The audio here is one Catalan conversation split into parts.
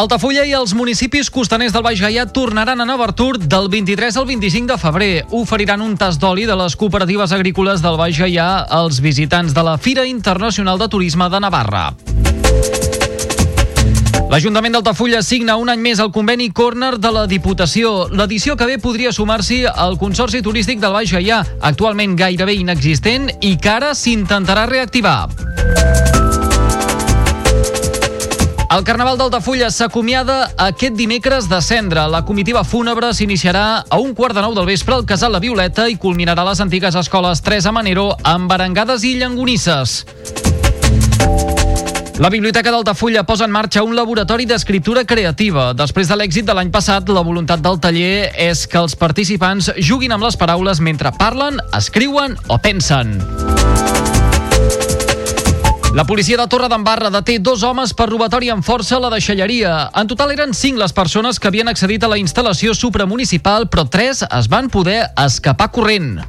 Altafulla i els municipis costaners del Baix Gaià tornaran a Nova Artur del 23 al 25 de febrer. Oferiran un tas d'oli de les cooperatives agrícoles del Baix Gaià als visitants de la Fira Internacional de Turisme de Navarra. L'Ajuntament d'Altafulla signa un any més el conveni Corner de la Diputació. L'edició que ve podria sumar-s'hi al Consorci Turístic del Baix Gaià, actualment gairebé inexistent i que ara s'intentarà reactivar. El Carnaval d'Altafulla s'acomiada aquest dimecres de cendra. La comitiva fúnebre s'iniciarà a un quart de nou del vespre al Casal La Violeta i culminarà a les antigues escoles Teresa Manero amb barangades i llangonisses. La Biblioteca d'Altafulla posa en marxa un laboratori d'escriptura creativa. Després de l'èxit de l'any passat, la voluntat del taller és que els participants juguin amb les paraules mentre parlen, escriuen o pensen. La policia de Torre d'Embarra deté dos homes per robatori amb força a la deixalleria. En total eren cinc les persones que havien accedit a la instal·lació supramunicipal, però tres es van poder escapar corrent.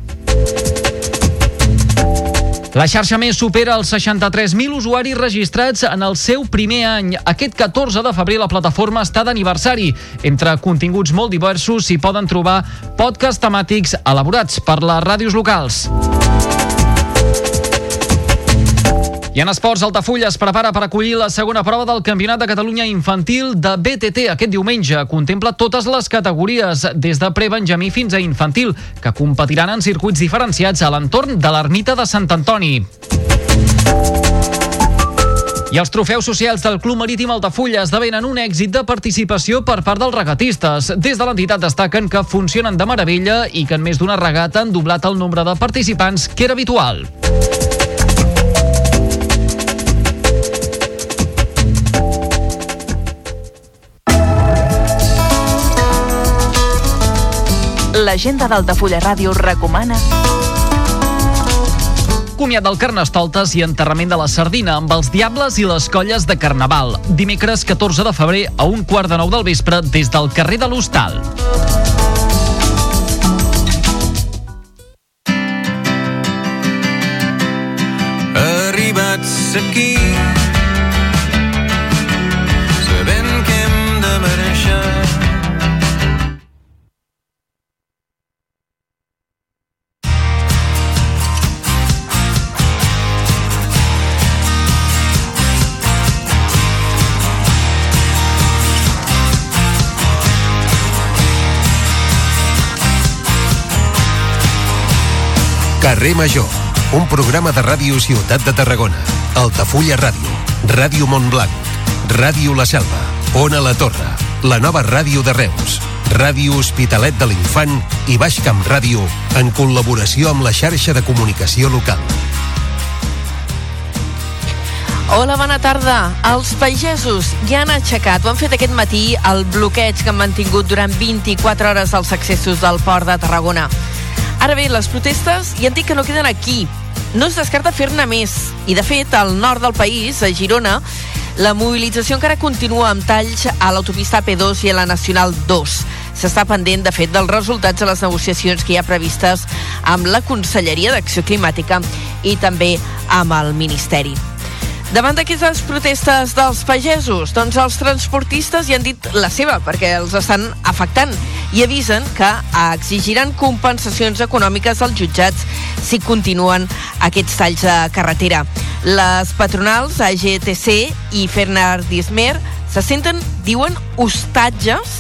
La xarxa més supera els 63.000 usuaris registrats en el seu primer any. Aquest 14 de febrer la plataforma està d'aniversari. Entre continguts molt diversos s'hi poden trobar podcasts temàtics elaborats per les ràdios locals. I en esports, Altafulla es prepara per acollir la segona prova del Campionat de Catalunya Infantil de BTT aquest diumenge. Contempla totes les categories, des de prebenjamí fins a infantil, que competiran en circuits diferenciats a l'entorn de l'ermita de Sant Antoni. I els trofeus socials del Club Marítim Altafulla esdevenen un èxit de participació per part dels regatistes. Des de l'entitat destaquen que funcionen de meravella i que en més d'una regata han doblat el nombre de participants que era habitual. L'agenda d'Altafulla Ràdio recomana Comiat del Carnestoltes i enterrament de la Sardina amb els Diables i les colles de Carnaval. Dimecres 14 de febrer a un quart de nou del vespre des del carrer de l'Hostal. Arribats aquí Carrer Major, un programa de ràdio Ciutat de Tarragona, Altafulla Ràdio, Ràdio Montblanc, Ràdio La Selva, Ona La Torre, la nova ràdio de Reus, Ràdio Hospitalet de l'Infant i Baix Camp Ràdio en col·laboració amb la xarxa de comunicació local. Hola, bona tarda. Els pagesos ja han aixecat, ho han fet aquest matí, el bloqueig que han mantingut durant 24 hores als accessos del port de Tarragona. Ara bé, les protestes ja han dit que no queden aquí. No es descarta fer-ne més. I, de fet, al nord del país, a Girona, la mobilització encara continua amb talls a l'autopista P2 i a la Nacional 2. S'està pendent, de fet, dels resultats de les negociacions que hi ha previstes amb la Conselleria d'Acció Climàtica i també amb el Ministeri. Davant d'aquestes protestes dels pagesos, doncs els transportistes hi han dit la seva, perquè els estan afectant, i avisen que exigiran compensacions econòmiques als jutjats si continuen aquests talls de carretera. Les patronals AGTC i Fernar Dismer se senten, diuen, hostatges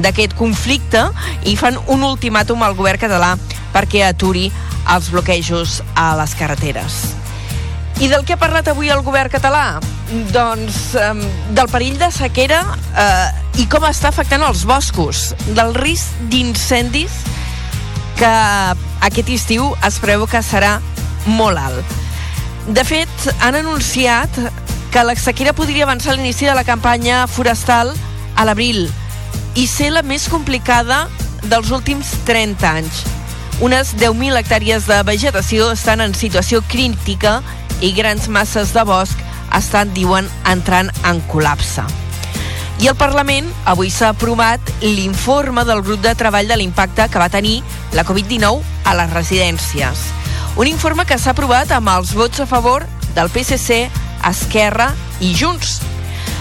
d'aquest conflicte i fan un ultimàtum al govern català perquè aturi els bloquejos a les carreteres. I del que ha parlat avui el govern català? Doncs um, del perill de sequera eh, i com està afectant els boscos, del risc d'incendis que aquest estiu es preveu que serà molt alt. De fet, han anunciat que la sequera podria avançar l'inici de la campanya forestal a l'abril i ser la més complicada dels últims 30 anys. Unes 10.000 hectàrees de vegetació estan en situació crítica i grans masses de bosc estan, diuen, entrant en col·lapse. I el Parlament avui s'ha aprovat l'informe del grup de treball de l'impacte que va tenir la Covid-19 a les residències. Un informe que s'ha aprovat amb els vots a favor del PSC, Esquerra i Junts,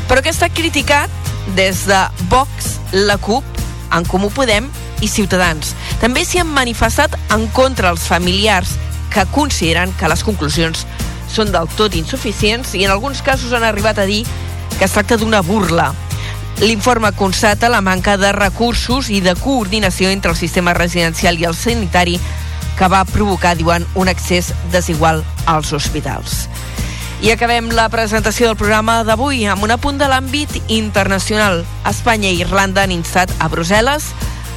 però que està criticat des de Vox, la CUP, en Comú Podem i Ciutadans. També s'hi han manifestat en contra els familiars que consideren que les conclusions són del tot insuficients i en alguns casos han arribat a dir que es tracta d'una burla. L'informe constata la manca de recursos i de coordinació entre el sistema residencial i el sanitari que va provocar, diuen, un accés desigual als hospitals. I acabem la presentació del programa d'avui amb un apunt de l'àmbit internacional. Espanya i Irlanda han instat a Brussel·les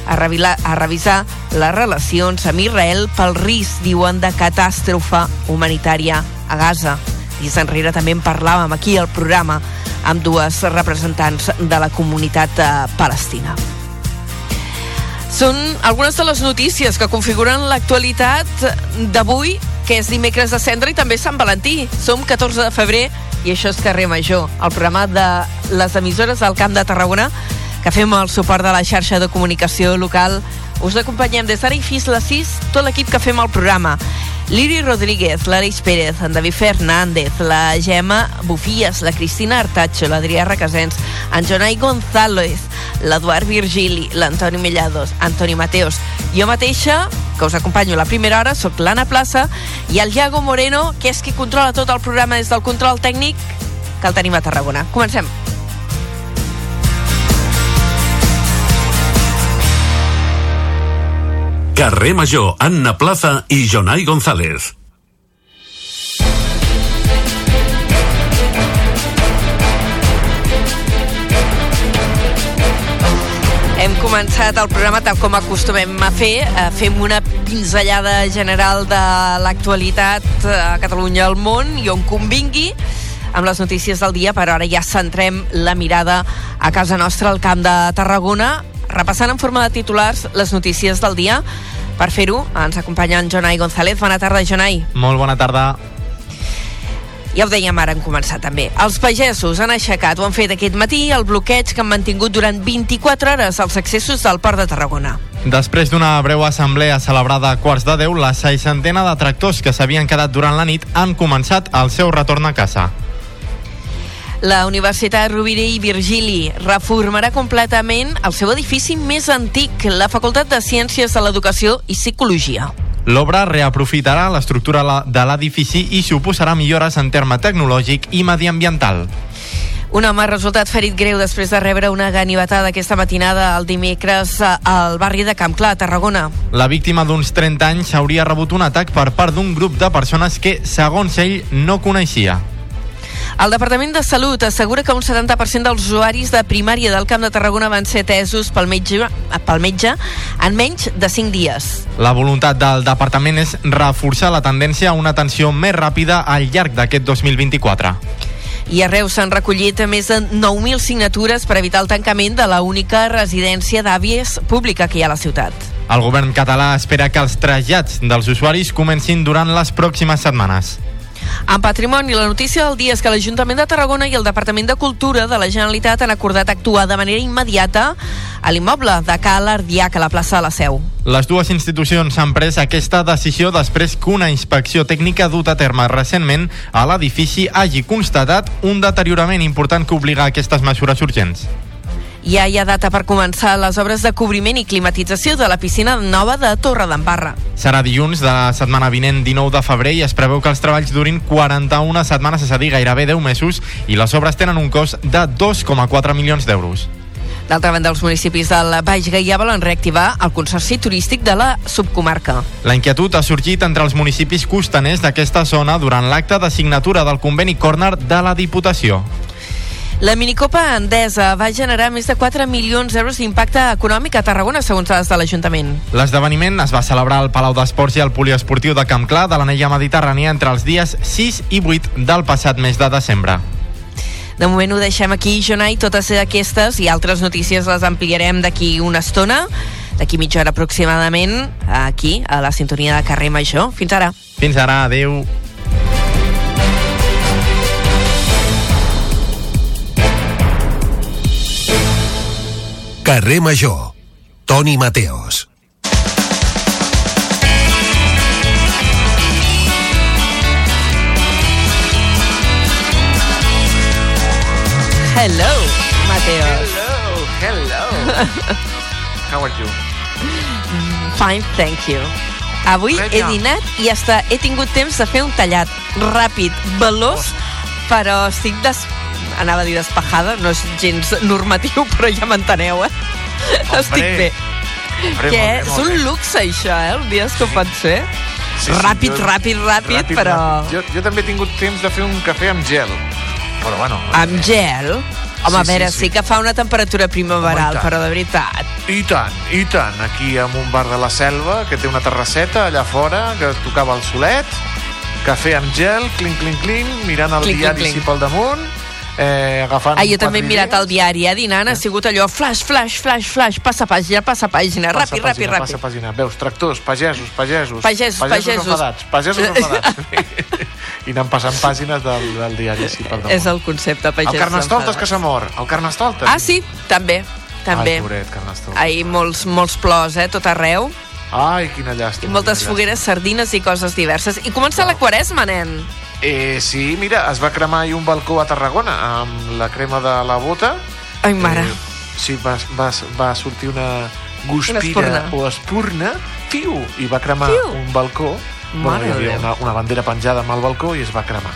a, revilar, a revisar les relacions amb Israel pel risc, diuen, de catàstrofe humanitària a Gaza. I enrere també en parlàvem aquí al programa amb dues representants de la comunitat eh, palestina. Són algunes de les notícies que configuren l'actualitat d'avui, que és dimecres de cendre i també Sant Valentí. Som 14 de febrer i això és Carrer Major, el programa de les emissores del Camp de Tarragona que fem el suport de la xarxa de comunicació local. Us acompanyem des d'ara i fins les 6 tot l'equip que fem el programa. Liri Rodríguez, l'Aleix Pérez, en David Fernández, la Gemma Bufies, la Cristina Artacho, l'Adrià Requesens, en Jonai González, l'Eduard Virgili, l'Antoni Mellados, Antoni Mateos, jo mateixa, que us acompanyo a la primera hora, sóc l'Anna Plaça, i el Iago Moreno, que és qui controla tot el programa des del control tècnic, que el tenim a Tarragona. Comencem. Carrer Major, Anna Plaza i Jonai González. Hem començat el programa tal com acostumem a fer. Eh, fem una pinzellada general de l'actualitat a Catalunya al món i on convingui amb les notícies del dia, però ara ja centrem la mirada a casa nostra, al Camp de Tarragona, repassant en forma de titulars les notícies del dia. Per fer-ho, ens acompanya en Jonai González. Bona tarda, Jonai. Molt bona tarda. Ja ho dèiem ara en començar també. Els pagesos han aixecat, ho han fet aquest matí, el bloqueig que han mantingut durant 24 hores als accessos del Port de Tarragona. Després d'una breu assemblea celebrada a quarts de 10, la seixantena de tractors que s'havien quedat durant la nit han començat el seu retorn a casa. La Universitat Rovira i Virgili reformarà completament el seu edifici més antic, la Facultat de Ciències de l'Educació i Psicologia. L'obra reaprofitarà l'estructura de l'edifici i suposarà millores en terme tecnològic i mediambiental. Un home ha resultat ferit greu després de rebre una ganivetada aquesta matinada el dimecres eh, al barri de Camp Clar, a Tarragona. La víctima d'uns 30 anys hauria rebut un atac per part d'un grup de persones que, segons ell, no coneixia. El Departament de Salut assegura que un 70% dels usuaris de primària del Camp de Tarragona van ser atesos pel metge, pel metge en menys de 5 dies. La voluntat del departament és reforçar la tendència a una atenció més ràpida al llarg d'aquest 2024. I a Reus s'han recollit més de 9.000 signatures per evitar el tancament de la única residència d'àvies pública que hi ha a la ciutat. El govern català espera que els trasllats dels usuaris comencin durant les pròximes setmanes. En patrimoni, la notícia del dia és que l'Ajuntament de Tarragona i el Departament de Cultura de la Generalitat han acordat actuar de manera immediata a l'immoble de Cal Ardiac a la plaça de la Seu. Les dues institucions han pres aquesta decisió després que una inspecció tècnica dut a terme recentment a l'edifici hagi constatat un deteriorament important que obliga a aquestes mesures urgents. Ja hi ha data per començar les obres de cobriment i climatització de la piscina nova de Torre d'Embarra. Serà dilluns de la setmana vinent 19 de febrer i es preveu que els treballs durin 41 setmanes, és a dir, gairebé 10 mesos, i les obres tenen un cost de 2,4 milions d'euros. D'altra banda, els municipis del Baix Gaià volen reactivar el consorci turístic de la subcomarca. La inquietud ha sorgit entre els municipis costaners d'aquesta zona durant l'acte de signatura del conveni Corner de la Diputació. La minicopa Endesa va generar més de 4 milions d'euros d'impacte econòmic a Tarragona, segons dades de l'Ajuntament. L'esdeveniment es va celebrar al Palau d'Esports i al Poliesportiu de Camp Clar de l'anella mediterrània entre els dies 6 i 8 del passat mes de desembre. De moment ho deixem aquí, Jonai. Totes aquestes i altres notícies les ampliarem d'aquí una estona, d'aquí mitja hora aproximadament, aquí, a la sintonia de Carrer Major. Fins ara. Fins ara, adeu. Carrer Major. Toni Mateos. Hello, Mateos. hello. How are you? Fine, thank you. Avui he dinat i hasta he tingut temps de fer un tallat ràpid, veloç, però estic des... anava a dir despejada, no és gens normatiu, però ja m'enteneu, eh? Estic bé. Hombre, que molt bé, és un luxe, això, eh? Els dies que ho pot fer. Sí, sí, ràpid, jo- ràpid, ràpid, però... ràpid. Jo, jo també he tingut temps de fer un cafè amb gel. Però bueno... Amb gel? Home, Sí, a veure, sí, sí, sí. que fa una temperatura primaveral, Home, però de veritat. I tant, i tant. Aquí en un bar de la selva, que té una terrasseta allà fora, que tocava el solet, cafè amb gel, clink, clink, clink, mirant el Clink, diari clink. així pel damunt, eh, agafant Ah, jo també he mirat el diari, eh, dinant, ha sigut allò, flash, flash, flash, flash, passa pàgina, passa pàgina, Passa ràpid, pàgina, ràpid, Passa ràpid. pàgina. Veus, tractors, pagesos, pagesos. Pagesos, pagesos. enfadats, pagesos enfadats. I anant passant pàgines del, del diari pel damunt. És el concepte, el pagesos Carnestoltes enfadats. que s'ha mort. El Carnestoltes. Ah, sí, també, també. Ai, pobret, Carnestoltes. Ahir molts, molts plors, eh, tot arreu. Ai, quina I llàstima. moltes quina fogueres, sardines i coses diverses. I comença la quaresma, nen. Eh, sí, mira, es va cremar ahir un balcó a Tarragona amb la crema de la bota. Ai, mare. Eh, sí, va, va, va sortir una guspira espurna. o espurna, fiu, i va cremar Fiu. un balcó. Mare hi de havia una, una bandera penjada amb el balcó i es va cremar.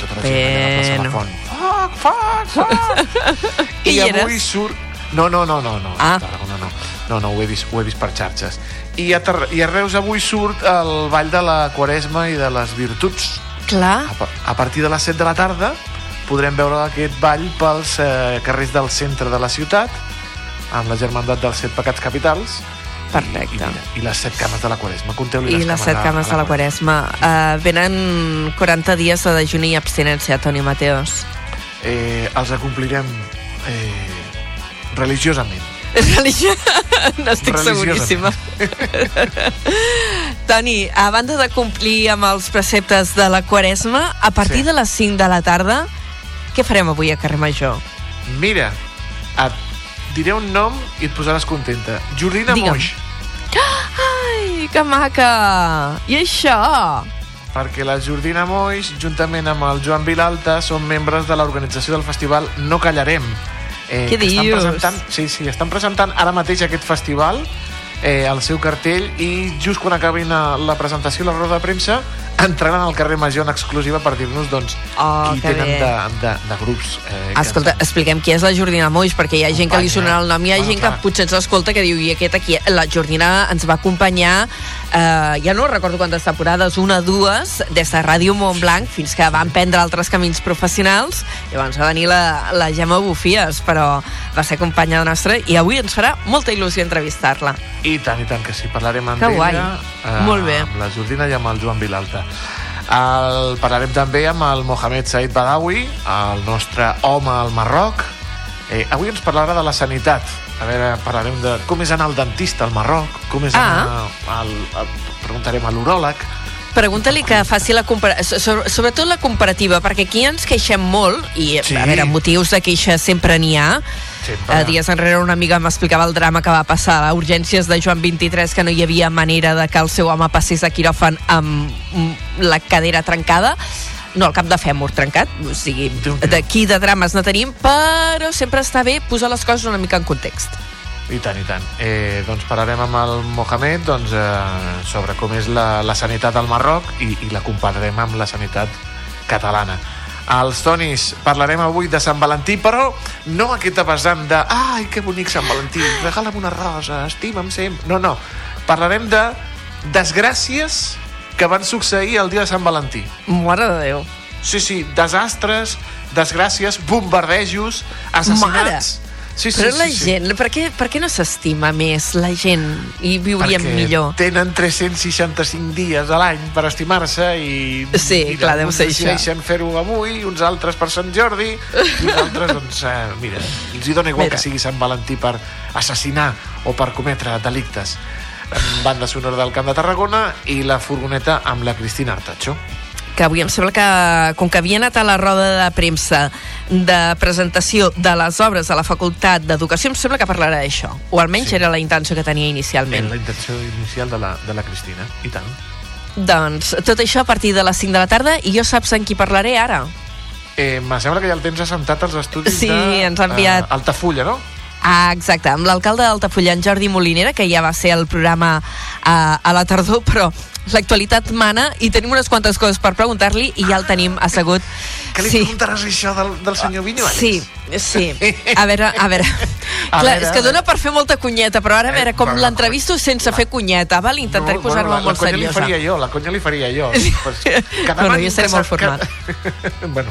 Tota la gent allà a la Bueno. Font. Fuck, fuck, fuck. I hi avui surt... No, no, no, no, no. Ah. Tarragona no. No, no, ho he vist, ho he vist per xarxes. I a, Tar I a Reus avui surt el ball de la Quaresma i de les virtuts. Clar, A, a partir de les 7 de la tarda podrem veure aquest ball pels eh, carrers del centre de la ciutat amb la germandat dels set pecats capitals i, perfecte. mira, i les set cames de la Quaresma. Compteu-li I les set cames de la Quaresma. Uh, venen 40 dies de dejuni i abstinència, Toni Mateos. Eh, els acomplirem eh, religiosament. Religió... N'estic seguríssima. Toni, a banda de complir amb els preceptes de la Quaresma, a partir Sí. de les 5 de la tarda, què farem avui a Carrer Major? Mira, et diré un nom i et posaràs contenta. Jordina Digue'm. Moix. Ai, que maca! I això? perquè la Jordina Moix, juntament amb el Joan Vilalta, són membres de l'organització del festival No Callarem. Eh, Què que estan dius? Presentant, sí, sí, estan presentant ara mateix aquest festival eh, el seu cartell i just quan acabin la presentació i la roda de premsa entraran al carrer Major en exclusiva per dir-nos doncs, Oh, qui que tenen bé. de, de, de grups eh, que Escolta, ens- expliquem qui és la Jordina Moix, perquè hi ha gent que li sonarà el nom, hi ha Bueno, gent clar. que potser ens escolta que diu, i aquest aquí, la Jordina ens va acompanyar, eh, ja no recordo quantes temporades, una, dues, des de Ràdio Montblanc fins que van prendre altres camins professionals, llavors va venir la, la Gemma Bufies, però va ser companya nostra i avui ens farà molta il·lusió entrevistar-la. I tant, i tant, que sí, parlarem amb Que guai. ella, eh, Molt bé. amb la Jordina i amb el Joan Vilalta. El, parlarem també amb el Mohamed Said Badawi, el nostre home al Marroc. Eh, avui ens parlarà de la sanitat. A veure, parlarem de com és anar al dentista al Marroc, com és Ah. anar al, al, preguntarem a l'uròleg. Pregunta-li que faci la comparativa, sobretot la comparativa, perquè aquí ens queixem molt, i Sí. a veure, motius de queixa sempre n'hi ha. Sempre. Uh, dies enrere una amiga m'explicava el drama que va passar a urgències de Joan 23, que no hi havia manera de que el seu home passés a quiròfan amb mm, la cadera trencada, no, el cap de fèmur trencat, o sigui, d'aquí de drames no tenim, però sempre està bé posar les coses una mica en context. I tant, i tant. Eh, doncs parlarem amb el Mohamed doncs, eh, sobre com és la, la sanitat al Marroc i, i la compararem amb la sanitat catalana. Als Tonis parlarem avui de Sant Valentí, però no aquest vessant de ai, que bonic Sant Valentí, regala'm una rosa, estima'm sempre... No, no. Parlarem de desgràcies que van succeir el dia de Sant Valentí. Mare de Déu. Sí, sí, desastres, desgràcies, bombardejos, assassinats... Sí, sí, Però sí, la sí. gent, per què, per què no s'estima més la gent i viuríem Perquè millor? tenen 365 dies a l'any per estimar-se i... Sí, mira, clar, deu ser això. fer-ho avui, uns altres per Sant Jordi, i uns altres, doncs, eh, mira, els hi dona igual Mira. que sigui Sant Valentí per assassinar o per cometre delictes. Banda sonora del Camp de Tarragona i la furgoneta amb la Cristina Artacho. que avui em sembla que, com que havia anat a la roda de premsa de presentació de les obres de la Facultat d'Educació, em sembla que parlarà d'això. O almenys Sí. era la intenció que tenia En inicialment. la intenció inicial de la, de la Cristina, i tant. Doncs tot això a partir de les 5 de la tarda i jo saps en qui parlaré ara? Eh, me sembla que ja el temps assentat als estudis Sí, de... ens ha enviat- Eh, Altafulla, no? Ah, exacte, amb l'alcalde d'Altafulla, en Jordi Molinera, que ja va ser el programa a, a la tardor, però l'actualitat mana i tenim unes quantes coses per preguntar-li i ja el tenim assegut. Que li sí. preguntaràs això del, del senyor Vinyuales? Sí, sí. A veure, a veure. A Clar, veure, és que dona per fer molta cunyeta, però ara a Eh, veure com bueno, l'entrevisto sense fer cunyeta, val? Intentaré posar-me la, molt la conya li seriosa. faria jo, la conya li faria jo. Sí. Pues, Bueno, jo seré molt formal. Que... bueno,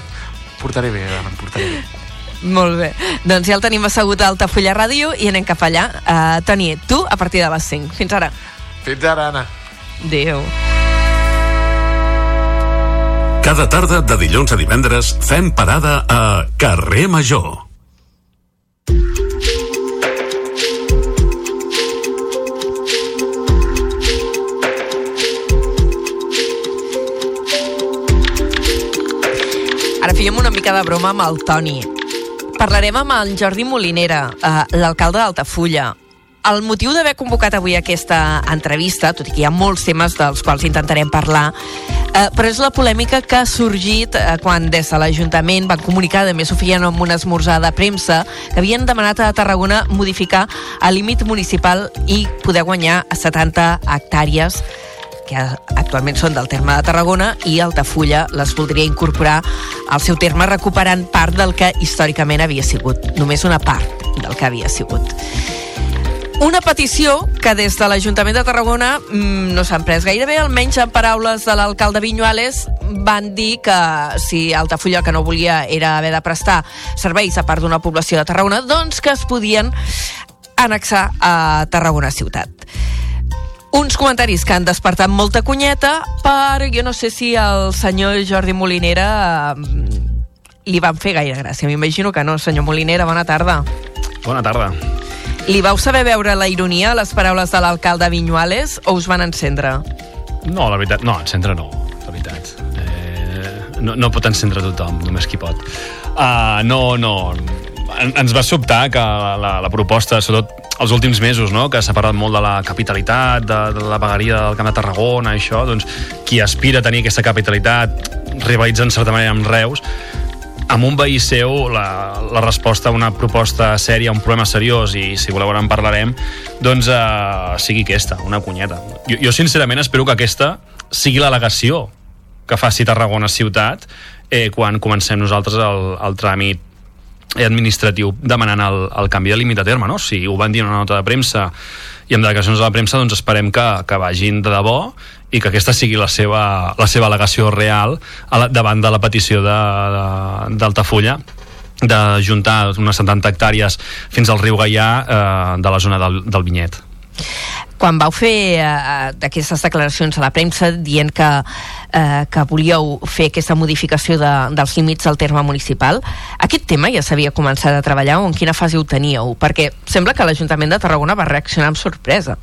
portaré bé, em portaré bé. Molt bé. Doncs ja el tenim assegut a Altafulla Ràdio i anem cap allà. Uh, Toni, tu a partir de les 5. Fins ara. Fins ara, Anna. Adéu. Cada tarda de dilluns a divendres fem parada a Carrer Major. Ara fèiem una mica de broma amb el Toni. Parlarem amb el Jordi Molinera, eh, l'alcalde d'Altafulla. El motiu d'haver convocat avui aquesta entrevista, tot i que hi ha molts temes dels quals intentarem parlar, eh, però és la polèmica que ha sorgit eh, quan des de l'Ajuntament van comunicar, a més ho feien amb una esmorzar de premsa, que havien demanat a Tarragona modificar el límit municipal i poder guanyar 70 hectàrees que actualment són del terme de Tarragona i Altafulla les voldria incorporar al seu terme recuperant part del que històricament havia sigut, només una part del que havia sigut. Una petició que des de l'Ajuntament de Tarragona mm, no s'han pres gaire bé, almenys en paraules de l'alcalde Vinyuales van dir que si Altafulla que no volia era haver de prestar serveis a part d'una població de Tarragona, doncs que es podien annexar a Tarragona ciutat. Uns comentaris que han despertat molta cunyeta, però jo no sé si el senyor Jordi Molinera eh, li van fer gaire gràcia. M'imagino que no. Senyor Molinera, bona tarda. Bona tarda. Li vau saber veure la ironia a les paraules de l'alcalde Vinyuales o us van encendre? No, la veritat, no, encendre no, la veritat. Eh, no, no pot encendre tothom, només qui pot. Uh, no, no, en, ens va sobtar que la, la proposta, sobretot els últims mesos, no? que s'ha parlat molt de la capitalitat, de, de la vegueria del Camp de Tarragona, això, doncs, qui aspira a tenir aquesta capitalitat rivalitza en certa manera amb Reus, amb un veí seu la, la resposta a una proposta sèria, un problema seriós i si voleu ara en parlarem doncs uh, sigui aquesta, una cunyeta jo, jo sincerament espero que aquesta sigui l'al·legació que faci Tarragona ciutat eh, quan comencem nosaltres el, el tràmit administratiu demanant el, el canvi de límit de terme, no? Si ho van dir en una nota de premsa i amb delegacions de la premsa, doncs esperem que, que vagin de debò i que aquesta sigui la seva, la seva al·legació real a la, davant de la petició d'Altafulla de, juntar unes 70 hectàrees fins al riu Gaià eh, de la zona del, del Vinyet. Quan vau fer eh, aquestes declaracions a la premsa dient que, eh, que volíeu fer aquesta modificació de, dels límits del terme municipal, aquest tema ja s'havia començat a treballar o en quina fase ho teníeu? Perquè sembla que l'Ajuntament de Tarragona va reaccionar amb sorpresa.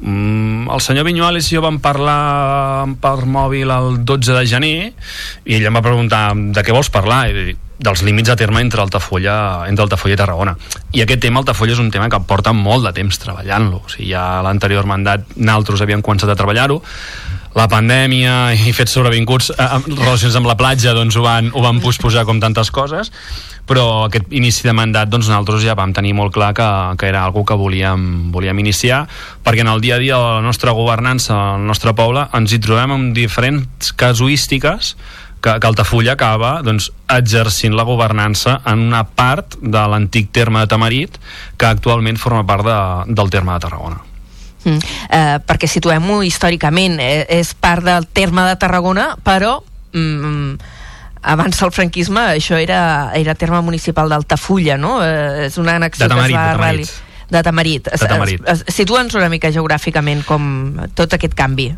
Mm, el senyor Vinyuales i jo vam parlar per mòbil el 12 de gener i ell em va preguntar de què vols parlar i dels límits de terme entre Altafulla, entre Altafulla i Tarragona. I aquest tema, Altafulla, és un tema que porta molt de temps treballant-lo. O sigui, ja l'anterior mandat naltros havíem començat a treballar-ho, la pandèmia i fets sobrevinguts eh, relacions amb la platja doncs ho van, ho van posposar com tantes coses però aquest inici de mandat doncs nosaltres ja vam tenir molt clar que, que era algo que volíem, volíem iniciar perquè en el dia a dia de la nostra governança al nostre poble ens hi trobem amb diferents casuístiques que, que Altafulla acaba doncs, exercint la governança en una part de l'antic terme de Tamarit que actualment forma part de, del terme de Tarragona Mm. Eh, perquè situem-ho històricament, eh, és part del terme de Tarragona, però mm, abans del franquisme això era, era terme municipal d'Altafulla, no? Eh, és una annexió De Tamarit, que es va de Tamarit. de Tamarit. De Tamarit. Situa'ns una mica geogràficament com tot aquest canvi.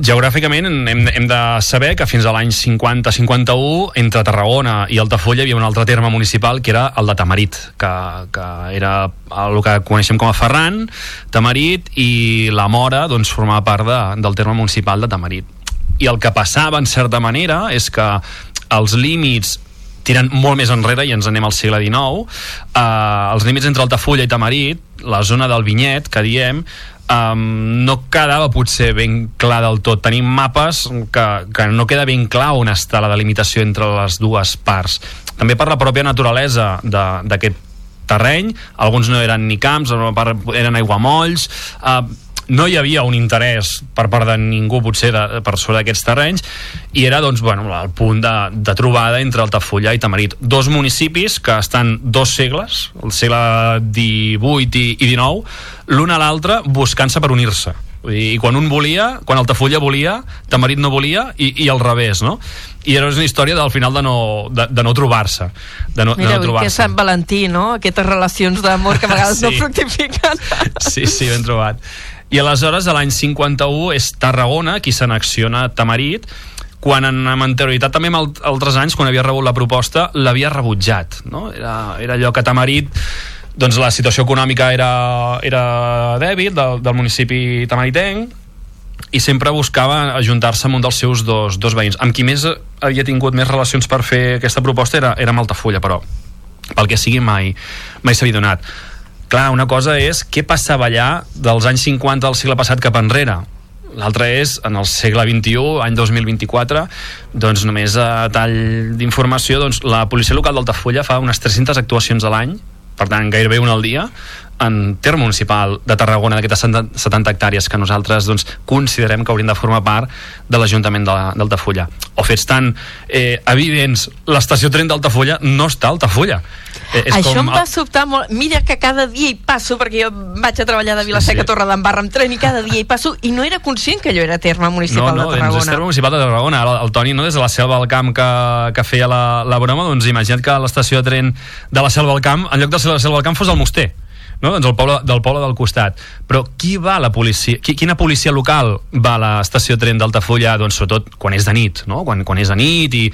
Geogràficament hem, hem de saber que fins a l'any 50-51 entre Tarragona i Altafulla hi havia un altre terme municipal que era el de Tamarit que, que era el que coneixem com a Ferran, Tamarit i la Mora doncs, formava part de, del terme municipal de Tamarit. I el que passava en certa manera és que els límits tiren molt més enrere i ens anem al segle XIX eh, els límits entre Altafulla i Tamarit la zona del Vinyet que diem um, no quedava potser ben clar del tot. Tenim mapes que, que no queda ben clar on està la delimitació entre les dues parts. També per la pròpia naturalesa d'aquest terreny, alguns no eren ni camps, eren aiguamolls, eh, no hi havia un interès per part de ningú potser de, per sobre d'aquests terrenys i era doncs, bueno, el punt de, de trobada entre Altafulla i Tamarit dos municipis que estan dos segles el segle XVIII i, i XIX l'un a l'altre buscant-se per unir-se i quan un volia, quan Altafulla volia Tamarit no volia i, i al revés no? i era una història del final de no, de, de no trobar-se de no, de Mira, no avui que Sant Valentí, no? Aquestes relacions d'amor que a vegades Sí. no fructifiquen. Sí, sí, ben trobat. I aleshores, a l'any 51, és Tarragona qui s'annexiona a Tamarit, quan en, amb anterioritat també en al- altres anys, quan havia rebut la proposta, l'havia rebutjat. No? Era, era allò que Tamarit doncs la situació econòmica era, era dèbil del, del municipi tamaritenc i sempre buscava ajuntar-se amb un dels seus dos, dos veïns. Amb qui més havia tingut més relacions per fer aquesta proposta era, era amb Altafulla, però pel que sigui mai, mai s'havia donat. Clar, una cosa és què passava allà dels anys 50 del segle passat cap enrere. L'altra és, en el segle XXI, any 2024, doncs només a tall d'informació, doncs la policia local d'Altafulla fa unes 300 actuacions a l'any, per tant, gairebé una al dia, en terme municipal de Tarragona d'aquestes 70 70 hectàrees que nosaltres doncs, considerem que haurien de formar part de l'Ajuntament de- d'Altafulla. O fets tan eh, evidents, l'estació tren d'Altafulla no està a Altafulla. Eh, és Això com em va sobtar molt. Mira que cada dia hi passo, perquè jo vaig a treballar de Vilaseca Sí, a sí. Torredembarra amb tren i cada dia hi passo i no era conscient que allò era terme municipal no, no, de doncs és Tarragona. terme municipal de Tarragona. Ara el Toni, no, des de la Selva del Camp que, que feia la, la broma, doncs imagina't que l'estació de tren de la Selva del Camp, en lloc de la Selva del Camp, fos el Moster no? doncs el poble, del poble del costat però qui va la policia qui, quina policia local va a l'estació de tren d'Altafulla doncs sobretot quan és de nit no? quan, quan és de nit i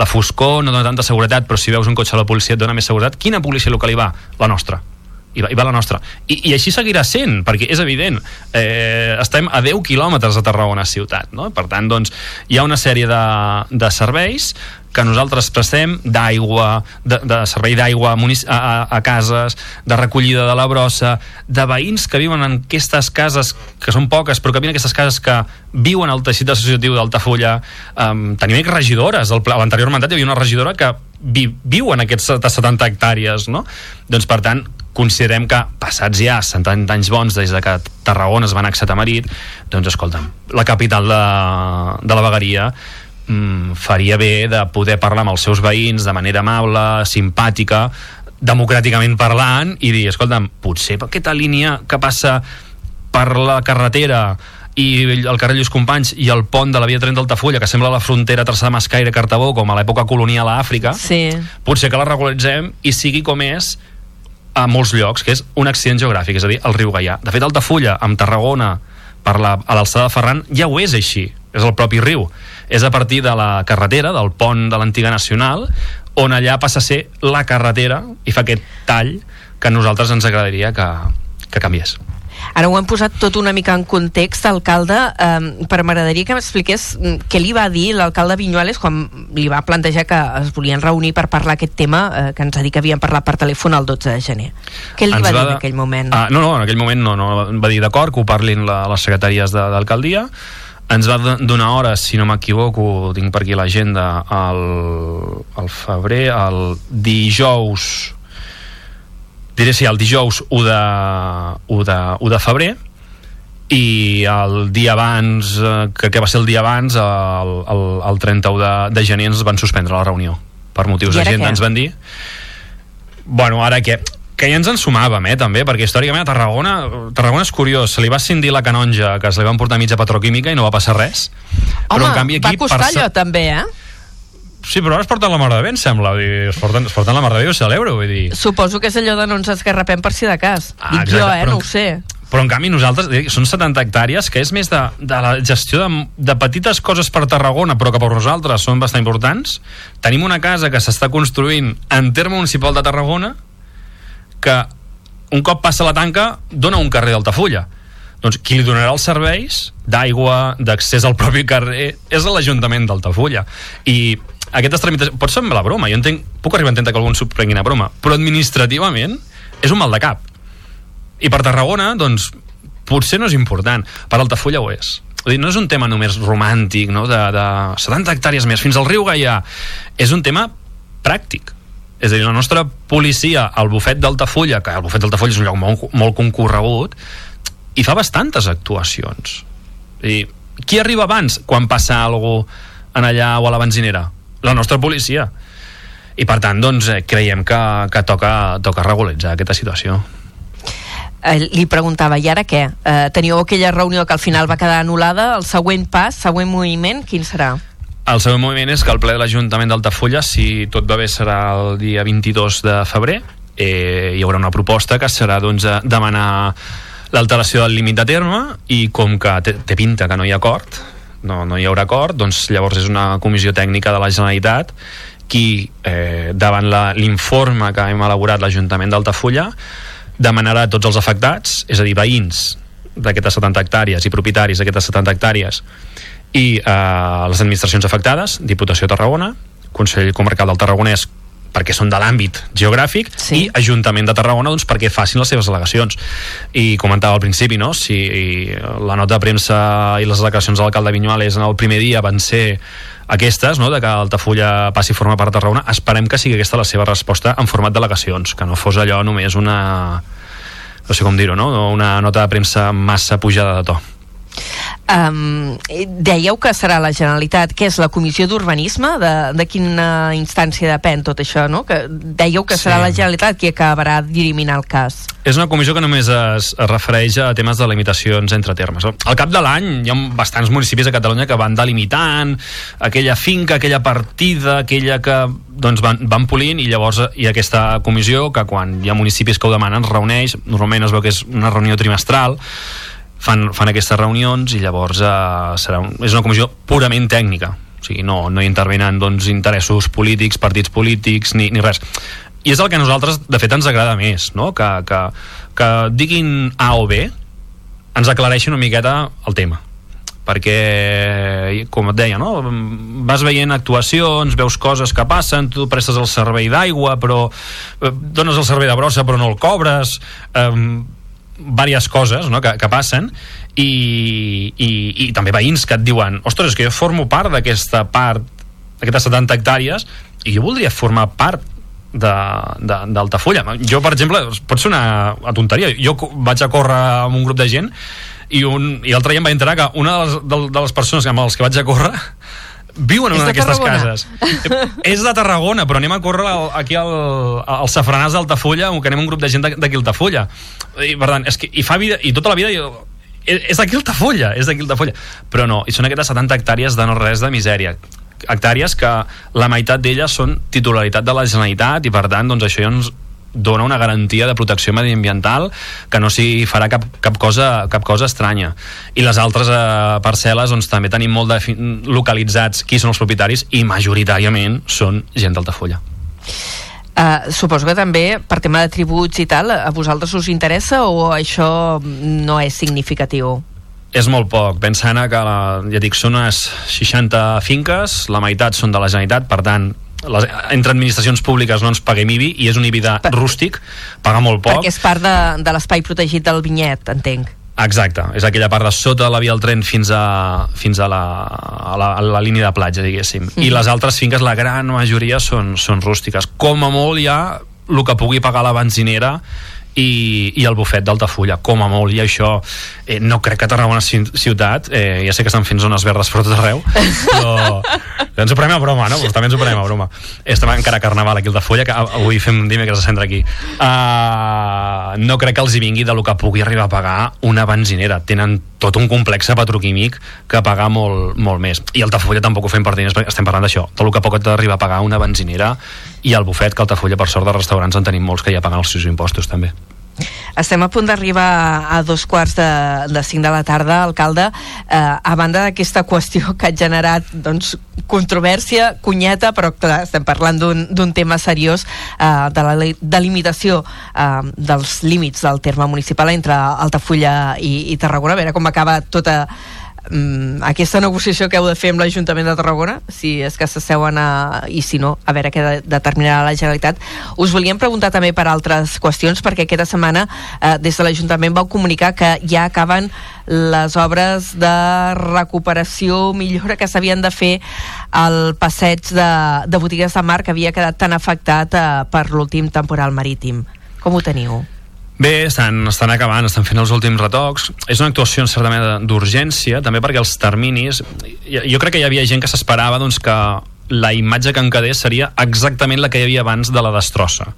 la foscor no dona tanta seguretat però si veus un cotxe a la policia et dona més seguretat quina policia local hi va? la nostra i va, i va la nostra. I, I així seguirà sent, perquè és evident, eh, estem a 10 quilòmetres de Tarragona ciutat, no? Per tant, doncs, hi ha una sèrie de, de serveis que nosaltres prestem d'aigua, de, de servei d'aigua a, a, a cases, de recollida de la brossa, de veïns que viuen en aquestes cases, que són poques, però que viuen en aquestes cases que viuen al teixit associatiu d'Altafulla. Um, tenim regidores, a l'anterior mandat hi havia una regidora que vi, viu en aquests 70 hectàrees, no? Doncs, per tant, considerem que passats ja 70 anys bons des de que Tarragona es va annexar a Tamarit, doncs escolta'm, la capital de, de la vegueria mm, faria bé de poder parlar amb els seus veïns de manera amable, simpàtica, democràticament parlant i dir, escolta'm, potser per aquesta línia que passa per la carretera i el carrer Lluís Companys i el pont de la via 30 d'Altafulla que sembla la frontera traçada amb Escaire-Cartabó com a l'època colonial a Àfrica Sí. potser que la regularitzem i sigui com és a molts llocs, que és un accident geogràfic, és a dir, el riu Gaià. De fet, Altafulla, amb Tarragona, per la, a l'alçada de Ferran, ja ho és així, és el propi riu. És a partir de la carretera, del pont de l'antiga nacional, on allà passa a ser la carretera i fa aquest tall que a nosaltres ens agradaria que, que canviés. Ara ho hem posat tot una mica en context, alcalde, eh, però m'agradaria que m'expliqués mm, què li va dir l'alcalde Vinyuales quan li va plantejar que es volien reunir per parlar aquest tema, eh, que ens ha dit que havien parlat per telèfon el 12 de gener. Què li Ens va, dir de- en aquell moment? Ah, no, no, en aquell moment no, no va dir d'acord que ho parlin la, les secretaries de- d'alcaldia ens va do- donar hores, si no m'equivoco tinc per aquí l'agenda el, el febrer, el dijous diré sí, el dijous 1 de, 1 de, 1 de febrer i el dia abans eh, que, que va ser el dia abans el, el, el 31 de, de gener ens van suspendre la reunió per motius d'agenda ens van dir bueno, ara què? que ja ens en sumàvem, eh, també, perquè històricament a Tarragona, Tarragona és curiós, se li va cindir la canonja, que se li van portar mitja petroquímica i no va passar res. Home, però en canvi aquí... va costar per allò també, eh? Sí, però ara es porten la mar de bé, em sembla. Vull dir, es, porten, es porten la mar de bé, ho celebro. Vull dir. Suposo que és allò de no ens esgarrapem per si de cas. Ah, Dic jo, eh? però- No ho sé. Però en canvi nosaltres, eh, són 70 hectàrees, que és més de, de la gestió de, de petites coses per Tarragona, però que per nosaltres són bastant importants. Tenim una casa que s'està construint en terme municipal de Tarragona, que un cop passa la tanca dona un carrer d'Altafulla. Doncs qui li donarà els serveis d'aigua, d'accés al propi carrer, és l'Ajuntament d'Altafulla. I aquestes tramitacions... Pot semblar broma, jo entenc, puc arribar a entendre que algú s'ho prengui a broma, però administrativament és un mal de cap. I per Tarragona, doncs, potser no és important. Per Altafulla ho és. Vull dir, no és un tema només romàntic, no? de, de 70 hectàrees més fins al riu Gaià. És un tema pràctic. És a dir, la nostra policia, al bufet d'Altafulla, que el bufet d'Altafulla és un lloc molt, molt concorregut, i fa bastantes actuacions. I qui arriba abans quan passa alguna en allà o a la benzinera? La nostra policia. I per tant, doncs, eh, creiem que, que toca, toca regularitzar aquesta situació. Eh, li preguntava, i ara què? Eh, teníeu aquella reunió que al final va quedar anul·lada, el següent pas, següent moviment, quin serà? El següent moviment és que el ple de l'Ajuntament d'Altafulla, si tot va bé, serà el dia 22 de febrer. Eh, hi haurà una proposta que serà doncs, eh, demanar l'alteració del límit de terme i com que té, té pinta que no hi ha acord, no, no hi haurà acord, doncs llavors és una comissió tècnica de la Generalitat qui, eh, davant l'informe que hem elaborat l'Ajuntament d'Altafulla, demanarà a tots els afectats, és a dir, veïns d'aquestes 70 hectàrees i propietaris d'aquestes 70 hectàrees i eh, les administracions afectades, Diputació de Tarragona, Consell Comarcal del Tarragonès, perquè són de l'àmbit geogràfic sí. i Ajuntament de Tarragona doncs, perquè facin les seves al·legacions i comentava al principi no? si la nota de premsa i les declaracions de l'alcalde Vinyuales en el primer dia van ser aquestes, no? de que Altafulla passi a formar part de Tarragona, esperem que sigui aquesta la seva resposta en format d'al·legacions, que no fos allò només una no sé com dir-ho, no? una nota de premsa massa pujada de to. Um, dèieu que serà la Generalitat, que és la Comissió d'Urbanisme, de, de quina instància depèn tot això, no? Que dèieu que serà Sí. la Generalitat qui acabarà dirimint el cas. És una comissió que només es, es refereix a temes de limitacions entre termes. Al cap de l'any hi ha bastants municipis a Catalunya que van delimitant aquella finca, aquella partida, aquella que doncs, van, van polint i llavors hi ha aquesta comissió que quan hi ha municipis que ho demanen es reuneix, normalment es veu que és una reunió trimestral, fan, fan aquestes reunions i llavors eh, serà un, és una comissió purament tècnica o sigui, no, no hi intervenen doncs, interessos polítics, partits polítics ni, ni res i és el que a nosaltres de fet ens agrada més no? que, que, que diguin A o B ens aclareixin una miqueta el tema perquè, com et deia, no? vas veient actuacions, veus coses que passen, tu prestes el servei d'aigua, però eh, dones el servei de brossa però no el cobres, eh, diverses coses no? que, que passen i, i, i també veïns que et diuen ostres, és que jo formo part d'aquesta part d'aquestes 70 hectàrees i jo voldria formar part d'Altafulla. Jo, per exemple, pot ser una, tonteria. Jo vaig a córrer amb un grup de gent i, un, i l'altre dia em va enterar que una de les, de, de les persones amb les que vaig a córrer viuen en una d'aquestes cases. és de Tarragona, però anem a córrer al, aquí al, al Safranàs d'Altafulla, que anem un grup de gent d'aquí Altafulla. I, per tant, és que, i fa vida, i tota la vida jo, és d'aquí Altafulla, és d'aquí Altafulla. Però no, i són aquestes 70 hectàrees de no res de misèria hectàrees que la meitat d'elles són titularitat de la Generalitat i per tant doncs això ja ens dona una garantia de protecció mediambiental que no s'hi farà cap, cap, cosa, cap cosa estranya. I les altres eh, parcel·les doncs, també tenim molt defi- localitzats qui són els propietaris i majoritàriament són gent d'Altafulla Uh, suposo que també per tema de tributs i tal a vosaltres us interessa o això no és significatiu? és molt poc, pensant que la, ja dic, són unes 60 finques la meitat són de la Generalitat per tant les, entre administracions públiques no ens paguem IBI i és un IBI de rústic paga molt poc Perquè és part de, de l'espai protegit del vinyet, entenc. Exacte, és aquella part de sota de la via del tren fins a, fins a, la, a, la, a la línia de platja, diguéssim. I les altres finques, la gran majoria, són, són rústiques. Com a molt hi ha el que pugui pagar la benzinera i, i el bufet d'Altafulla, com a molt, i això eh, no crec que Tarragona ci- ciutat, eh, ja sé que estan fent zones verdes per tot arreu, però ens ho prenem a broma, no? Pues també ens ho prenem a broma. Estem encara a Carnaval aquí al Altafulla, que avui fem dimecres a centre aquí. Uh, no crec que els hi vingui de lo que pugui arribar a pagar una benzinera. Tenen tot un complex petroquímic que pagar molt, molt més. I Altafulla tampoc ho fem per diners, perquè estem parlant d'això. Tot el que pot arribar a pagar una benzinera i el bufet, que Altafulla, per sort de restaurants, en tenim molts que ja paguen els seus impostos, també. Estem a punt d'arribar a dos quarts de, de cinc de la tarda, alcalde. Eh, a banda d'aquesta qüestió que ha generat doncs, controvèrsia, cunyeta, però clar, estem parlant d'un tema seriós eh, de la li- delimitació eh, dels límits del terme municipal entre Altafulla i, i Tarragona. A veure com acaba tota mm, aquesta negociació que heu de fer amb l'Ajuntament de Tarragona, si és que s'asseuen a, i si no, a veure què de, determinarà la Generalitat. Us volíem preguntar també per altres qüestions, perquè aquesta setmana eh, des de l'Ajuntament vau comunicar que ja acaben les obres de recuperació, millora que s'havien de fer al passeig de, de botigues de mar que havia quedat tan afectat eh, per l'últim temporal marítim. Com ho teniu? Bé, estan, estan acabant, estan fent els últims retocs. És una actuació en certa manera d'urgència, també perquè els terminis... Jo crec que hi havia gent que s'esperava doncs, que la imatge que en quedés seria exactament la que hi havia abans de la destrossa.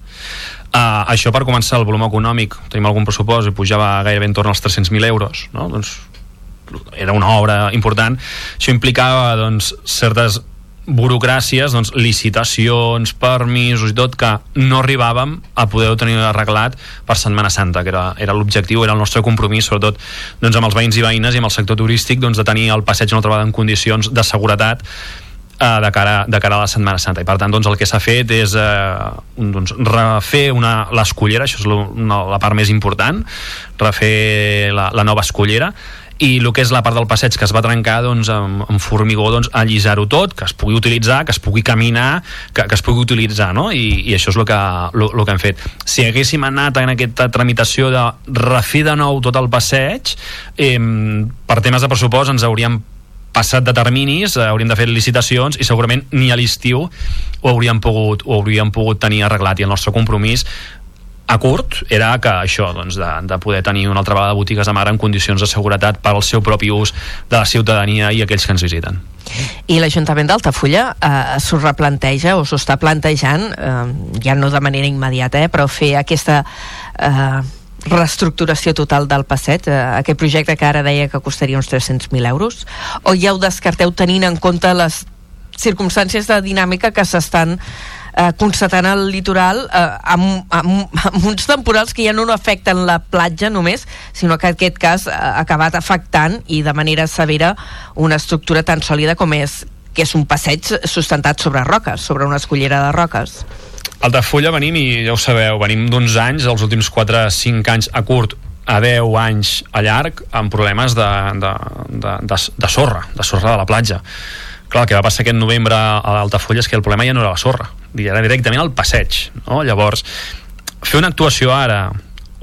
Uh, això per començar el volum econòmic tenim algun pressupost i pujava gairebé entorn als 300.000 euros no? doncs era una obra important això implicava doncs, certes burocràcies, doncs, licitacions, permisos i tot, que no arribàvem a poder tenir arreglat per Setmana Santa, que era, era l'objectiu, era el nostre compromís, sobretot doncs, amb els veïns i veïnes i amb el sector turístic, doncs, de tenir el passeig una altra vegada en condicions de seguretat eh, de, cara, de cara a la Setmana Santa. I per tant doncs, el que s'ha fet és eh, doncs, refer una, l'escollera això és lo, una, la part més important refer la, la nova escollera i el que és la part del passeig que es va trencar doncs, amb, amb formigó, doncs, allisar-ho tot, que es pugui utilitzar, que es pugui caminar, que, que es pugui utilitzar, no? I, i això és el que, lo, que hem fet. Si haguéssim anat en aquesta tramitació de refer de nou tot el passeig, eh, per temes de pressupost ens hauríem passat de terminis, eh, hauríem de fer licitacions i segurament ni a l'estiu ho hauríem pogut ho hauríem pogut tenir arreglat i el nostre compromís a curt era que això, doncs, de, de poder tenir una altra vegada botigues de mar en condicions de seguretat per al seu propi ús de la ciutadania i aquells que ens visiten. I l'Ajuntament d'Altafulla eh, s'ho replanteja o s'ho està plantejant, eh, ja no de manera immediata, eh, però fer aquesta eh, reestructuració total del passeig, eh, aquest projecte que ara deia que costaria uns 300.000 euros, o ja ho descarteu tenint en compte les circumstàncies de dinàmica que s'estan constatant al litoral eh, amb, amb, amb uns temporals que ja no afecten la platja només, sinó que aquest cas eh, ha acabat afectant i de manera severa una estructura tan sòlida com és que és un passeig sustentat sobre roques, sobre una escollera de roques. Altafulla venim, i ja ho sabeu, venim d'uns anys, els últims 4-5 anys a curt, a 10 anys a llarg, amb problemes de, de, de, de, de sorra, de sorra de la platja. Clar, el que va passar aquest novembre a l'Altafulla és que el problema ja no era la sorra, era directament el passeig. No? Llavors, fer una actuació ara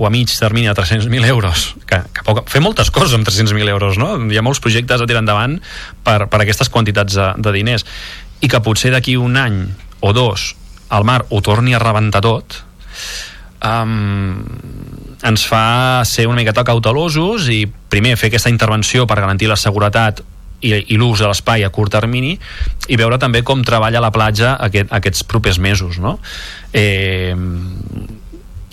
o a mig termini de 300.000 euros que, que poc, fer moltes coses amb 300.000 euros no? hi ha molts projectes a tirar endavant per, per aquestes quantitats de, de diners i que potser d'aquí un any o dos el mar ho torni a rebentar tot um, ens fa ser una miqueta cautelosos i primer fer aquesta intervenció per garantir la seguretat i, i l'ús de l'espai a curt termini i veure també com treballa la platja aquest, aquests propers mesos no? eh,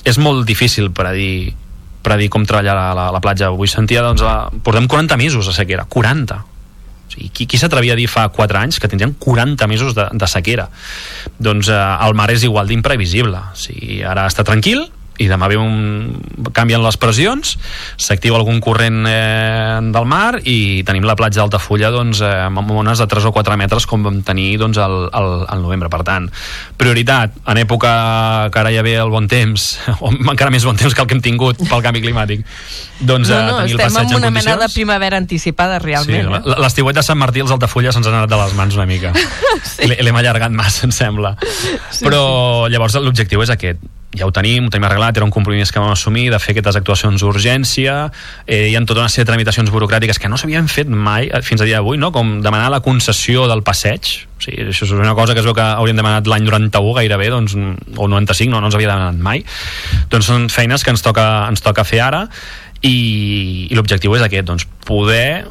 és molt difícil per a dir per a dir com treballar la, la, la platja. Avui sentia doncs, la, portem 40 mesos de sequera 40 o sigui, qui, qui s'atrevia a dir fa 4 anys que tindrem 40 mesos de, de sequera? Doncs eh, el mar és igual d'imprevisible. O sigui, ara està tranquil i demà ve un... canvien les pressions s'activa algun corrent eh, del mar i tenim la platja d'Altafulla doncs, eh, amb ones de 3 o 4 metres com vam tenir doncs, al, al, al novembre per tant, prioritat en època que ara ja ve el bon temps o encara més bon temps que el que hem tingut pel canvi climàtic doncs, no, eh, no, tenir el passeig en en una mena de condicions primavera anticipada realment. Sí, eh? l'estiuet de Sant Martí els Altafulla se'ns han anat de les mans una mica sí. l'hem allargat massa em sembla sí, però llavors l'objectiu és aquest ja ho tenim, ho tenim arreglat, era un compromís que vam assumir de fer aquestes actuacions d'urgència, eh, hi ha tota una sèrie de tramitacions burocràtiques que no s'havien fet mai eh, fins a dia d'avui, no? com demanar la concessió del passeig, o sigui, això és una cosa que es veu que hauríem demanat l'any 91 gairebé, doncs, o 95, no, no ens havia demanat mai. Doncs són feines que ens toca, ens toca fer ara i, i l'objectiu és aquest, doncs, poder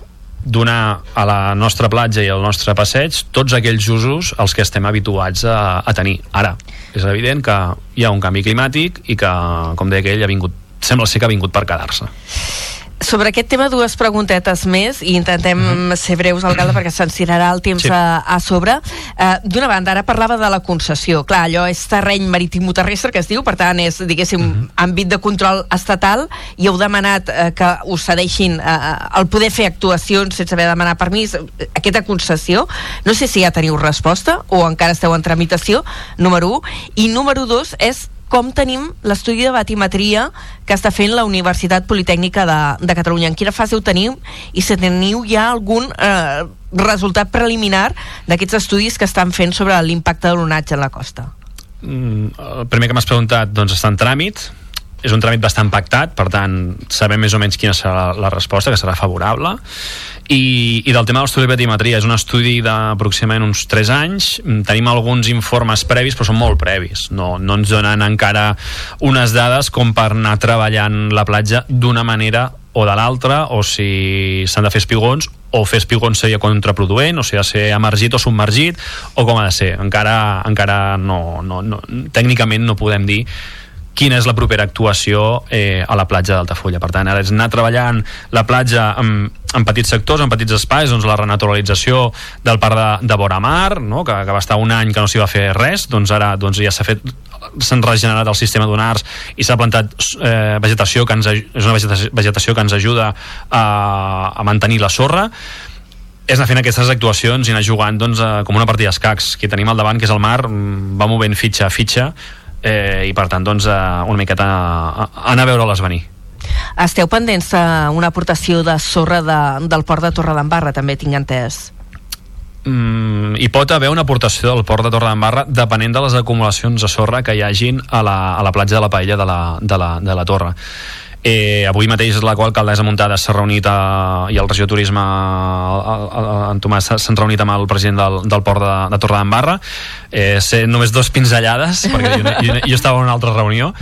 donar a la nostra platja i al nostre passeig tots aquells usos als que estem habituats a, a tenir. Ara, és evident que hi ha un canvi climàtic i que, com deia aquell, ha vingut, sembla ser que ha vingut per quedar-se. Sobre aquest tema, dues preguntetes més i intentem mm -hmm. ser breus, alcalde, perquè se'ns tirarà el temps Sí. a, a sobre. Uh, D'una banda, ara parlava de la concessió. Clar, allò és terreny marítim-terrestre, que es diu, per tant, és, diguéssim, mm -hmm. àmbit de control estatal, i heu demanat uh, que us cedeixin uh, el poder fer actuacions sense haver de demanar permís, aquesta concessió. No sé si ja teniu resposta o encara esteu en tramitació, número 1. I número 2 és com tenim l'estudi de batimetria que està fent la Universitat Politècnica de, de Catalunya. En quina fase ho teniu i si teniu ja algun eh, resultat preliminar d'aquests estudis que estan fent sobre l'impacte de l'onatge en la costa? Mm, el primer que m'has preguntat doncs està en tràmit és un tràmit bastant pactat per tant sabem més o menys quina serà la resposta que serà favorable. I, i del tema de l'estudi de batimetria és un estudi d'aproximadament uns 3 anys. Mm, tenim alguns informes previs però són molt previs. No, no ens donen encara unes dades com per anar treballant la platja d'una manera o de l'altra o si s'han de fer espigons o fer espigons seria contraproduent o si ha de ser emergit o submergit o com ha de ser, encara, encara no, no, no, tècnicament no podem dir quina és la propera actuació eh, a la platja d'Altafulla. Per tant, ara és anar treballant la platja en, en petits sectors, en petits espais, doncs la renaturalització del parc de, de Boramar, no? que, que va estar un any que no s'hi va fer res, doncs ara doncs, ja s'ha fet s'han regenerat el sistema dunars i s'ha plantat eh, vegetació que ens, és una vegetació, vegetació que ens ajuda a, a mantenir la sorra és anar fent aquestes actuacions i anar jugant doncs, eh, com una partida d'escacs que tenim al davant, que és el mar, mm, va movent fitxa a fitxa eh, i per tant doncs, eh, una miqueta a, a anar a veure-les venir Esteu pendents d'una aportació de sorra de, del port de Torredembarra, també tinc entès. mm, hi pot haver una aportació del port de Torredembarra depenent de les acumulacions de sorra que hi hagin a la, a la platja de la Paella de la, de la, de la Torre Eh, avui mateix la qual alcaldessa Muntada s'ha reunit a, i el regió de turisme el, el, en Tomàs s'ha- s'han reunit amb el president del, del port de, de Torredembarra. Eh, sé només dos pinzellades perquè jo, jo, jo estava en una altra reunió.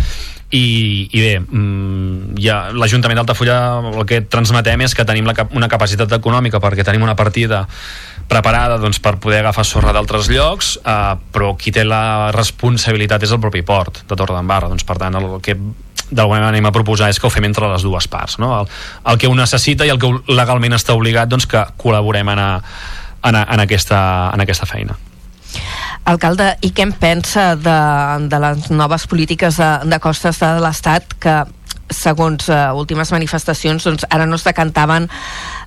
I, i bé, mm, ja, l'Ajuntament d'Altafulla el que transmetem és que tenim la, una capacitat econòmica perquè tenim una partida preparada doncs, per poder agafar sorra d'altres llocs eh, però qui té la responsabilitat és el propi port de Torredembarra. Doncs, per tant el que d'alguna manera anem a proposar és que ho fem entre les dues parts no? el, el que un necessita i el que legalment està obligat doncs, que col·laborem en, a, en, a, en, aquesta, en aquesta feina Alcalde, i què en pensa de, de les noves polítiques de, de costes de l'Estat que segons uh, últimes manifestacions doncs ara no es decantaven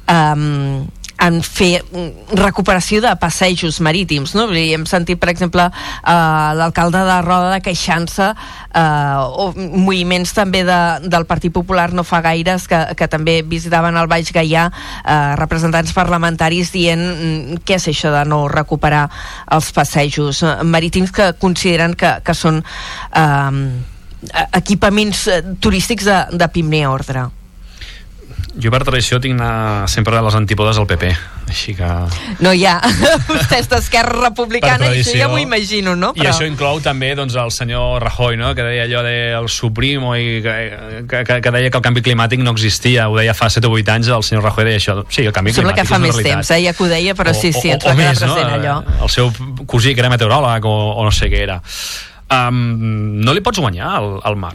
um, en fer mm, recuperació de passejos marítims no? Dir, hem sentit per exemple uh, l'alcalde de Roda de queixant-se uh, o moviments també de, del Partit Popular no fa gaires que, que també visitaven el Baix Gaià uh, representants parlamentaris dient mm, què és això de no recuperar els passejos eh, marítims que consideren que, que són uh, equipaments eh, turístics de, de primer ordre jo per tradició tinc anar sempre a les antípodes al PP així que No, ja, vostès d'Esquerra Per Republicana, i això tradició. ja m'ho imagino, no? I això inclou també doncs, el senyor Rajoy, no? que deia allò del Suprimo i que, que, que, que deia que el canvi climàtic no existia. Ho deia fa 7 o 8 anys, el senyor Rajoy deia això. Sí, el canvi Sembla que climàtic fa és més realitat. temps, eh? ja que ho deia, però sí, sí, ens va quedar present allò. El seu cosí, que era meteoròleg o, o no sé què era. Um, no li pots guanyar al, al mar.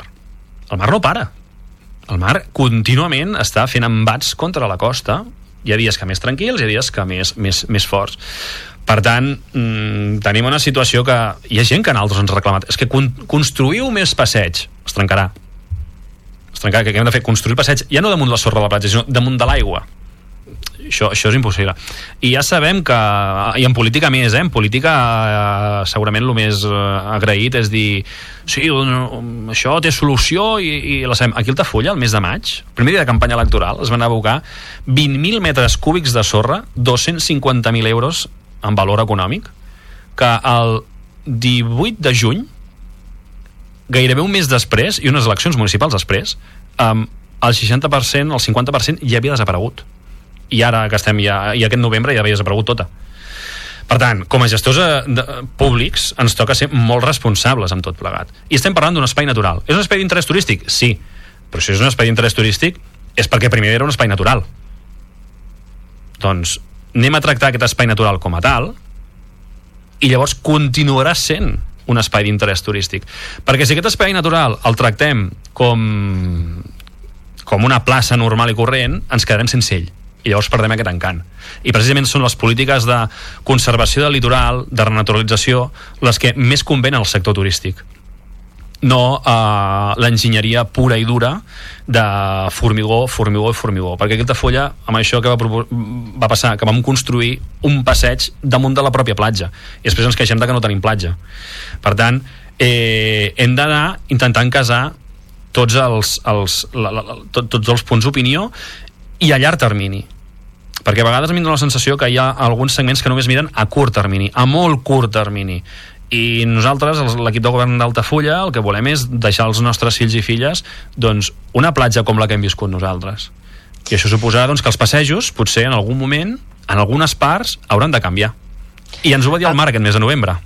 El mar no para. El mar contínuament està fent embats contra la costa. Hi ha dies que més tranquils, hi ha dies que més, més, més forts. Per tant, mm, tenim una situació que hi ha gent que en altres ens ha reclamat. És que con construïu més passeig. Es trencarà. Es trencarà, que hem de fer? Construir passeig, ja no damunt la sorra de la platja, sinó damunt de l'aigua això, això és impossible i ja sabem que, i en política més eh? en política eh, segurament el més eh, agraït és dir sí, no, això té solució i, i la sabem. Aquí al Tafulla, el mes de maig el primer dia de campanya electoral es van abocar 20.000 metres cúbics de sorra 250.000 euros en valor econòmic que el 18 de juny gairebé un mes després i unes eleccions municipals després um, el 60%, el 50% ja havia desaparegut i ara que estem ja, i aquest novembre ja havia desaparegut tota. Per tant, com a gestors eh, de, públics ens toca ser molt responsables amb tot plegat. I estem parlant d'un espai natural. És un espai d'interès turístic? Sí. Però si és un espai d'interès turístic és perquè primer era un espai natural. Doncs anem a tractar aquest espai natural com a tal i llavors continuarà sent un espai d'interès turístic. Perquè si aquest espai natural el tractem com com una plaça normal i corrent ens quedarem sense ell i llavors perdem aquest encant. I precisament són les polítiques de conservació del litoral, de renaturalització, les que més convenen al sector turístic. No eh, l'enginyeria pura i dura de formigó, formigó i formigó. Perquè aquesta folla, amb això que va, va passar, que vam construir un passeig damunt de la pròpia platja. I després ens queixem de que no tenim platja. Per tant, eh, hem d'anar intentant casar tots els, els, la, la, la, tot, tots els punts d'opinió i a llarg termini perquè a vegades a mi em dóna la sensació que hi ha alguns segments que només miren a curt termini, a molt curt termini i nosaltres, els- l'equip de govern d'Altafulla, el que volem és deixar als nostres fills i filles doncs, una platja com la que hem viscut nosaltres. I això suposarà doncs, que els passejos, potser en algun moment, en algunes parts, hauran de canviar. I ens ho va dir el Mar aquest mes de novembre.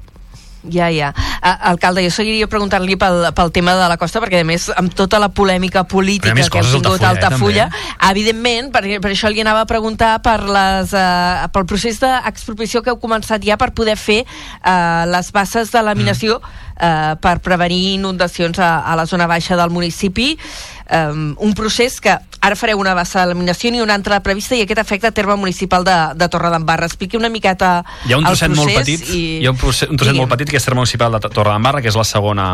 Ja, ja. A, alcalde, jo seguiria preguntant-li pel, pel tema de la costa, perquè a més, amb tota la polèmica política ha que hem coses a tingut a Altafulla, eh, Altafulla, evidentment, per, per això li anava a preguntar per les, uh, pel procés d'expropiació que heu començat ja per poder fer uh, les bases de laminació Mm. uh, per prevenir inundacions a, a la zona baixa del municipi. Um, un procés que ara fareu una bassa de laminació i una altra prevista i aquest afecta a terme municipal de, de Torredembarra. Expliqui una miqueta Hi ha un el trosset molt procés petit, i... hi ha un, trosset, un trosset Digui'm. molt petit que és terme municipal de Torredembarra, que és la segona,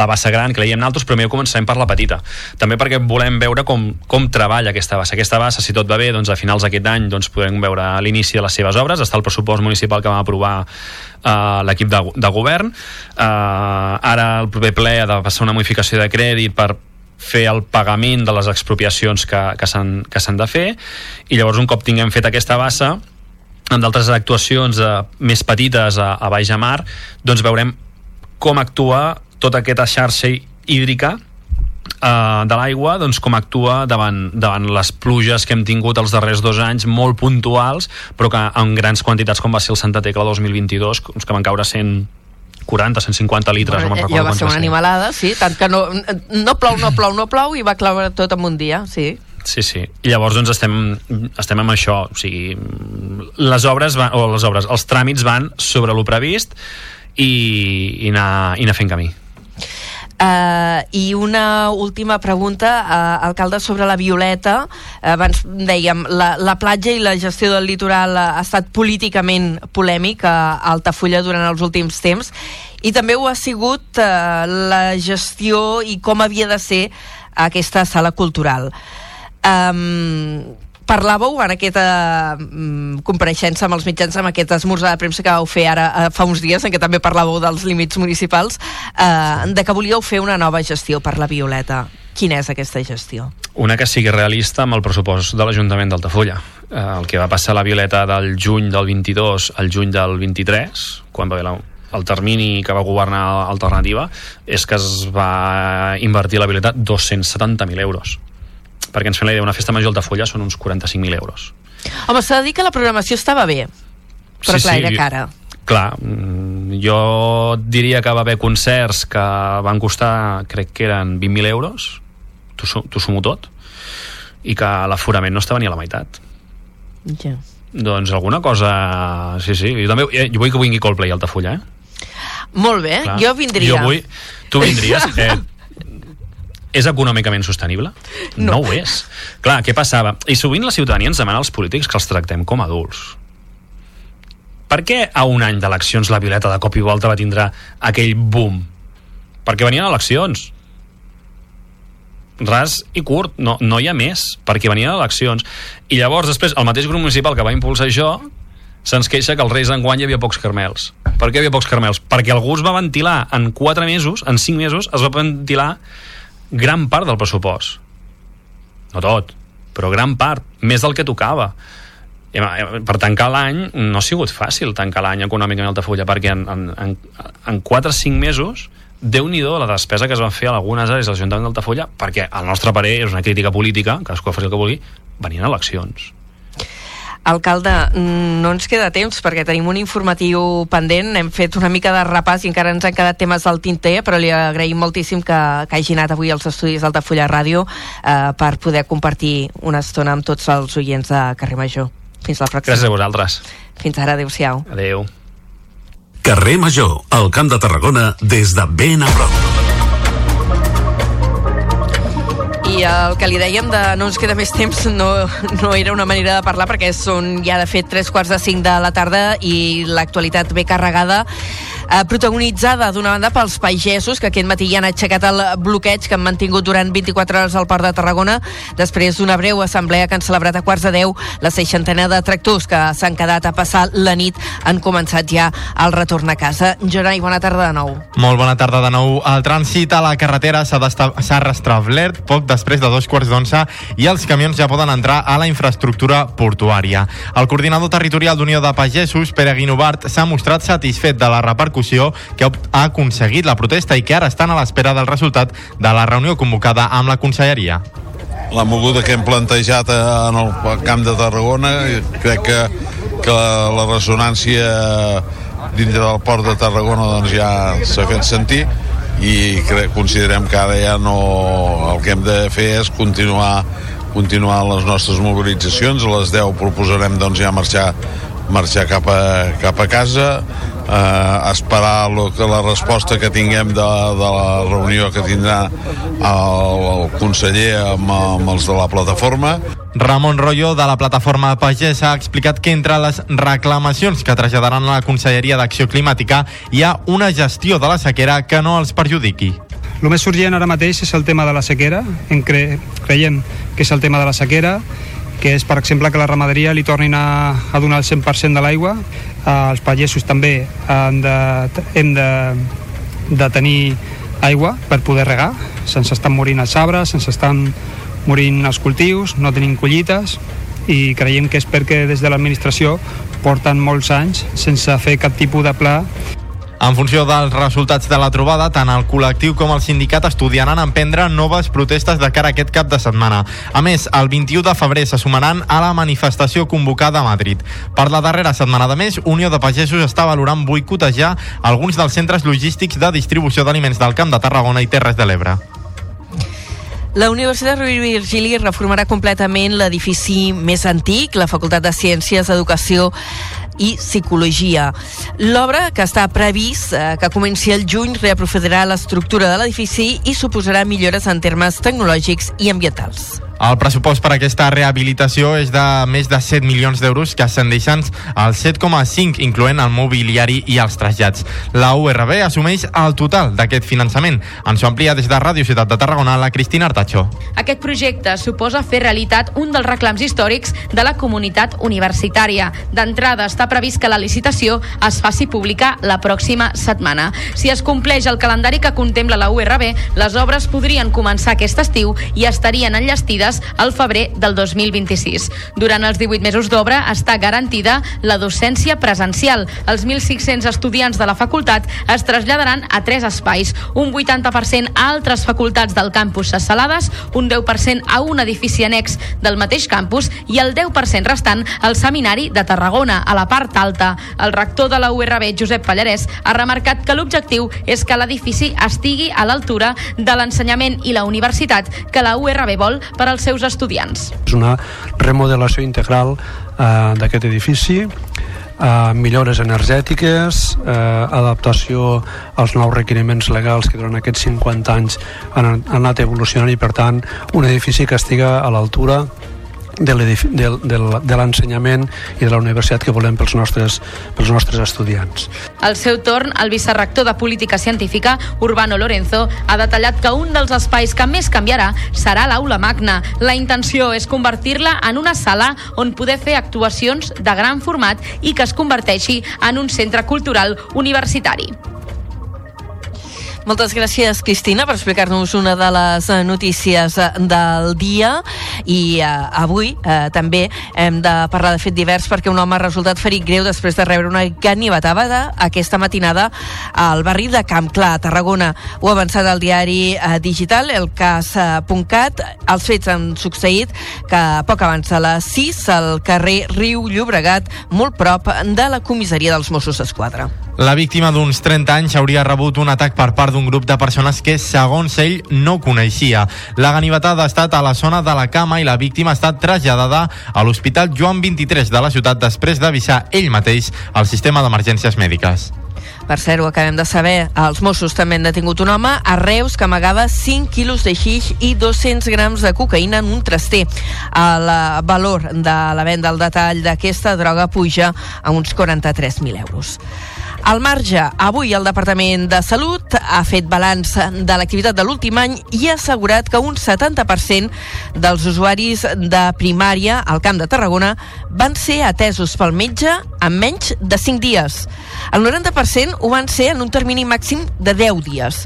la bassa gran, que la diem naltros, però millor començarem per la petita. També perquè volem veure com, com treballa aquesta bassa. Aquesta bassa, si tot va bé, doncs a finals d'aquest any doncs, podrem veure l'inici de les seves obres. Està el pressupost municipal que vam aprovar uh, l'equip de, de govern. Uh, ara el proper ple ha de passar una modificació de crèdit per fer el pagament de les expropiacions que, que s'han de fer i llavors un cop tinguem fet aquesta bassa amb d'altres actuacions eh, més petites a, a Baix Mar, doncs veurem com actua tota aquesta xarxa hídrica eh, de l'aigua, doncs com actua davant, davant les pluges que hem tingut els darrers dos anys, molt puntuals, però que en grans quantitats, com va ser el Santa Tecla 2022, que van caure 140, 150 litres, no me'n Bueno, recordo ja va ser una animalada, sí, tant que no, no plou, no plou, no plou, i va clavar tot en un dia, sí. Sí, sí. I llavors doncs estem, estem amb això, o sigui, les obres van, o les obres, els tràmits van sobre lo previst i, i, anar, i anar fent camí. Uh, I una última pregunta, uh, alcalde, sobre la Violeta. Abans dèiem, la, la platja i la gestió del litoral ha estat políticament polèmic a Altafulla durant els últims temps i també ho ha sigut uh, la gestió i com havia de ser aquesta sala cultural. Um, parlàveu en aquesta um, compareixença amb els mitjans, amb aquest esmorzar de premsa que vau fer ara uh, fa uns dies, en què també parlàveu dels límits municipals, uh, de que volíeu fer una nova gestió per la Violeta. Quina és aquesta gestió? Una que sigui realista amb el pressupost de l'Ajuntament d'Altafulla. Eh, el que va passar a la Violeta del juny del 22 al juny del 23, quan va haver la, el termini que va governar Alternativa, és que es va invertir a la Violeta 270.000 euros. Perquè ens fem la idea, una festa major Altafulla són uns 45.000 euros. Home, s'ha de dir que la programació estava bé, però clar, era jo- cara. Clar, mm, jo diria que va haver concerts que van costar, crec que eren 20.000 euros, t'ho sumo tot, i que l'aforament no estava ni a la meitat. Ja. Doncs alguna cosa... Sí, sí, jo també eh, jo vull que vingui Coldplay a Altafulla, eh? Molt bé, Clar. jo vindria. Jo vull... Tu vindries? Eh, és econòmicament sostenible? No. no ho és. Clar, què passava? I sovint la ciutadania ens demana als polítics que els tractem com adults. Per què a un any d'eleccions la Violeta de cop i volta va tindre aquell boom? Perquè venien eleccions. Ras i curt, no, no hi ha més, perquè venien eleccions. I llavors, després, el mateix grup municipal que va impulsar això se'ns queixa que els Reis enguany hi havia pocs carmels. Per què hi havia pocs carmels? Perquè algú es va ventilar en 4 mesos, en 5 mesos, es va ventilar gran part del pressupost. No tot, però gran part, més del que tocava. Eh, Per tancar l'any no ha sigut fàcil tancar l'any econòmicament a Altafulla perquè en, en, en, en 4 o 5 mesos déu nhi la despesa que es va fer a algunes àrees de l'Ajuntament d'Altafulla, perquè al nostre parer és una crítica política, cadascú faci el que vulgui, venien eleccions. Alcalde, mm, no ens queda temps perquè tenim un informatiu pendent, hem fet una mica de repàs i encara ens han quedat temes al tinter, però li agraïm moltíssim que, que hagi anat avui als estudis d'Altafulla Ràdio eh, per poder compartir una estona amb tots els oients de Carrer Major. Fins la pròxima. Gràcies a vosaltres. Fins ara, adeu-siau. Adeu. Carrer Major, al Camp de Tarragona, des de ben a prop. I el que li dèiem de no ens queda més temps no, no era una manera de parlar perquè són ja de fet tres quarts de cinc de la tarda i l'actualitat ve carregada eh, protagonitzada d'una banda pels pagesos que aquest matí ja han aixecat el bloqueig que han mantingut durant 24 hores al Port de Tarragona després d'una breu assemblea que han celebrat a quarts de 10 la seixantena de tractors que s'han quedat a passar la nit han començat ja el retorn a casa. Gerai, bona tarda de nou. Molt bona tarda de nou. El trànsit a la carretera s'ha restablert poc després de dos quarts d'onze i els camions ja poden entrar a la infraestructura portuària. El coordinador territorial d'Unió de Pagesos, Pere Guinovart, s'ha mostrat satisfet de la repercussió que ha aconseguit la protesta i que ara estan a l'espera del resultat de la reunió convocada amb la conselleria. la moguda que hem plantejat eh, en el camp de Tarragona crec que, que la ressonància dintre del port de Tarragona doncs ja s'ha fet sentir i crec, considerem que ara ja no el que hem de fer és continuar continuar les nostres mobilitzacions a les 10 proposarem doncs ja marxar marxar cap a, cap a casa eh, esperar lo que la resposta que tinguem de, de la reunió que tindrà el, el conseller amb, amb els de la plataforma Ramon Rollo, de la plataforma Pagès, ha explicat que entre les reclamacions que traslladaran a la Conselleria d'Acció Climàtica hi ha una gestió de la sequera que no els perjudiqui. El més urgent ara mateix és el tema de la sequera. En cre creiem que és el tema de la sequera, que és, per exemple, que la ramaderia li tornin a, a donar el 100% de l'aigua. Eh, els pagesos també han de, hem de, de tenir aigua per poder regar. Se'ns estan morint els arbres, se'ns estan morint els cultius, no tenim collites i creiem que és perquè des de l'administració porten molts anys sense fer cap tipus de pla En funció dels resultats de la trobada, tant el col·lectiu com el sindicat estudiaran emprendre noves protestes de cara a aquest cap de setmana. A més, el 21 de febrer se sumaran a la manifestació convocada a Madrid. Per la darrera setmana de mes, Unió de Pagesos està valorant boicotejar alguns dels centres logístics de distribució d'aliments del Camp de Tarragona i Terres de l'Ebre. La Universitat Rovira i Virgili reformarà completament l'edifici més antic, la Facultat de Ciències, Educació i Psicologia. L'obra, que està previst eh, que comenci el juny, reaprofitarà l'estructura de l'edifici i suposarà millores en termes tecnològics i ambientals. El pressupost per aquesta rehabilitació és de més de 7 milions d'euros que ascendeixen als 7,5 incloent el mobiliari i els trasllats. La URB assumeix el total d'aquest finançament. Ens ho amplia des de Ràdio Ciutat de Tarragona la Cristina Artacho. Aquest projecte suposa fer realitat un dels reclams històrics de la comunitat universitària. D'entrada, està previst que la licitació es faci pública la pròxima setmana. Si es compleix el calendari que contempla la URB, les obres podrien començar aquest estiu i estarien enllestides al febrer del 2026. Durant els 18 mesos d'obra està garantida la docència presencial. Els 1.600 estudiants de la facultat es traslladaran a tres espais, un 80% a altres facultats del campus a Salades, un 10% a un edifici annex del mateix campus i el 10% restant al Seminari de Tarragona, a la part alta. El rector de la URB, Josep Pallarès, ha remarcat que l'objectiu és que l'edifici estigui a l'altura de l'ensenyament i la universitat que la URB vol per als seus estudiants. És una remodelació integral eh, d'aquest edifici, eh, millores energètiques, eh, adaptació als nous requeriments legals que durant aquests 50 anys han, han anat evolucionant i, per tant, un edifici que estiga a l'altura de l'ensenyament i de la universitat que volem pels nostres, pels nostres estudiants. Al seu torn, el vicerrector de Política Científica, Urbano Lorenzo, ha detallat que un dels espais que més canviarà serà l'aula magna. La intenció és convertir-la en una sala on poder fer actuacions de gran format i que es converteixi en un centre cultural universitari. Moltes gràcies, Cristina, per explicar-nos una de les eh, notícies eh, del dia i eh, avui eh, també hem de parlar de fet divers perquè un home ha resultat ferit greu després de rebre una ganivetada aquesta matinada al barri de Camp Clar, a Tarragona. Ho ha avançat el diari eh, digital, el cas.cat. Els fets han succeït que poc abans de les 6 al carrer Riu Llobregat, molt prop de la comissaria dels Mossos d'Esquadra. La víctima d'uns 30 anys hauria rebut un atac per part d'un grup de persones que, segons ell, no coneixia. La ganivetada ha estat a la zona de la cama i la víctima ha estat traslladada a l'Hospital Joan 23 de la ciutat després d'avisar ell mateix al sistema d'emergències mèdiques. Per cert, ho acabem de saber, els Mossos també han detingut un home a Reus que amagava 5 quilos de xix i 200 grams de cocaïna en un traster. El valor de la venda al detall d'aquesta droga puja a uns 43.000 euros. Al marge, avui el Departament de Salut ha fet balanç de l'activitat de l'últim any i ha assegurat que un 70% dels usuaris de primària al Camp de Tarragona van ser atesos pel metge en menys de 5 dies. El 90% ho van ser en un termini màxim de 10 dies.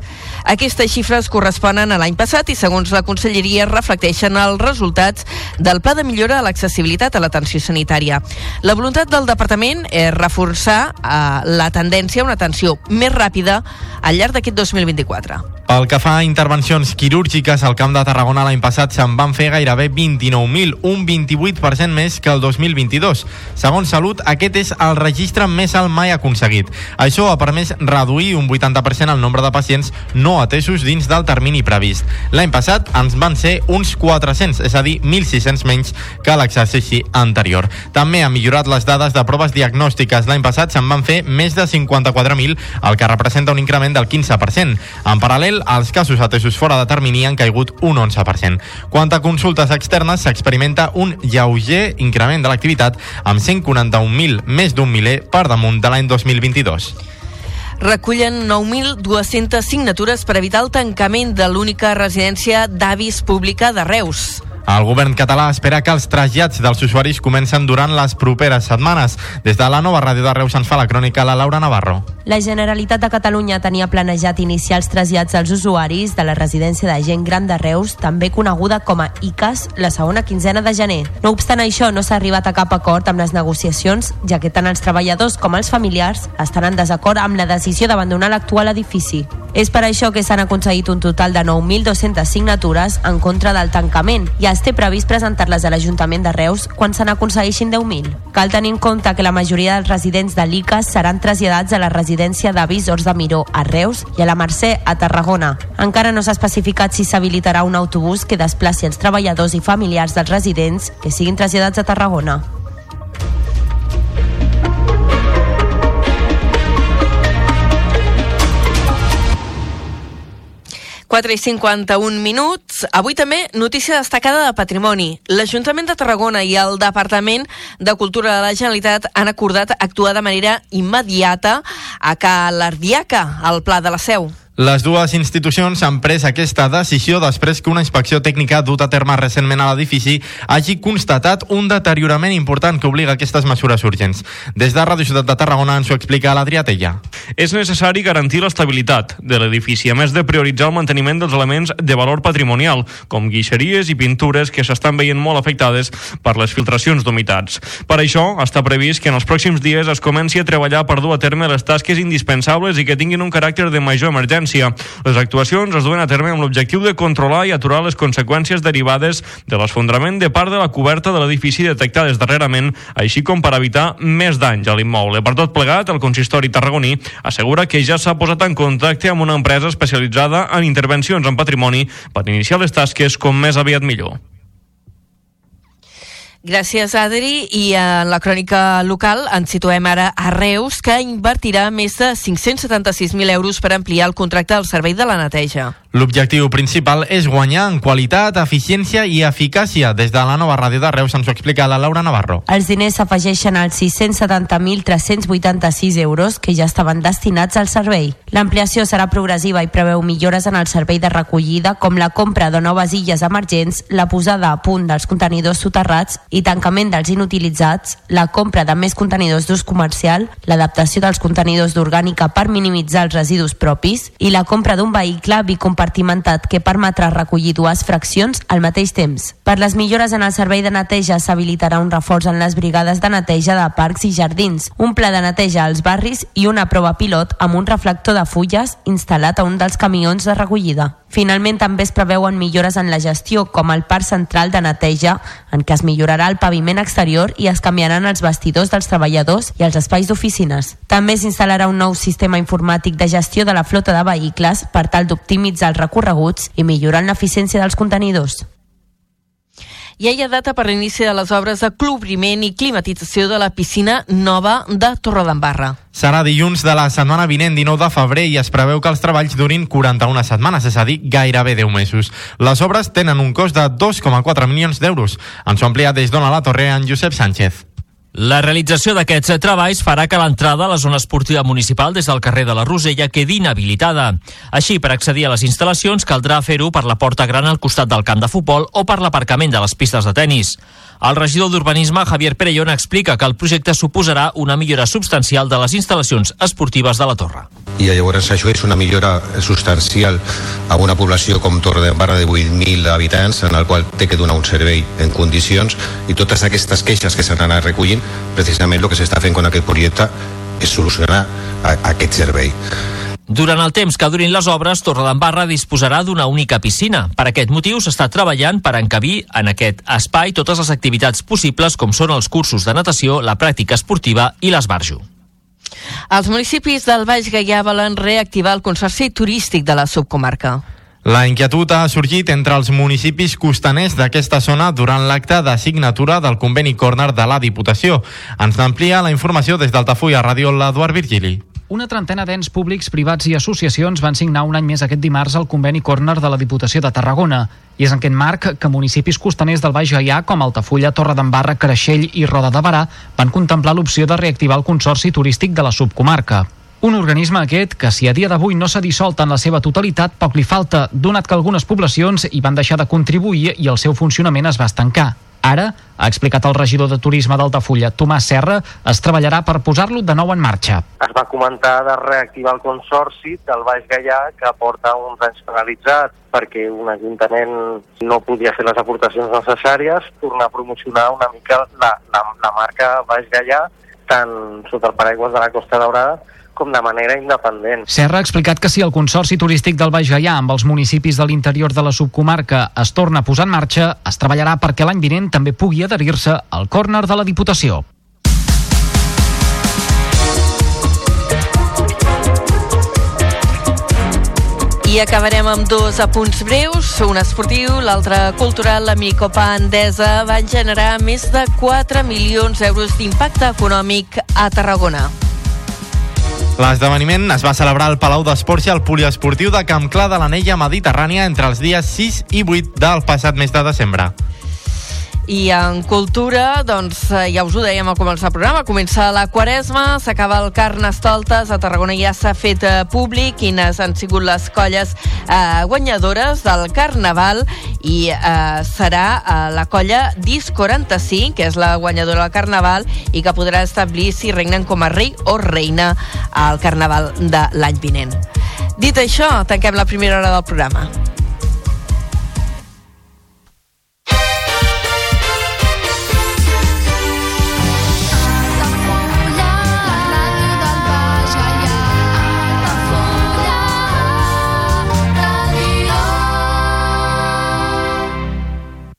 Aquestes xifres corresponen a l'any passat i, segons la Conselleria, reflecteixen els resultats del Pla de millora de l'accessibilitat a l'atenció sanitària. La voluntat del Departament és reforçar eh, la tendència a una atenció més ràpida al llarg d'aquest 2024. Pel que fa a intervencions quirúrgiques al Camp de Tarragona l'any passat se'n van fer gairebé 29.000, un 28% més que el 2022. Segons Salut, aquest és el registre més alt mai aconseguit. Això ha permès reduir un 80% el nombre de pacients no atesos dins del termini previst. L'any passat ens van ser uns 400, és a dir, 1.600 menys que l'exercici anterior. També ha millorat les dades de proves diagnòstiques. L'any passat se'n van fer més de 54.000, el que representa un increment del 15%. En paral·lel, els casos atesos fora de termini han caigut un 11%. Quant a consultes externes, s'experimenta un lleuger increment de l'activitat amb 141.000, més d'un miler per damunt de l'any 2022 recullen 9.200 signatures per evitar el tancament de l'única residència d'avis pública de Reus. El govern català espera que els trasllats dels usuaris comencen durant les properes setmanes. Des de la nova ràdio de Reus ens fa la crònica la Laura Navarro. La Generalitat de Catalunya tenia planejat iniciar els trasllats dels usuaris de la residència de gent gran de Reus, també coneguda com a ICAS, la segona quinzena de gener. No obstant això, no s'ha arribat a cap acord amb les negociacions, ja que tant els treballadors com els familiars estan en desacord amb la decisió d'abandonar l'actual edifici. És per això que s'han aconseguit un total de 9.200 signatures en contra del tancament i es té previst presentar-les a l'Ajuntament de Reus quan se n'aconsegueixin 10.000. Cal tenir en compte que la majoria dels residents de l'ICAS seran traslladats a la residència d'avis de Miró a Reus i a la Mercè a Tarragona. Encara no s'ha especificat si s'habilitarà un autobús que desplaci els treballadors i familiars dels residents que siguin traslladats a Tarragona. 4 i 51 minuts. Avui també notícia destacada de patrimoni. L'Ajuntament de Tarragona i el Departament de Cultura de la Generalitat han acordat actuar de manera immediata a Cal Ardiaca, al Pla de la Seu. Les dues institucions han pres aquesta decisió després que una inspecció tècnica dut a terme recentment a l'edifici hagi constatat un deteriorament important que obliga a aquestes mesures urgents. Des de Ràdio Ciutat de Tarragona ens ho explica l'Adrià Tella. És necessari garantir l'estabilitat de l'edifici, a més de prioritzar el manteniment dels elements de valor patrimonial, com guixeries i pintures que s'estan veient molt afectades per les filtracions d'humitats. Per això, està previst que en els pròxims dies es comenci a treballar per dur a terme les tasques indispensables i que tinguin un caràcter de major emergència emergència. Les actuacions es duen a terme amb l'objectiu de controlar i aturar les conseqüències derivades de l'esfondrament de part de la coberta de l'edifici detectades darrerament, així com per evitar més danys a l'immoble. Per tot plegat, el consistori tarragoní assegura que ja s'ha posat en contacte amb una empresa especialitzada en intervencions en patrimoni per iniciar les tasques com més aviat millor. Gràcies, Adri. I en la crònica local ens situem ara a Reus, que invertirà més de 576.000 euros per ampliar el contracte del servei de la neteja. L'objectiu principal és guanyar en qualitat, eficiència i eficàcia. Des de la nova ràdio de Reus ens ho explica la Laura Navarro. Els diners s'afegeixen als 670.386 euros que ja estaven destinats al servei. L'ampliació serà progressiva i preveu millores en el servei de recollida, com la compra de noves illes emergents, la posada a punt dels contenidors soterrats i i tancament dels inutilitzats, la compra de més contenidors d'ús comercial, l'adaptació dels contenidors d'orgànica per minimitzar els residus propis i la compra d'un vehicle bicompartimentat que permetrà recollir dues fraccions al mateix temps. Per les millores en el servei de neteja s'habilitarà un reforç en les brigades de neteja de parcs i jardins, un pla de neteja als barris i una prova pilot amb un reflector de fulles instal·lat a un dels camions de recollida. Finalment, també es preveuen millores en la gestió, com el parc central de neteja, en què es millorarà el paviment exterior i es canviaran els vestidors dels treballadors i els espais d'oficines. També s'instal·larà un nou sistema informàtic de gestió de la flota de vehicles per tal d'optimitzar els recorreguts i millorar l'eficiència dels contenidors. Ja hi ha data per l'inici de les obres de cobriment i climatització de la piscina nova de Torredembarra. Serà dilluns de la setmana vinent, 19 de febrer, i es preveu que els treballs durin 41 setmanes, és a dir, gairebé 10 mesos. Les obres tenen un cost de 2,4 milions d'euros. Ens ho amplia des d'Ona la Torre en Josep Sánchez. La realització d'aquests treballs farà que l'entrada a la zona esportiva municipal des del carrer de la Rosella quedi inhabilitada. Així, per accedir a les instal·lacions caldrà fer-ho per la porta gran al costat del camp de futbol o per l'aparcament de les pistes de tennis. El regidor d'Urbanisme, Javier Perellón, explica que el projecte suposarà una millora substancial de les instal·lacions esportives de la torre. i llavors això és una millora substancial a una població com Torredembarra de 8.000 habitants en el qual té que donar un servei en condicions i totes aquestes queixes que s'han anat recollint precisament el que s'està fent con aquest projecte és solucionar aquest servei. Durant el temps que durin les obres, Torredembarra disposarà d'una única piscina. Per aquest motiu s'està treballant per encabir en aquest espai totes les activitats possibles com són els cursos de natació, la pràctica esportiva i l'esbarjo. Els municipis del Baix Gaià volen reactivar el consorci turístic de la subcomarca. La inquietud ha sorgit entre els municipis costaners d'aquesta zona durant l'acte de signatura del conveni Corner de la Diputació. Ens amplia la informació des d'Altafulla Ràdio l'Eduard Virgili. Una trentena d'ens públics, privats i associacions van signar un any més aquest dimarts el conveni Corner de la Diputació de Tarragona. I és en aquest marc que municipis costaners del Baix Gaià, com Altafulla, Torredembarra, Creixell i Roda de Barà, van contemplar l'opció de reactivar el Consorci Turístic de la subcomarca. Un organisme aquest que, si a dia d'avui no s'ha dissolt en la seva totalitat, poc li falta, donat que algunes poblacions hi van deixar de contribuir i el seu funcionament es va estancar. Ara, ha explicat el regidor de Turisme d'Altafulla, Tomàs Serra, es treballarà per posar-lo de nou en marxa. es va comentar de reactivar el consorci del Baix Gaià que porta uns anys penalitzat perquè un ajuntament no podia fer les aportacions necessàries, tornar a promocionar una mica la, la, la marca Baix Gaià tant sota el paraigües de la Costa Daurada com de manera independent. Serra ha explicat que si el Consorci Turístic del Baix Gaià amb els municipis de l'interior de la subcomarca es torna a posar en marxa, es treballarà perquè l'any vinent també pugui adherir-se al córner de la Diputació. I acabarem amb dos apunts breus, un esportiu, l'altre cultural. La Micopa Endesa va generar més de 4 milions d'euros d'impacte econòmic a Tarragona. L'esdeveniment es va celebrar al Palau d'Esports i al Poliesportiu de Camp Clar de l'Anella Mediterrània entre els dies 6 i 8 del passat mes de desembre. I en cultura, doncs eh, ja us ho dèiem al començar el programa, comença la quaresma, s'acaba el Carnestoltes, a Tarragona ja s'ha fet eh, públic quines han sigut les colles eh, guanyadores del Carnaval i eh, serà eh, la colla Dis 45, que és la guanyadora del Carnaval i que podrà establir si regnen com a rei o reina al Carnaval de l'any vinent. Dit això, tanquem la primera hora del programa.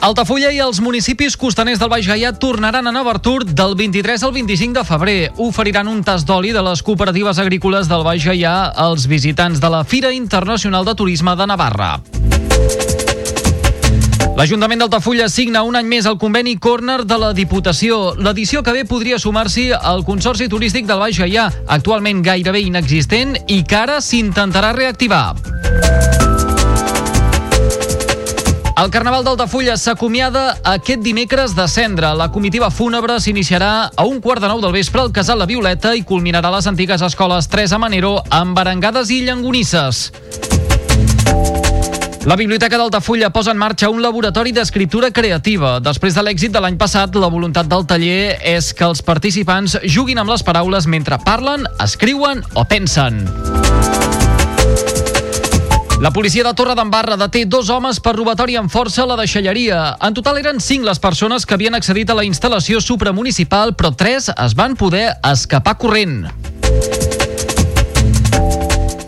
Altafulla i els municipis costaners del Baix Gaià tornaran a Nova Artur del 23 al 25 de febrer. Oferiran un tas d'oli de les cooperatives agrícoles del Baix Gaià als visitants de la Fira Internacional de Turisme de Navarra. L'Ajuntament d'Altafulla signa un any més el conveni Corner de la Diputació. L'edició que ve podria sumar-s'hi al Consorci Turístic del Baix Gaià, actualment gairebé inexistent i que ara s'intentarà reactivar. El Carnaval d'Altafulla s'acomiada aquest dimecres de cendre. La comitiva fúnebre s'iniciarà a un quart de nou del vespre al Casal La Violeta i culminarà a les antigues escoles Teresa Manero amb barangades i llangonisses. La Biblioteca d'Altafulla posa en marxa un laboratori d'escriptura creativa. Després de l'èxit de l'any passat, la voluntat del taller és que els participants juguin amb les paraules mentre parlen, escriuen o pensen. La policia de Torredembarra deté dos homes per robatori amb força a la deixalleria. En total eren cinc les persones que havien accedit a la instal·lació supramunicipal, però tres es van poder escapar corrent.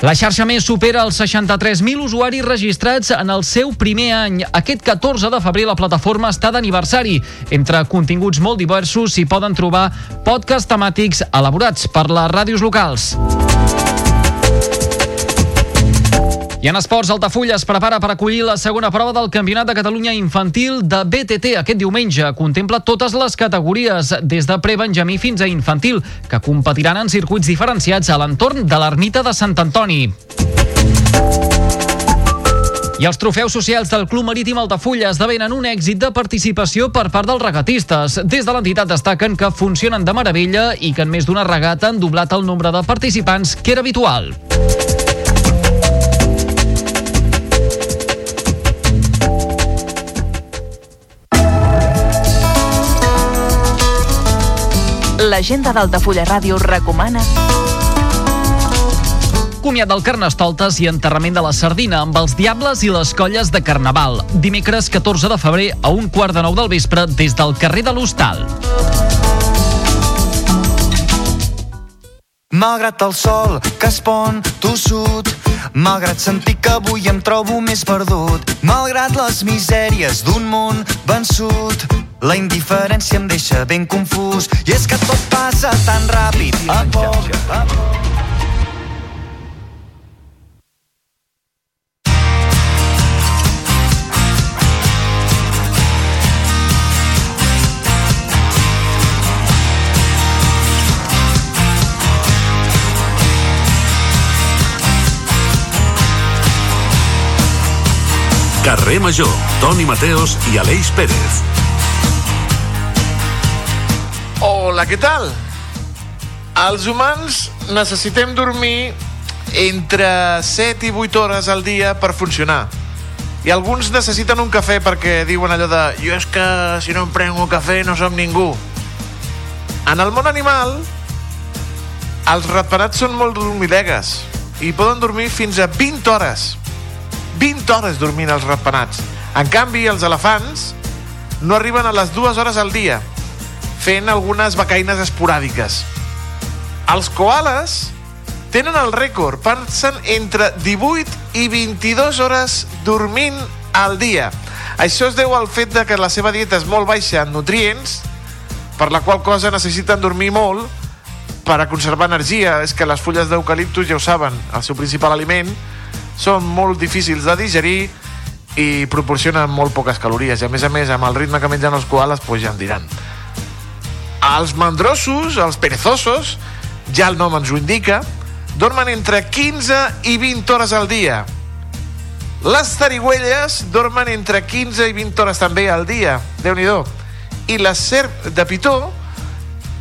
La xarxa més supera els 63.000 usuaris registrats en el seu primer any. Aquest 14 de febrer la plataforma està d'aniversari. Entre continguts molt diversos s'hi poden trobar podcasts temàtics elaborats per les ràdios locals. I en esports, Altafulla es prepara per acollir la segona prova del Campionat de Catalunya Infantil de BTT aquest diumenge. Contempla totes les categories, des de prebenjamí fins a infantil, que competiran en circuits diferenciats a l'entorn de l'ermita de Sant Antoni. I els trofeus socials del Club Marítim Altafulla esdevenen un èxit de participació per part dels regatistes. Des de l'entitat destaquen que funcionen de meravella i que en més d'una regata han doblat el nombre de participants que era habitual. L'agenda d'Altafulla Ràdio recomana Comiat del Carnestoltes i enterrament de la Sardina amb els Diables i les Colles de Carnaval. Dimecres 14 de febrer a un quart de nou del vespre des del carrer de l'Hostal. Malgrat el sol que es pon tossut, malgrat sentir que avui em trobo més perdut, malgrat les misèries d'un món vençut, La indiferència em deixa ben confús i és que tot passa tan ràpid a poc a poc. Carrer Major, Toni Mateos i Aleix Pérez. Hola, què tal? Els humans necessitem dormir entre 7 i 8 hores al dia per funcionar. I alguns necessiten un cafè perquè diuen allò de jo és que si no em prenc un cafè no som ningú. En el món animal, els ratpenats són molt dormidegues i poden dormir fins a 20 hores. 20 hores dormint els ratpenats. En canvi, els elefants no arriben a les dues hores al dia, fent algunes becaines esporàdiques. Els koalas tenen el rècord, passen entre 18 i 22 hores dormint al dia. Això es deu al fet de que la seva dieta és molt baixa en nutrients, per la qual cosa necessiten dormir molt per a conservar energia. És que les fulles d'eucaliptus, ja ho saben, el seu principal aliment, són molt difícils de digerir i proporcionen molt poques calories. I a més a més, amb el ritme que mengen els koalas, pues ja en diran. Els mandrosos, els perezosos, ja el nom ens ho indica, dormen entre 15 i 20 hores al dia. Les tarigüelles dormen entre 15 i 20 hores també al dia. déu nhi I les serp de pitó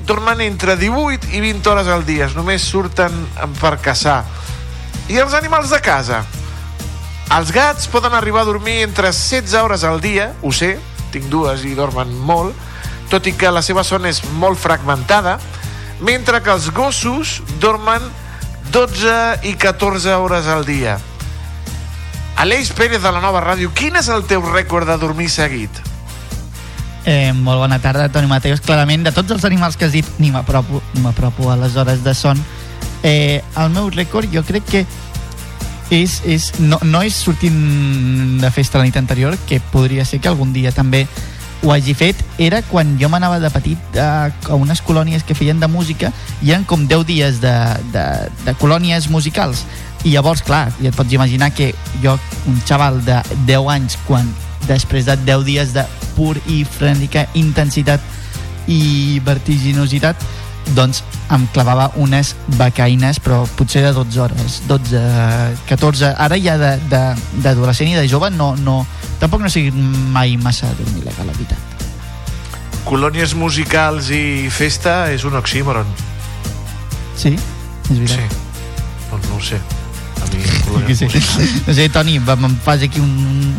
dormen entre 18 i 20 hores al dia. Només surten per caçar. I els animals de casa? Els gats poden arribar a dormir entre 16 hores al dia, ho sé, tinc dues i dormen molt, tot i que la seva son és molt fragmentada, mentre que els gossos dormen 12 i 14 hores al dia. Aleix Pérez de la Nova Ràdio, quin és el teu rècord de dormir seguit? Eh, molt bona tarda, Toni Mateus. Clarament, de tots els animals que has dit, ni m'apropo ni m'apropo a les hores de son. Eh, el meu rècord jo crec que és, és, no, no és sortint de festa la nit anterior, que podria ser que algun dia també ho hagi fet, era quan jo m'anava de petit a, a unes colònies que feien de música i eren com 10 dies de, de, de colònies musicals. I llavors, clar, ja et pots imaginar que jo, un xaval de 10 anys, quan després de 10 dies de pur i frenètica intensitat i vertiginositat, doncs em clavava unes becaines, però potser de 12 hores, 12, 14... Ara ja d'adolescent i de jove no, no, tampoc no he sigut mai massa dormilega, la veritat. Colònies musicals i festa és un oxímoron. Sí? És veritat. Sí. Doncs no ho sé. A mi, sí. No sé, Toni, em fas aquí un,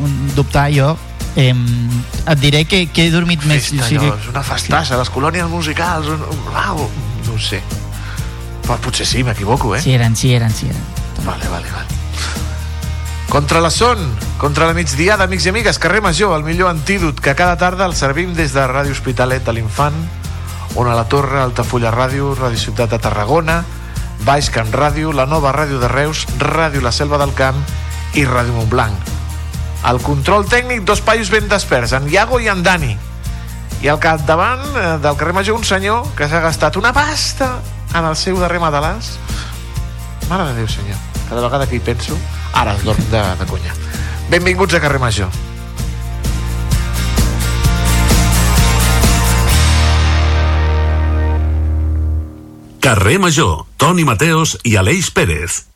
un dubtar jo. Eh, et diré que, que he dormit més... Festa, allò, és una festassa, les colònies musicals, un, un, uau, no ho sé. Però potser sí, m'equivoco, eh? Sí eren, sí eren, sí eren. Vale, vale, vale. Contra la son, contra la migdiada, amics i amigues, carrer Major, el millor antídot que cada tarda el servim des de Ràdio Hospitalet de l'Infant, on a la Torre, Altafulla Ràdio, Ràdio Ciutat de Tarragona, Baix Camp Ràdio, la nova Ràdio de Reus, Ràdio La Selva del Camp i Ràdio Montblanc. Al control tècnic, dos paios ben desperts, en Iago i en Dani. I al capdavant eh, del carrer Major un senyor que s'ha gastat una pasta en el seu darrer matalàs. Mare de Déu, senyor. Cada vegada que hi penso, ara es dorm de, de conya. Benvinguts a Carrer Major. Carrer Major, Toni Mateos i Aleix Pérez.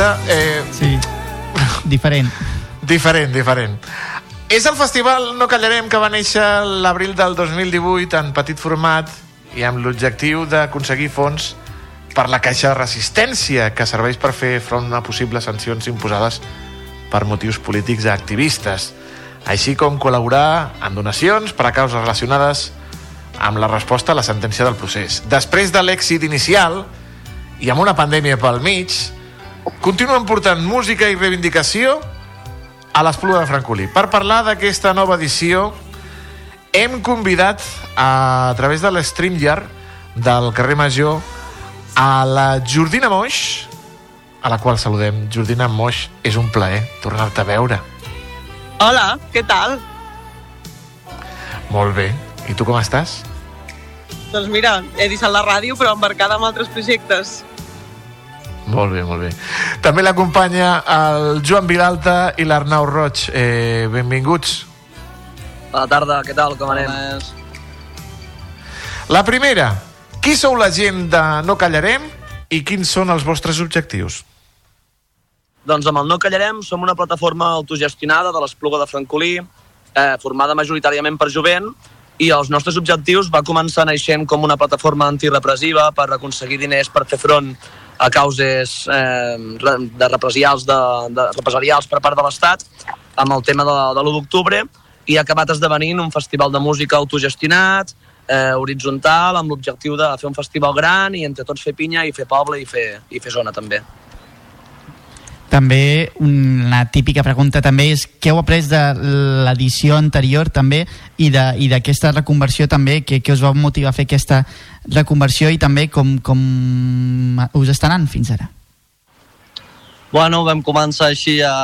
Musiqueta... Eh, Sí, diferent. Diferent, diferent. És el festival No Callarem que va néixer l'abril del 2018 en petit format i amb l'objectiu d'aconseguir fons per la caixa de resistència que serveix per fer front a possibles sancions imposades per motius polítics a activistes, així com col·laborar en donacions per a causes relacionades amb la resposta a la sentència del procés. Després de l'èxit inicial i amb una pandèmia pel mig, continuen portant música i reivindicació a l'Espluga de Francolí. Per parlar d'aquesta nova edició, hem convidat a, a través de l'StreamYard del carrer Major a la Jordina Moix, a la qual saludem. Jordina Moix, és un plaer tornar-te a veure. Hola, què tal? Molt bé. I tu com estàs? Doncs mira, he deixat la ràdio però embarcada amb altres projectes. Molt bé, molt bé. També l'acompanya el Joan Vilalta i l'Arnau Roig. Eh, benvinguts. Bona tarda, què tal, com anem? La primera, qui sou la gent de No Callarem i quins són els vostres objectius? Doncs amb el No Callarem som una plataforma autogestionada de l'Espluga de Francolí, eh, formada majoritàriament per jovent, i els nostres objectius va començar naixent com una plataforma antirepressiva per aconseguir diners per fer front a causes eh, de represalials, de, de represalials per part de l'Estat amb el tema de, de l'1 d'octubre i ha acabat esdevenint un festival de música autogestionat, eh, horitzontal, amb l'objectiu de fer un festival gran i entre tots fer pinya i fer poble i fer, i fer zona també. També una típica pregunta també és què heu après de l'edició anterior també i d'aquesta reconversió també, que, que us va motivar a fer aquesta reconversió i també com, com us està anant fins ara? Bueno, vam començar així a,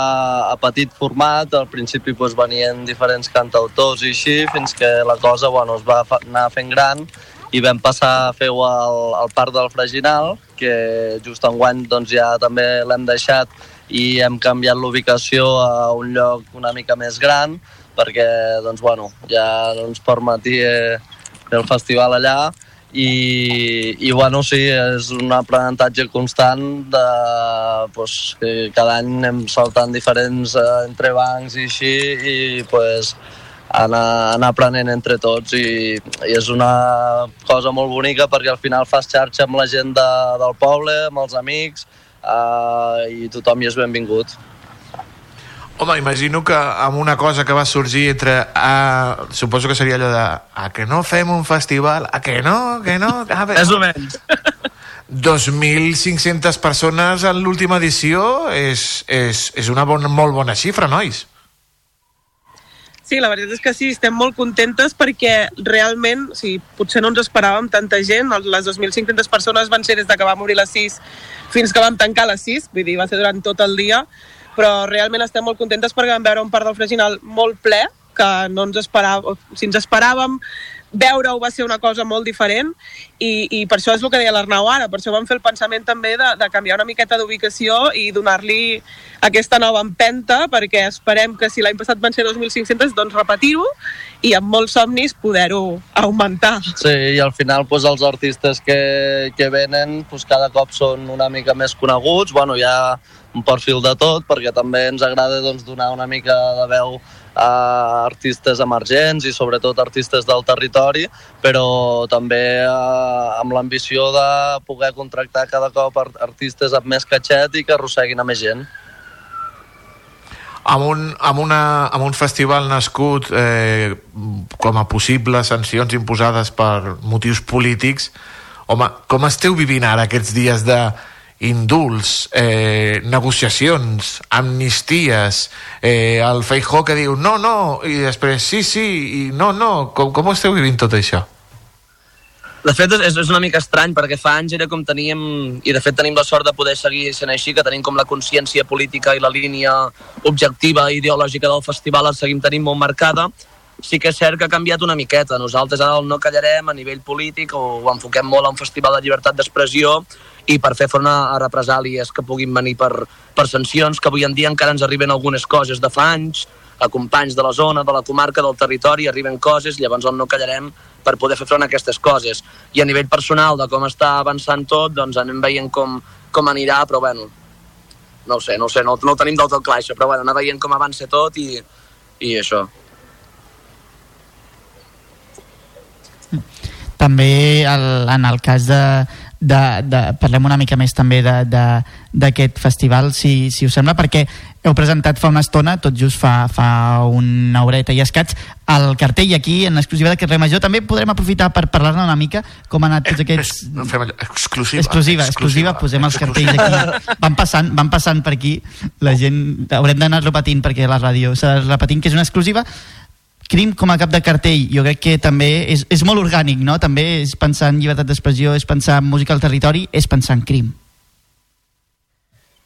a petit format, al principi doncs, venien diferents cantautors i així, fins que la cosa bueno, es va anar fent gran i vam passar a fer-ho al, al Parc del Freginal, que just enguany doncs, ja també l'hem deixat i hem canviat l'ubicació a un lloc una mica més gran perquè doncs, bueno, ja ens permetia fer el festival allà i, i bueno, sí, és un aprenentatge constant de, pues, que cada any anem saltant diferents eh, entrebancs i així i pues, anar, anar aprenent entre tots i, i és una cosa molt bonica perquè al final fas xarxa amb la gent de, del poble, amb els amics eh, i tothom hi és benvingut. Home, imagino que amb una cosa que va sorgir entre... A, suposo que seria allò de... A que no fem un festival? A que no? Que no? A veure, Més o menys. 2.500 persones en l'última edició és, és, és una bona, molt bona xifra, nois. Sí, la veritat és que sí, estem molt contentes perquè realment, o sigui, potser no ens esperàvem tanta gent, les 2.500 persones van ser des de que vam obrir les 6 fins que vam tancar les 6, vull dir, va ser durant tot el dia, però realment estem molt contentes perquè vam veure un parc del Freginal molt ple, que no ens esperàvem, si ens esperàvem veure-ho va ser una cosa molt diferent i, i per això és el que deia l'Arnau ara, per això vam fer el pensament també de, de canviar una miqueta d'ubicació i donar-li aquesta nova empenta perquè esperem que si l'any passat van ser 2.500 doncs repetir-ho i amb molts somnis poder-ho augmentar. Sí, i al final pues, els artistes que, que venen pues, cada cop són una mica més coneguts. Bueno, hi ha un perfil de tot, perquè també ens agrada doncs, donar una mica de veu a artistes emergents i sobretot artistes del territori, però també eh, amb l'ambició de poder contractar cada cop art- artistes amb més catxet i que arrosseguin a més gent. Amb un, amb, una, amb un festival nascut eh, com a possibles sancions imposades per motius polítics, home, com esteu vivint ara aquests dies de indults, eh, negociacions, amnisties, eh, el Feijó que diu no, no, i després sí, sí, i no, no, com, com esteu vivint tot això? De fet, és, és una mica estrany, perquè fa anys era com teníem, i de fet tenim la sort de poder seguir sent així, que tenim com la consciència política i la línia objectiva i ideològica del festival la seguim tenint molt marcada. Sí que és cert que ha canviat una miqueta. Nosaltres ara no callarem a nivell polític o ho enfoquem molt a un festival de llibertat d'expressió i per fer front a, represàlies que puguin venir per, per sancions, que avui en dia encara ens arriben algunes coses de fa anys, a companys de la zona, de la comarca, del territori, arriben coses, llavors el no callarem per poder fer front a aquestes coses. I a nivell personal de com està avançant tot, doncs anem veient com, com anirà, però bueno, no ho sé, no ho sé, no, no ho tenim del tot clar això, però bueno, anar veient com avança tot i, i això. També el, en el cas de, de, de, parlem una mica més també de- de- d'aquest festival si, si us sembla, perquè heu presentat fa una estona, tot just fa, fa una horeta i escaig, el cartell aquí en exclusiva de Carrer Major també podrem aprofitar per parlar-ne una mica com han anat tots aquests... No fem allò, exclusiva. Exclusiva, exclusiva, posem els cartells aquí. Van passant, van passant per aquí, la gent... Haurem d'anar repetint perquè la ràdio s'ha repetint que és una exclusiva. Crim com a cap de cartell, jo crec que també és, és molt orgànic, no? També és pensar en llibertat d'expressió, és pensar en música al territori, és pensar en crim.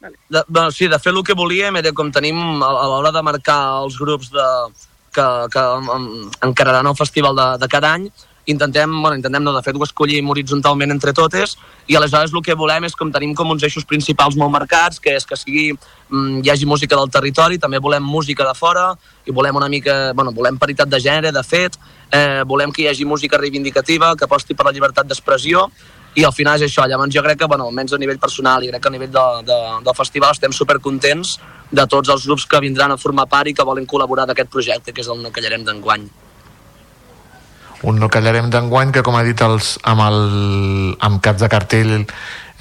De, bueno, sí, de fer el que volíem era com tenim a, a l'hora de marcar els grups de, que, que en, encararan el festival de, de cada any, intentem, bueno, intentem no, de fet ho escollim horitzontalment entre totes i aleshores el que volem és com tenim com uns eixos principals molt marcats, que és que sigui, mm, hi hagi música del territori, també volem música de fora i volem una mica, bueno, volem paritat de gènere, de fet, eh, volem que hi hagi música reivindicativa, que aposti per la llibertat d'expressió i al final és això, llavors jo crec que, bueno, almenys a nivell personal i crec que a nivell de, de, del festival estem supercontents de tots els grups que vindran a formar part i que volen col·laborar d'aquest projecte, que és el No Callarem d'enguany. Un no callarem d'enguany que com ha dit els, amb, el, amb caps de cartell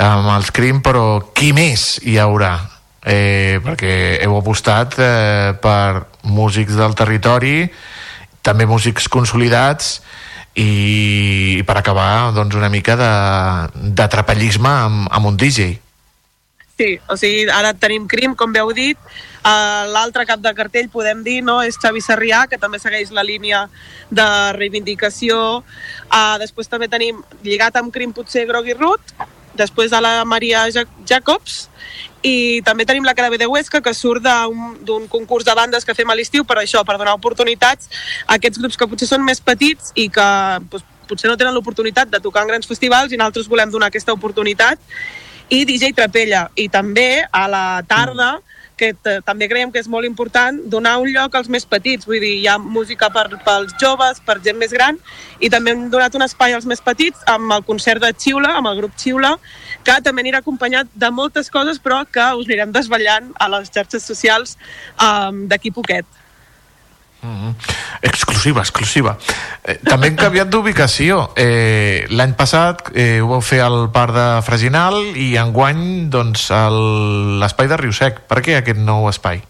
amb els crim però qui més hi haurà? Eh, perquè heu apostat eh, per músics del territori també músics consolidats i, i per acabar doncs, una mica de, de amb, amb un DJ Sí, o sigui, ara tenim Crim, com heu dit. Uh, L'altre cap de cartell, podem dir, no, és Xavi Sarrià, que també segueix la línia de reivindicació. Uh, després també tenim, lligat amb Crim, potser Grogui Root, després a la Maria Ja- Jacobs, i també tenim la Cara B de Huesca, que surt d'un concurs de bandes que fem a l'estiu per això, per donar oportunitats a aquests grups que potser són més petits i que doncs, potser no tenen l'oportunitat de tocar en grans festivals i nosaltres volem donar aquesta oportunitat i DJ Trapella. I també a la tarda, que també creiem que és molt important, donar un lloc als més petits. Vull dir, hi ha música per, pels joves, per gent més gran, i també hem donat un espai als més petits amb el concert de Xiula, amb el grup Xiula, que també anirà acompanyat de moltes coses, però que us anirem desvetllant a les xarxes socials um, d'aquí poquet. Mm, exclusiva, exclusiva. Eh, també hem canviat d'ubicació. Eh, L'any passat eh, ho vau fer al parc de Freginal i enguany doncs, l'espai de Riu Sec. Per què aquest nou espai?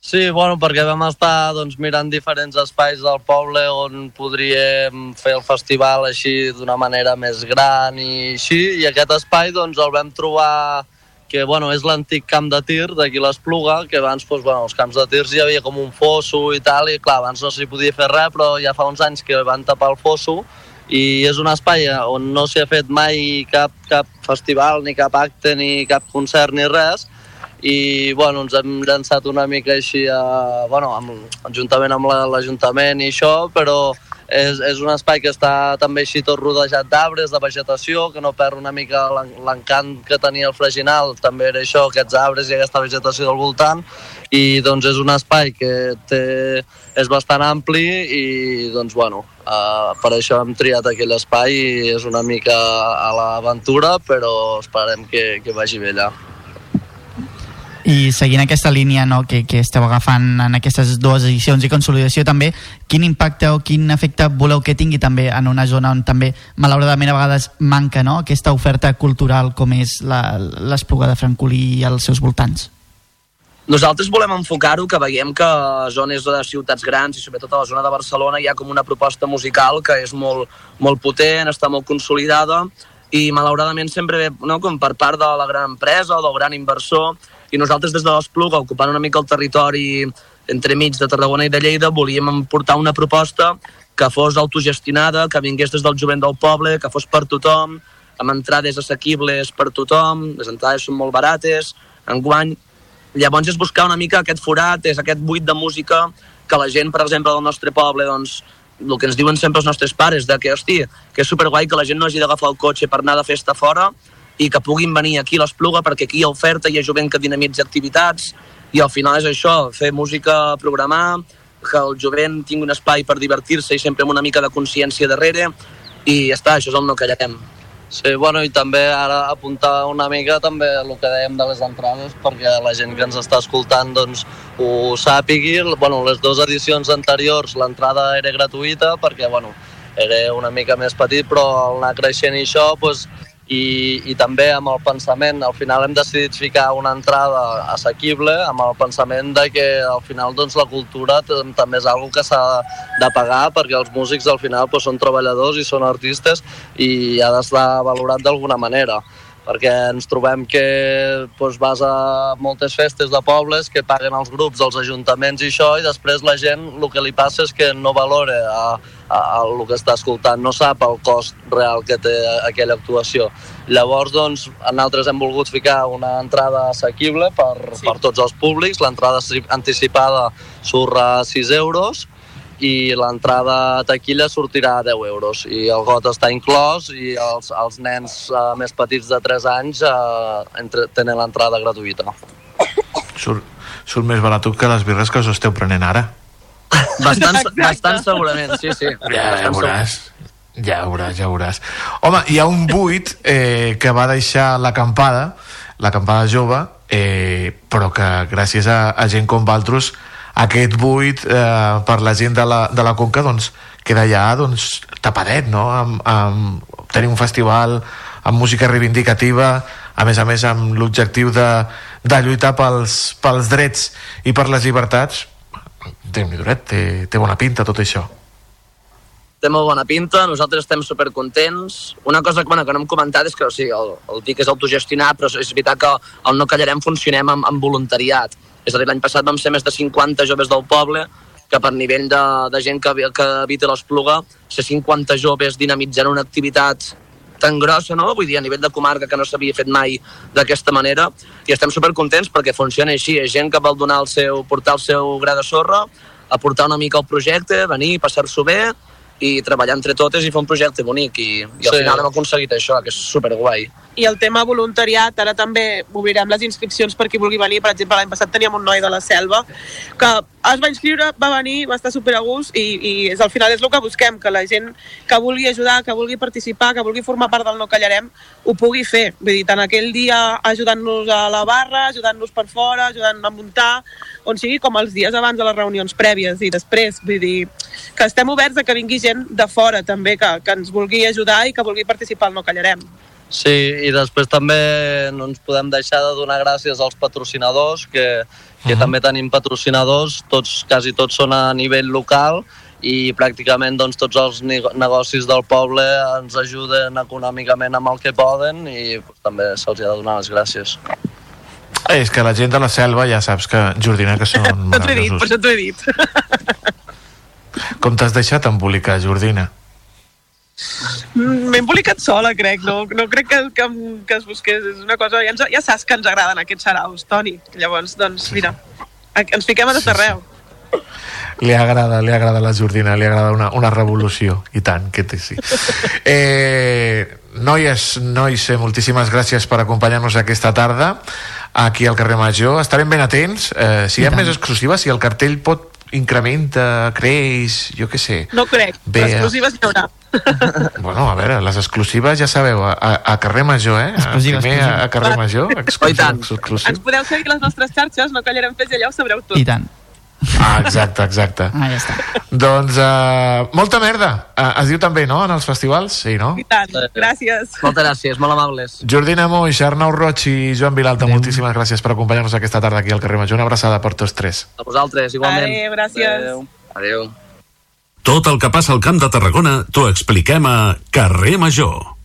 Sí, bueno, perquè vam estar doncs, mirant diferents espais del poble on podríem fer el festival així d'una manera més gran i així, i aquest espai doncs, el vam trobar que bueno, és l'antic camp de tir d'aquí l'Espluga, que abans doncs, bueno, els camps de tirs hi havia com un fosso i tal, i clar, abans no s'hi podia fer res, però ja fa uns anys que van tapar el fosso i és un espai on no s'hi ha fet mai cap, cap festival, ni cap acte, ni cap concert, ni res, i bueno, ens hem llançat una mica així a, bueno, amb, juntament amb la- l'Ajuntament i això, però és, és un espai que està també així tot rodejat d'arbres, de vegetació, que no perd una mica l'en- l'encant que tenia el Freginal, també era això, aquests arbres i aquesta vegetació del voltant, i doncs és un espai que té, és bastant ampli i doncs bueno, uh, per això hem triat aquell espai i és una mica a l'aventura, però esperem que, que vagi bé allà. I seguint aquesta línia no, que, que esteu agafant en aquestes dues edicions i consolidació també, quin impacte o quin efecte voleu que tingui també en una zona on també malauradament a vegades manca no, aquesta oferta cultural com és l'Espluga de Francolí i els seus voltants? Nosaltres volem enfocar-ho que veiem que a zones de ciutats grans i sobretot a la zona de Barcelona hi ha com una proposta musical que és molt, molt potent, està molt consolidada i malauradament sempre ve no, com per part de la gran empresa o del gran inversor i nosaltres des de l'Espluga, ocupant una mica el territori entremig de Tarragona i de Lleida, volíem portar una proposta que fos autogestionada, que vingués des del jovent del poble, que fos per tothom, amb entrades assequibles per tothom, les entrades són molt barates, enguany. Llavors és buscar una mica aquest forat, és aquest buit de música que la gent, per exemple, del nostre poble, doncs, el que ens diuen sempre els nostres pares, de que, hosti, que és superguai que la gent no hagi d'agafar el cotxe per anar de festa fora i que puguin venir aquí a l'Espluga perquè aquí hi ha oferta, hi ha jovent que dinamitza activitats i al final és això, fer música, programar, que el jovent tingui un espai per divertir-se i sempre amb una mica de consciència darrere i ja està, això és el no callarem. Sí, bueno, i també ara apuntar una mica també el que dèiem de les entrades perquè la gent que ens està escoltant doncs, ho sàpigui. Bueno, les dues edicions anteriors l'entrada era gratuïta perquè bueno, era una mica més petit, però al anar creixent i això, doncs, i, i també amb el pensament, al final hem decidit ficar una entrada assequible amb el pensament de que al final doncs, la cultura també és algo que s'ha de pagar perquè els músics al final doncs, són treballadors i són artistes i ha d'estar valorat d'alguna manera perquè ens trobem que doncs, vas a moltes festes de pobles que paguen els grups, els ajuntaments i això, i després la gent el que li passa és que no valora a, a, a el que està escoltant, no sap el cost real que té aquella actuació. Llavors, doncs, nosaltres hem volgut ficar una entrada assequible per, sí. per tots els públics. L'entrada anticipada surt a 6 euros i l'entrada a taquilla sortirà a 10 euros i el got està inclòs i els, els nens eh, més petits de 3 anys eh, entre, tenen l'entrada gratuïta. Surt, surt més barat que les birres que us esteu prenent ara. Bastant, bastant segurament, sí, sí. Ja, ja veuràs. Ja veuràs, ja veuràs. Home, hi ha un buit eh, que va deixar l'acampada, l'acampada jove, eh, però que gràcies a, a gent com Valtros aquest buit eh, per la gent de la, de la Conca doncs, queda ja doncs, tapadet, no? Amb, amb tenir un festival amb música reivindicativa, a més a més amb l'objectiu de, de lluitar pels, pels drets i per les llibertats. nhi té, té bona pinta tot això. té molt bona pinta, nosaltres estem supercontents. Una cosa bueno, que no hem comentat és que o sigui, el, el DIC és autogestionat, però és veritat que el No Callarem funcionem amb, amb voluntariat. És a dir, l'any passat vam ser més de 50 joves del poble que per nivell de, de gent que, que habita l'Espluga, ser 50 joves dinamitzant una activitat tan grossa, no? Vull dir, a nivell de comarca que no s'havia fet mai d'aquesta manera i estem supercontents perquè funciona així. És gent que vol donar el seu, portar el seu gra de sorra, aportar una mica al projecte, venir, passar-s'ho bé i treballar entre totes i fer un projecte bonic i, i al Sí. final hem aconseguit això, que és superguai. I el tema voluntariat, ara també obrirem les inscripcions per qui vulgui venir. Per exemple, l'any passat teníem un noi de la selva que es va inscriure, va venir, va estar super a gust i, i és, al final és el que busquem, que la gent que vulgui ajudar, que vulgui participar, que vulgui formar part del No Callarem, ho pugui fer. Vull dir, tant aquell dia ajudant-nos a la barra, ajudant-nos per fora, ajudant a muntar, on sigui com els dies abans de les reunions prèvies i després. Vull dir, que estem oberts a que vingui gent de fora també, que, que ens vulgui ajudar i que vulgui participar al No Callarem. Sí, i després també no ens podem deixar de donar gràcies als patrocinadors, que, que també tenim patrocinadors, tots, quasi tots són a nivell local, i pràcticament doncs, tots els nego- negocis del poble ens ajuden econòmicament amb el que poden i doncs, també se'ls ha de donar les gràcies. Eh, És que la gent de la selva ja saps que, Jordina, que són t'ho he dit, per això t'ho he dit. Com t'has deixat embolicar, Jordina? Mm, M'he embolicat sola, crec. No, no crec que, que, que es busqués. És una cosa... Ja, ens, ja saps que ens agraden aquests saraus, Toni. Llavors, doncs, mira, ens fiquem a tot arreu. Li agrada, li agrada la Jordina, li agrada una, una revolució, i tant, que té sí. Eh, noies, nois, eh, moltíssimes gràcies per acompanyar-nos aquesta tarda aquí al carrer Major. Estarem ben atents. Eh, si hi ha més exclusives, si el cartell pot incrementa, creix, jo què sé. No crec. Bé, Exclusives n'hi haurà. Bueno, a veure, les exclusives ja sabeu, a, a, carrer Major, eh? Exclusiva, Primer exclusiva. a, a carrer Major, exclusiva, exclusiva. Ens podeu seguir les nostres xarxes, no callarem fes i allà ho sabreu tot. I tant. Ah, exacte, exacte. Ah, ja està. Doncs uh, molta merda. Uh, es diu també, no?, en els festivals? Sí, no? I tant. Gràcies. Moltes gràcies, molt amables. Jordina Moix, Arnau Roig i Joan Vilalta, moltíssimes gràcies per acompanyar-nos aquesta tarda aquí al carrer Major. Una abraçada per tots tres. A vosaltres, igualment. Adéu, gràcies. Adéu. Adéu. Tot el que passa al Camp de Tarragona t'ho expliquem a Carrer Major.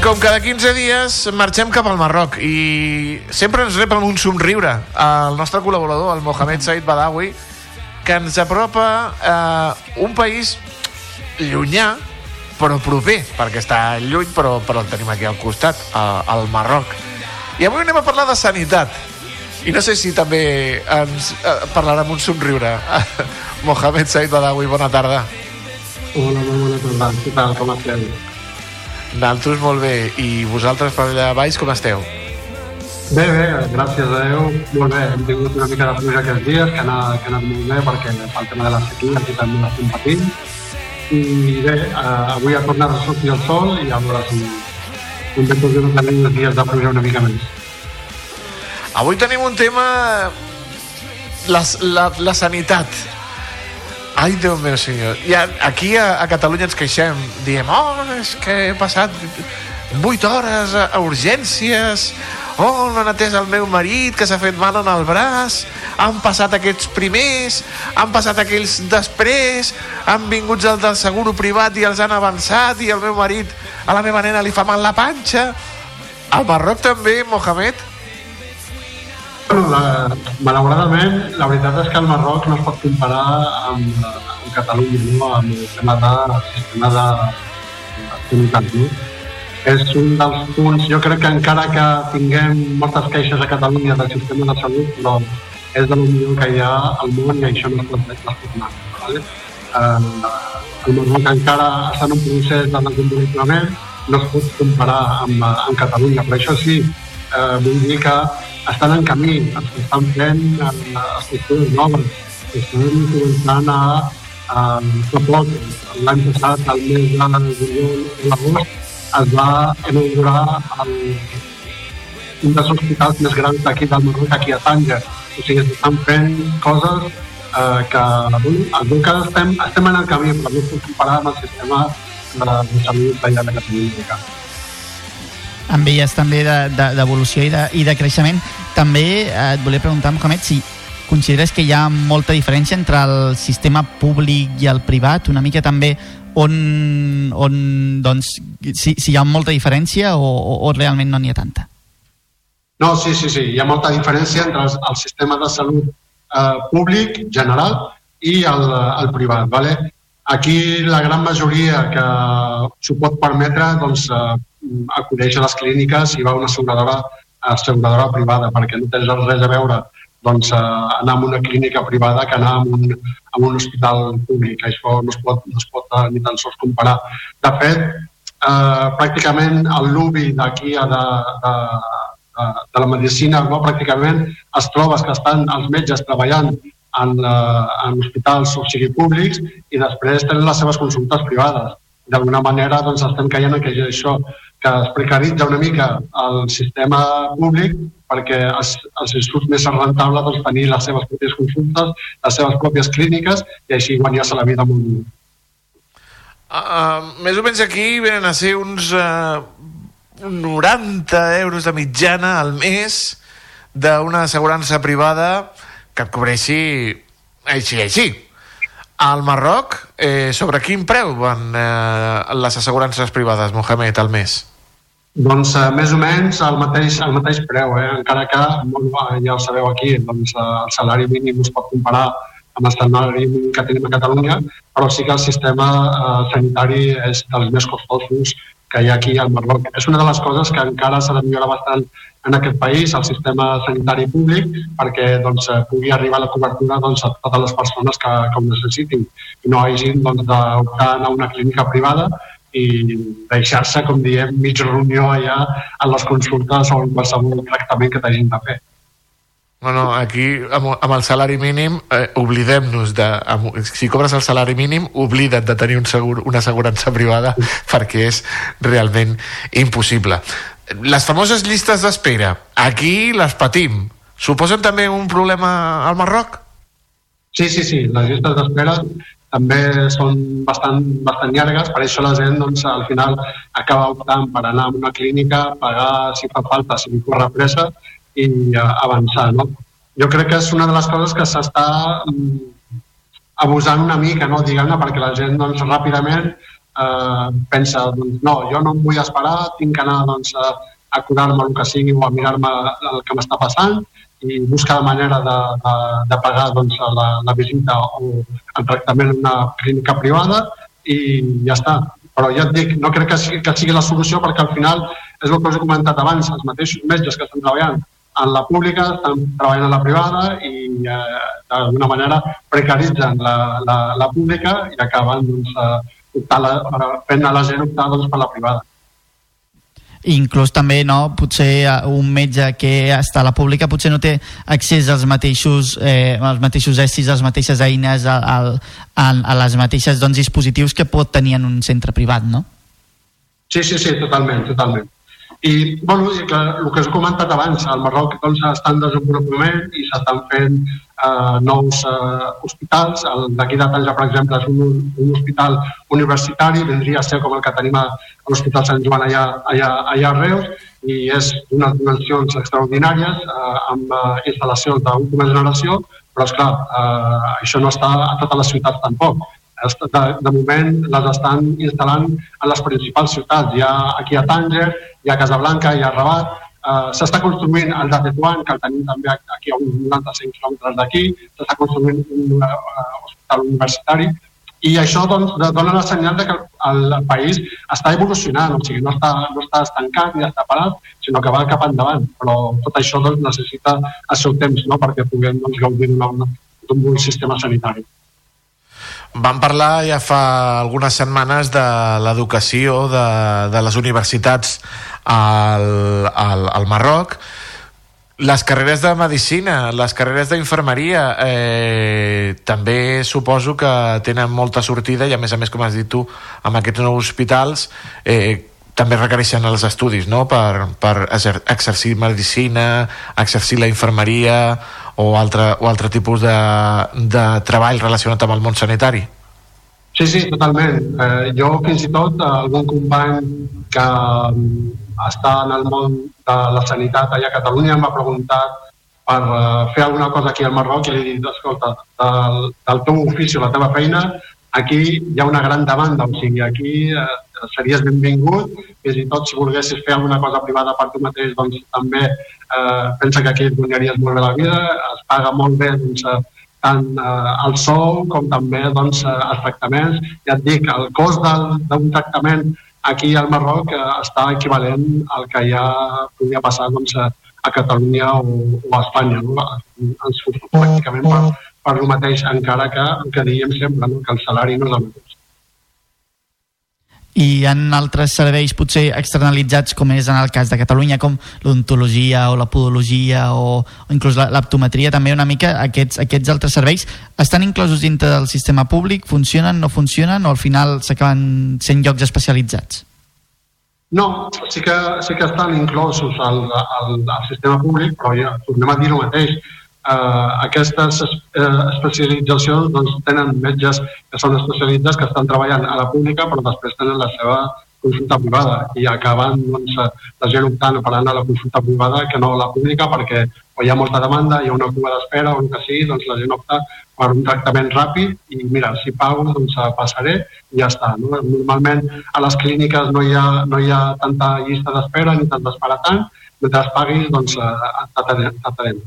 Com cada 15 dies marxem cap al Marroc i sempre ens rep amb un somriure el nostre col·laborador, el Mohamed Said Badawi, que ens apropa eh, un país llunyà però proper, perquè està lluny però, però el tenim aquí al costat, al Marroc. I avui anem a parlar de sanitat. I no sé si també ens eh, parlarà amb un somriure. Mohamed Said Badawi, bona tarda. Hola, molt bona tarda. Què tal, com esteu? Naltros molt bé. I vosaltres per allà baix com esteu? Bé, bé, gràcies a Déu, molt bé. Hem tingut una mica de pluja aquests dies, que ha anat, que ha anat molt bé, perquè el tema de la sequia aquí també l'estem patint. I bé, eh, avui ha tornat a sortir el sol i a veure si de tots no tenim uns dies de pluja una mica més. Avui tenim un tema... La, la, la sanitat. Ai, Déu meu senyor. Ja, aquí a, a Catalunya ens queixem. Diem, oh, és que he passat 8 hores a, a urgències. Oh, no han atès el meu marit, que s'ha fet mal en el braç. Han passat aquests primers, han passat aquells després, han vingut els del seguro privat i els han avançat i el meu marit, a la meva nena li fa mal la panxa. Al Marroc també, Mohamed? Bueno, la, malauradament, la veritat és que el Marroc no es pot comparar amb, amb Catalunya, no? amb el tema de sistema de, sanitat, no? És un dels punts, jo crec que encara que tinguem moltes queixes a Catalunya del sistema de salut, però és de lo millor que hi ha al món i això no es pot, anar. ¿vale? Eh, el Marroc encara està en un procés de desenvolupament, no es pot comparar amb, amb Catalunya, però això sí, eh, vull dir que estan en camí, estan fent eh, estructures noves, estan començant a, a fa poc, l'any passat, al mes de l'agost, es va inaugurar el, un dels hospitals més grans d'aquí del Marroc, aquí a Tànger. O sigui, s'estan fent coses eh, que, es veu que estem, estem en el camí, però no pot comparar amb el sistema de, de salut d'allà de Catalunya. amb elles també d'evolució de, d'evolució i, de, i de creixement. També eh, et volia preguntar, Mohamed, si consideres que hi ha molta diferència entre el sistema públic i el privat, una mica també on, on doncs, si, si hi ha molta diferència o, o, o realment no n'hi ha tanta? No, sí, sí, sí. Hi ha molta diferència entre el, el sistema de salut eh, públic general i el, el privat. ¿vale? Aquí la gran majoria que s'ho pot permetre doncs, eh, acudeix a les clíniques i va a una asseguradora, asseguradora privada perquè no tens res a veure doncs, eh, anar a una clínica privada que anar a un, a un hospital públic. Això no es pot, no es pot eh, ni tan sols comparar. De fet, eh, pràcticament el lobby d'aquí de, de, de, de la medicina, no? pràcticament es trobes que estan els metges treballant en, eh, en hospitals o sigui públics i després tenen les seves consultes privades. D'alguna manera doncs, estem caient en que això, que es precaritza una mica el sistema públic perquè els, els surt més rentable doncs, tenir les seves pròpies consultes, les seves pròpies clíniques i així guanyar-se la vida molt millor. Uh, més o menys aquí venen a ser uns uh, 90 euros de mitjana al mes d'una assegurança privada que et cobreixi així, així. Al Marroc, eh, sobre quin preu van eh, les assegurances privades, Mohamed, al mes? Doncs eh, més o menys el mateix, el mateix preu, eh? encara que, molt, ja ho sabeu aquí, doncs, eh, el salari mínim es pot comparar amb el salari mínim que tenim a Catalunya, però sí que el sistema eh, sanitari és dels més costosos que hi ha aquí al Marroc. És una de les coses que encara s'ha de millorar bastant en aquest país, el sistema sanitari públic, perquè doncs, eh, pugui arribar la cobertura doncs, a totes les persones que, que ho necessitin i no hagin doncs, d'optar a una clínica privada i deixar-se, com diem, mig reunió allà a les consultes o en qualsevol tractament que t'hagin de fer. No, no, aquí amb, amb el salari mínim eh, oblidem-nos de... Amb, si cobres el salari mínim, oblida't de tenir un segur, una assegurança privada perquè és realment impossible. Les famoses llistes d'espera, aquí les patim. Suposen també un problema al Marroc? Sí, sí, sí, les llistes d'espera també són bastant, bastant llargues, per això la gent doncs, al final acaba optant per anar a una clínica, pagar si fa falta, si li corre pressa i uh, avançar. No? Jo crec que és una de les coses que s'està um, abusant una mica, no? diguem-ne, perquè la gent doncs, ràpidament eh, pensa, doncs, no, jo no em vull esperar, tinc que anar doncs, a, a curar-me el que sigui o a mirar-me el que m'està passant i buscar la manera de, de, de pagar doncs, la, la visita o el tractament en una clínica privada i ja està. Però ja et dic, no crec que sigui, que sigui la solució perquè al final és el que us he comentat abans, els mateixos metges que estan treballant en la pública, estan treballant a la privada i eh, d'alguna manera precaritzen la, la, la pública i acaben doncs, eh, la, fent a la gent optar doncs, per la privada. inclús també no, potser eh, un metge que està a la pública potser no té accés als mateixos eh, als mateixos estris, a les mateixes eines a, a, a, a les mateixes doncs, dispositius que pot tenir en un centre privat, no? Sí, sí, sí, totalment, totalment. I, bueno, i que, el que us he comentat abans, al Marroc doncs, està en desenvolupament i s'estan fent eh, nous eh, hospitals. D'aquí de Tanja, per exemple, és un, un hospital universitari, vindria a ser com el que tenim a, l'Hospital Sant Joan allà, allà, allà a Reus, i és d'unes dimensions extraordinàries, eh, amb eh, instal·lacions d'última generació, però, esclar, eh, això no està a totes les ciutats tampoc de, de moment les estan instal·lant a les principals ciutats. Hi ha aquí a Tànger, hi ha Casablanca, hi ha Rabat, Uh, s'està construint el de Tetuán, que el tenim també aquí a uns 95 quilòmetres d'aquí, s'està construint un uh, hospital universitari, i això doncs, dona la senyal de que el, el país està evolucionant, o sigui, no està, no està estancat ni està parat, sinó que va cap endavant, però tot això doncs, necessita el seu temps no? perquè puguem doncs, gaudir d'un bon sistema sanitari. Vam parlar ja fa algunes setmanes de l'educació de, de les universitats al, al, al Marroc. Les carreres de medicina, les carreres d'infermeria, eh, també suposo que tenen molta sortida i a més a més, com has dit tu, amb aquests nous hospitals eh, també requereixen els estudis no? per, per exercir medicina, exercir la infermeria o altre, o altre tipus de, de treball relacionat amb el món sanitari? Sí, sí, totalment. Eh, jo fins i tot algun company que mm, està en el món de la sanitat allà a Catalunya m'ha preguntat per uh, fer alguna cosa aquí al Marroc i li he dit, escolta, del, del teu ofici, la teva feina, aquí hi ha una gran demanda, o sigui, aquí uh, series benvingut, fins i tot si volguessis fer alguna cosa privada per tu mateix, doncs també eh, pensa que aquí et guanyaries molt bé la vida, es paga molt bé doncs, eh, tant eh, el sou com també doncs, eh, els tractaments. Ja et dic, el cost d'un tractament aquí al Marroc eh, està equivalent al que ja podria passar doncs, a Catalunya o, o a Espanya. No? Ens fot pràcticament per, per el mateix, encara que el que diem sempre, no? que el salari no és el mateix i ha altres serveis potser externalitzats com és en el cas de Catalunya com l'ontologia o la podologia o, o inclús l'aptometria també una mica aquests, aquests altres serveis estan inclosos dintre del sistema públic funcionen, no funcionen o al final s'acaben sent llocs especialitzats? No, sí que, sí que estan inclosos al, al, al sistema públic però ja tornem a dir el mateix eh, aquestes eh, especialitzacions doncs, tenen metges que són especialitzats que estan treballant a la pública però després tenen la seva consulta privada i acaben doncs, la gent optant per anar a la consulta privada que no a la pública perquè o hi ha molta demanda, hi ha una cua d'espera o el que sigui, doncs la gent opta per un tractament ràpid i mira, si pago doncs passaré i ja està. No? Normalment a les clíniques no hi ha, no hi ha tanta llista d'espera ni tant d'espera tant, mentre paguis doncs eh, t'atarem.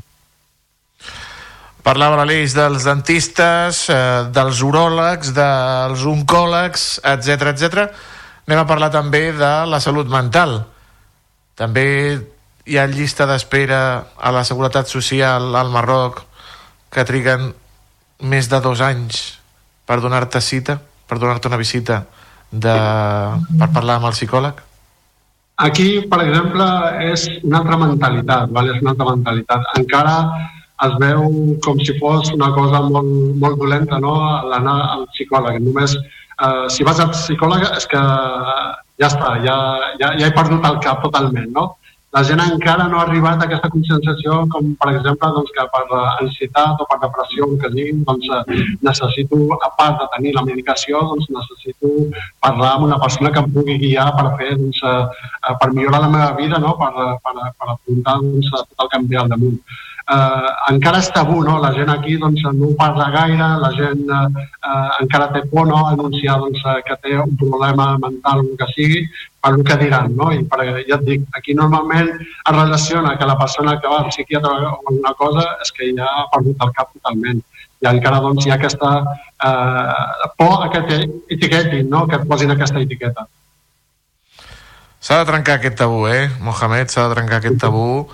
Parlava l'Aleix dels dentistes, eh, dels uròlegs, dels oncòlegs, etc etc. Anem a parlar també de la salut mental. També hi ha llista d'espera a la Seguretat Social al Marroc que triguen més de dos anys per donar-te cita, per donar-te una visita de, per parlar amb el psicòleg? Aquí, per exemple, és una altra mentalitat, vale? és una altra mentalitat. Encara es veu com si fos una cosa molt, molt dolenta, no?, l'anar al psicòleg. Només, eh, si vas al psicòleg és que ja està, ja, ja, ja he perdut el cap totalment, no? La gent encara no ha arribat a aquesta conscienciació com, per exemple, doncs, que per ansietat o per depressió, que diguin, doncs, eh, necessito, a part de tenir la medicació, doncs, necessito parlar amb una persona que em pugui guiar per fer, doncs, eh, eh per millorar la meva vida, no? per, per, per afrontar doncs, tot el que em ve al damunt eh, encara és tabú, no? La gent aquí doncs, no ho parla gaire, la gent eh, eh, encara té por no? anunciar doncs, eh, que té un problema mental o que sigui, per el que diran, no? I per, ja et dic, aquí normalment es relaciona que la persona que va al psiquiatre o alguna cosa és que ja ha perdut el cap totalment i encara doncs, hi ha aquesta eh, por que t'etiquetin, no? que et posin aquesta etiqueta. S'ha de trencar aquest tabú, eh, Mohamed? S'ha de trencar aquest tabú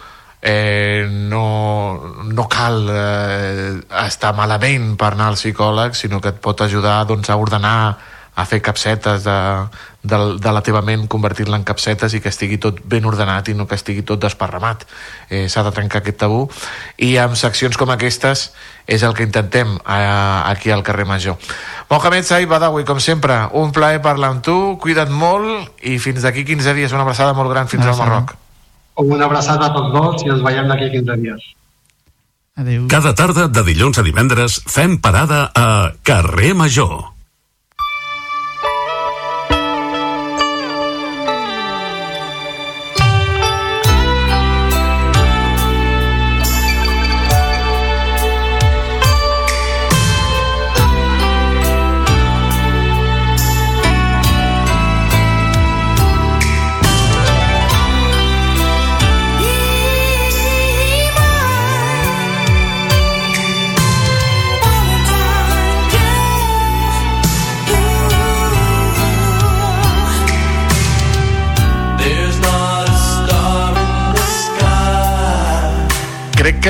eh, no, no cal eh, estar malament per anar al psicòleg, sinó que et pot ajudar doncs, a ordenar, a fer capsetes de, de, de la teva ment, convertir-la en capsetes i que estigui tot ben ordenat i no que estigui tot desparramat. Eh, S'ha de trencar aquest tabú i amb seccions com aquestes és el que intentem eh, aquí al carrer Major. Mohamed Saïd Badawi, com sempre, un plaer parlar amb tu, cuida't molt i fins d'aquí 15 dies una abraçada molt gran fins al Marroc. Una abraçada a tots dos i ens veiem d'aquí a 15 dies. Adéu. Cada tarda de dilluns a divendres fem parada a Carrer Major.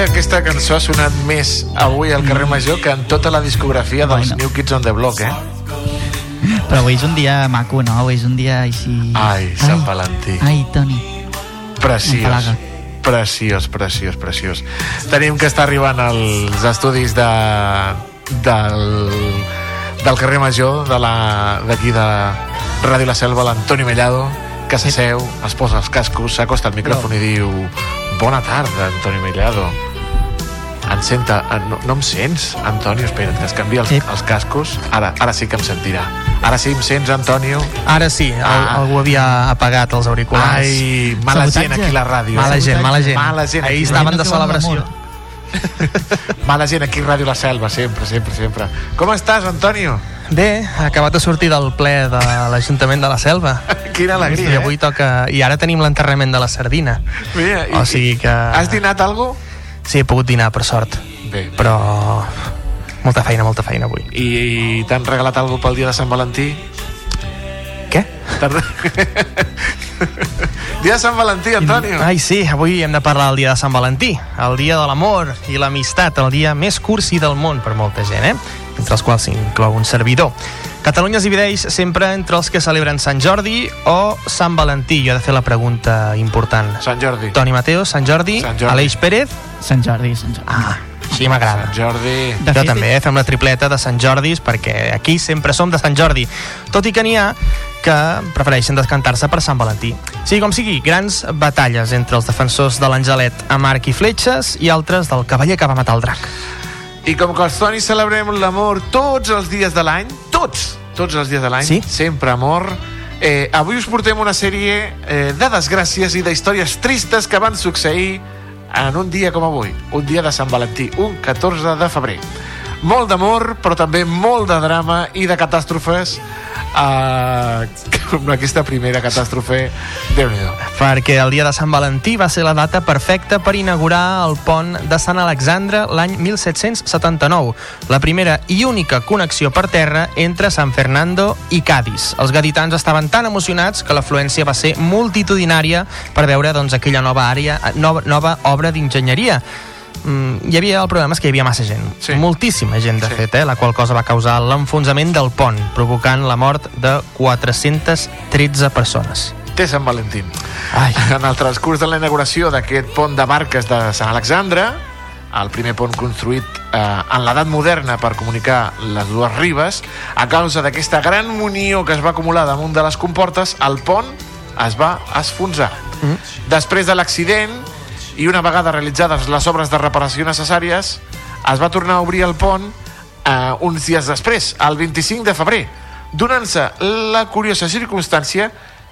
Que aquesta cançó ha sonat més avui al carrer Major que en tota la discografia dels New Kids on the Block, eh? Però avui és un dia maco, no? Avui és un dia així... Ai, Sant Valentí. Ai, Toni. Preciós. Preciós, preciós, preciós. Tenim que estar arribant als estudis de, del, del carrer Major, de la- d'aquí de, Ràdio La Selva, l'Antoni Mellado, que s'asseu, es posa els cascos, s'acosta al micròfon i diu Bona tarda, Antoni Mellado. Em senta... eh, No, no em sents, Antonio? Espera't, que es canvia els, els cascos. Ara, ara sí que em sentirà. Ara sí em sents, Antonio? Ara sí, Ah. algú havia apagat els auriculars. Ai, mala gent aquí a la ràdio. Mala gent, mala gent. Mala gent. Ahir estaven de celebració. Mala gent aquí a Ràdio La Selva, sempre, sempre, sempre. Com estàs, Antonio? Bé, ha acabat de sortir del ple de l'Ajuntament de la Selva. Quina alegria, I avui toca... I ara tenim l'enterrament de la sardina. Mira, i, O sigui que... Has dinat algo? Sí, he pogut dinar, per sort. Bé. Però... Molta feina, molta feina avui. I, i t'han regalat algo pel dia de Sant Valentí? Què? dia de Sant Valentí, Antonio. Ai, sí, avui hem de parlar del dia de Sant Valentí, el dia de l'amor i l'amistat, el dia més cursi del món per molta gent, eh? entre els quals s'inclou un servidor. Catalunya es divideix sempre entre els que celebren Sant Jordi o Sant Valentí. Jo he de fer la pregunta important. Sant Jordi. Toni Mateo, Sant Jordi, Sant Jordi. Aleix Pérez. Sant Jordi, Sant Jordi. Ah, així m'agrada. Sant Jordi. De jo també, eh? fem la tripleta de Sant Jordis perquè aquí sempre som de Sant Jordi. Tot i que n'hi ha que prefereixen descantar-se per Sant Valentí. Sigui com sigui, grans batalles entre els defensors de l'Angelet amb arc i fletxes i altres del cavaller que va matar el drac. I com que els Tonis celebrem l'amor tots els dies de l'any, tots, tots els dies de l'any, Sí? sempre amor, eh, avui us portem una sèrie eh, de desgràcies i d'històries tristes que van succeir en un dia com avui, un dia de Sant Valentí, un 14 de febrer. Molt d'amor, però també molt de drama i de catàstrofes eh, com aquesta primera catàstrofe, déu nhi Perquè el dia de Sant Valentí va ser la data perfecta per inaugurar el pont de Sant Alexandre l'any 1779, la primera i única connexió per terra entre San Fernando i Cádiz. Els gaditans estaven tan emocionats que l'afluència va ser multitudinària per veure doncs, aquella nova àrea, nova, nova obra d'enginyeria. Mm, hi havia el problema és que hi havia massa gent, sí. moltíssima gent de sí. fet, eh, la qual cosa va causar l'enfonsament del pont, provocant la mort de 413 persones. té Sant Valentín. Ai. En el transcurs de la inauguració d'aquest pont de barques de Sant Alexandre, el primer pont construït eh, en l'edat moderna per comunicar les dues ribes, a causa d'aquesta gran munió que es va acumular damunt de les comportes, el pont es va esfonsar. Mm. Després de l'accident, i una vegada realitzades les obres de reparació necessàries, es va tornar a obrir el pont eh, uns dies després, el 25 de febrer, donant-se la curiosa circumstància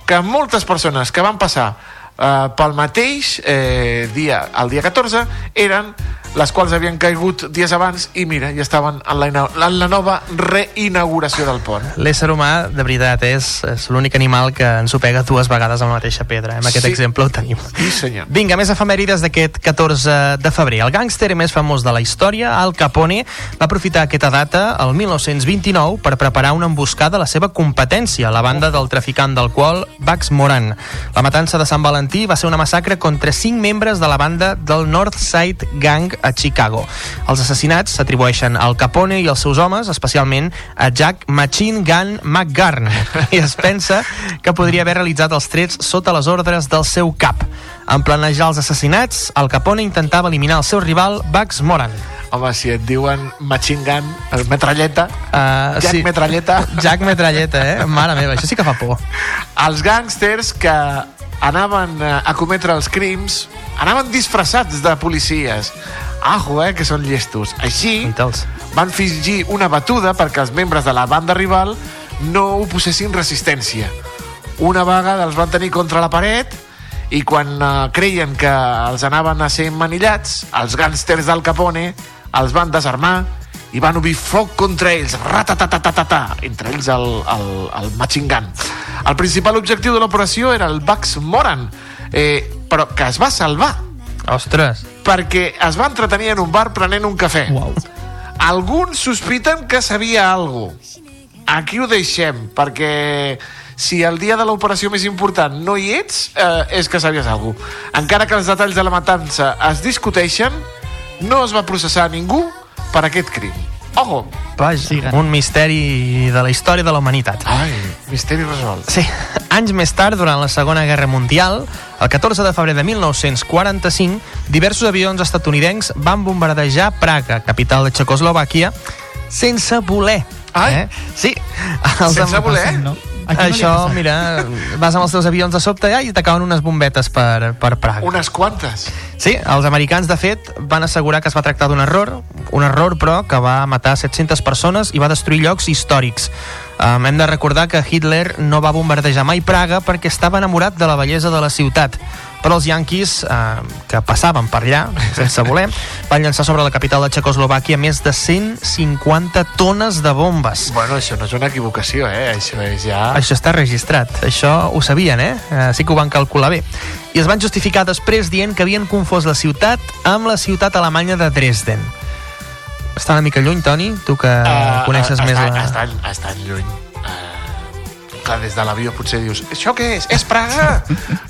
que moltes persones que van passar eh, pel mateix eh, dia, el dia 14, eren les quals havien caigut dies abans i mira, ja estaven en la, en la nova reinauguració del pont. L'ésser humà, de veritat, és, és l'únic animal que ens ho pega dues vegades amb la mateixa pedra. eh? Amb aquest Sí. exemple ho tenim. Sí, senyor. Vinga, més efemèrides d'aquest 14 de febrer. El gàngster més famós de la història, Al Capone, va aprofitar aquesta data, el 1929, per preparar una emboscada a la seva competència, la banda del traficant d'alcohol Bax Moran. La matança de Sant Valentí va ser una massacre contra cinc membres de la banda del Northside Gang a Chicago. Els assassinats s'atribueixen al Capone i als seus homes, especialment a Jack Machine Gun McGarn, i es pensa que podria haver realitzat els trets sota les ordres del seu cap. En planejar els assassinats, Al Capone intentava eliminar el seu rival Bugs Moran. Home, si et diuen Machine Gun, eh, metralleta, Uh, Jack Metralleta... Jack Metralleta, eh? Mare meva, això sí que fa por. Els gàngsters que anaven eh, a cometre els crims anaven disfressats de policies. Ajo, eh, que són llestos. Així, van fingir una batuda perquè els membres de la banda rival no oposessin resistència. Una vegada els van tenir contra la paret i quan eh, creien que els anaven a ser manillats, els gàngsters del Capone els van desarmar i van obrir foc contra ells, ratatatatata, entre ells el, el, el Machine Gun. El principal objectiu de l'operació era el Bugs Moran, eh, però que es va salvar. Ostres. Perquè es va entretenir en un bar prenent un cafè. Wow. Alguns sospiten que sabia alguna Aquí ho deixem, perquè si el dia de l'operació més important no hi ets, eh, és que sabies alguna Encara que els detalls de la matança es discuteixen, no es va processar ningú per aquest crim. Ojo! Vaja, un misteri de la història de la humanitat. Ai, misteri resolt. Sí. Anys més tard, durant la Segona Guerra Mundial, el 14 de febrer de 1945, diversos avions estatunidencs van bombardejar Praga, capital de Txecoslovàquia, sense voler. Ai. Eh? Sí. Sense voler? No. Aquí no Això, passat. mira, vas amb els teus avions de sobte ja i t'acaben unes bombetes per, per Praga. Unes quantes. Sí, els americans, de fet, van assegurar que es va tractar d'un error, un error, però, que va matar 700 persones i va destruir llocs històrics. Um, hem de recordar que Hitler no va bombardejar mai Praga perquè estava enamorat de la bellesa de la ciutat. Però els yanquis, eh, que passaven per allà, sense voler, van llançar sobre la capital de Txecoslovàquia més de 150 tones de bombes. Bueno, això no és una equivocació, eh? Això és ja... Això està registrat, això ho sabien, eh? eh? Sí que ho van calcular bé. I es van justificar després dient que havien confós la ciutat amb la ciutat alemanya de Dresden. Està una mica lluny, Toni? Tu que uh, coneixes uh, més estan, la... Estan, estan lluny. Uh, clar, des de l'avió potser dius això què és? És Praga?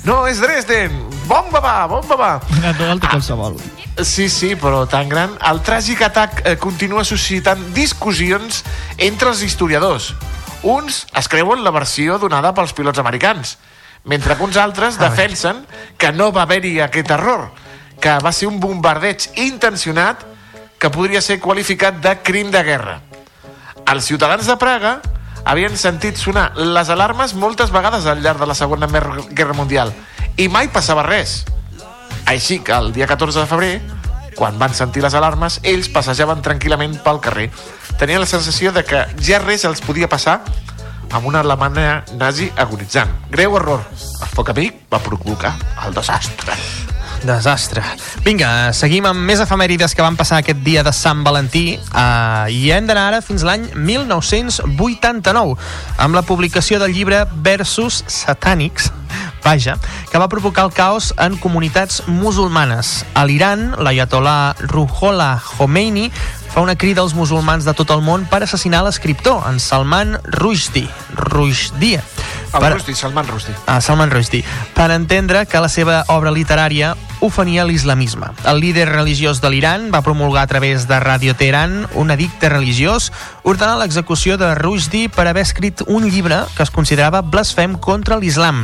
No, és Dresden! Bomba va, bomba va! Una alta qualsevol. Sí, sí, però tan gran. El tràgic atac eh, continua suscitant discussions entre els historiadors. Uns es creuen la versió donada pels pilots americans, mentre que uns altres defensen que no va haver-hi aquest error, que va ser un bombardeig intencionat que podria ser qualificat de crim de guerra. Els ciutadans de Praga havien sentit sonar les alarmes moltes vegades al llarg de la Segona Guerra Mundial i mai passava res. Així que el dia 14 de febrer, quan van sentir les alarmes, ells passejaven tranquil·lament pel carrer. Tenien la sensació de que ja res els podia passar amb una Alemanya nazi agonitzant. Greu error. El foc amic va provocar el desastre. Desastre. Vinga, seguim amb més efemèrides que van passar aquest dia de Sant Valentí uh, i hem d'anar ara fins l'any 1989 amb la publicació del llibre Versus Satànics vaja, que va provocar el caos en comunitats musulmanes. A l'Iran, l'ayatollah Ruhollah Khomeini fa una crida als musulmans de tot el món per assassinar l'escriptor, en Salman Rushdie. Rushdie. El Per- Rushdie, Salman Rushdie. a Salman Rushdie, per entendre que la seva obra literària ofenia l'islamisme. El líder religiós de l'Iran va promulgar a través de Radio Teheran un edicte religiós ordenant l'execució de Rushdie per haver escrit un llibre que es considerava blasfem contra l'islam.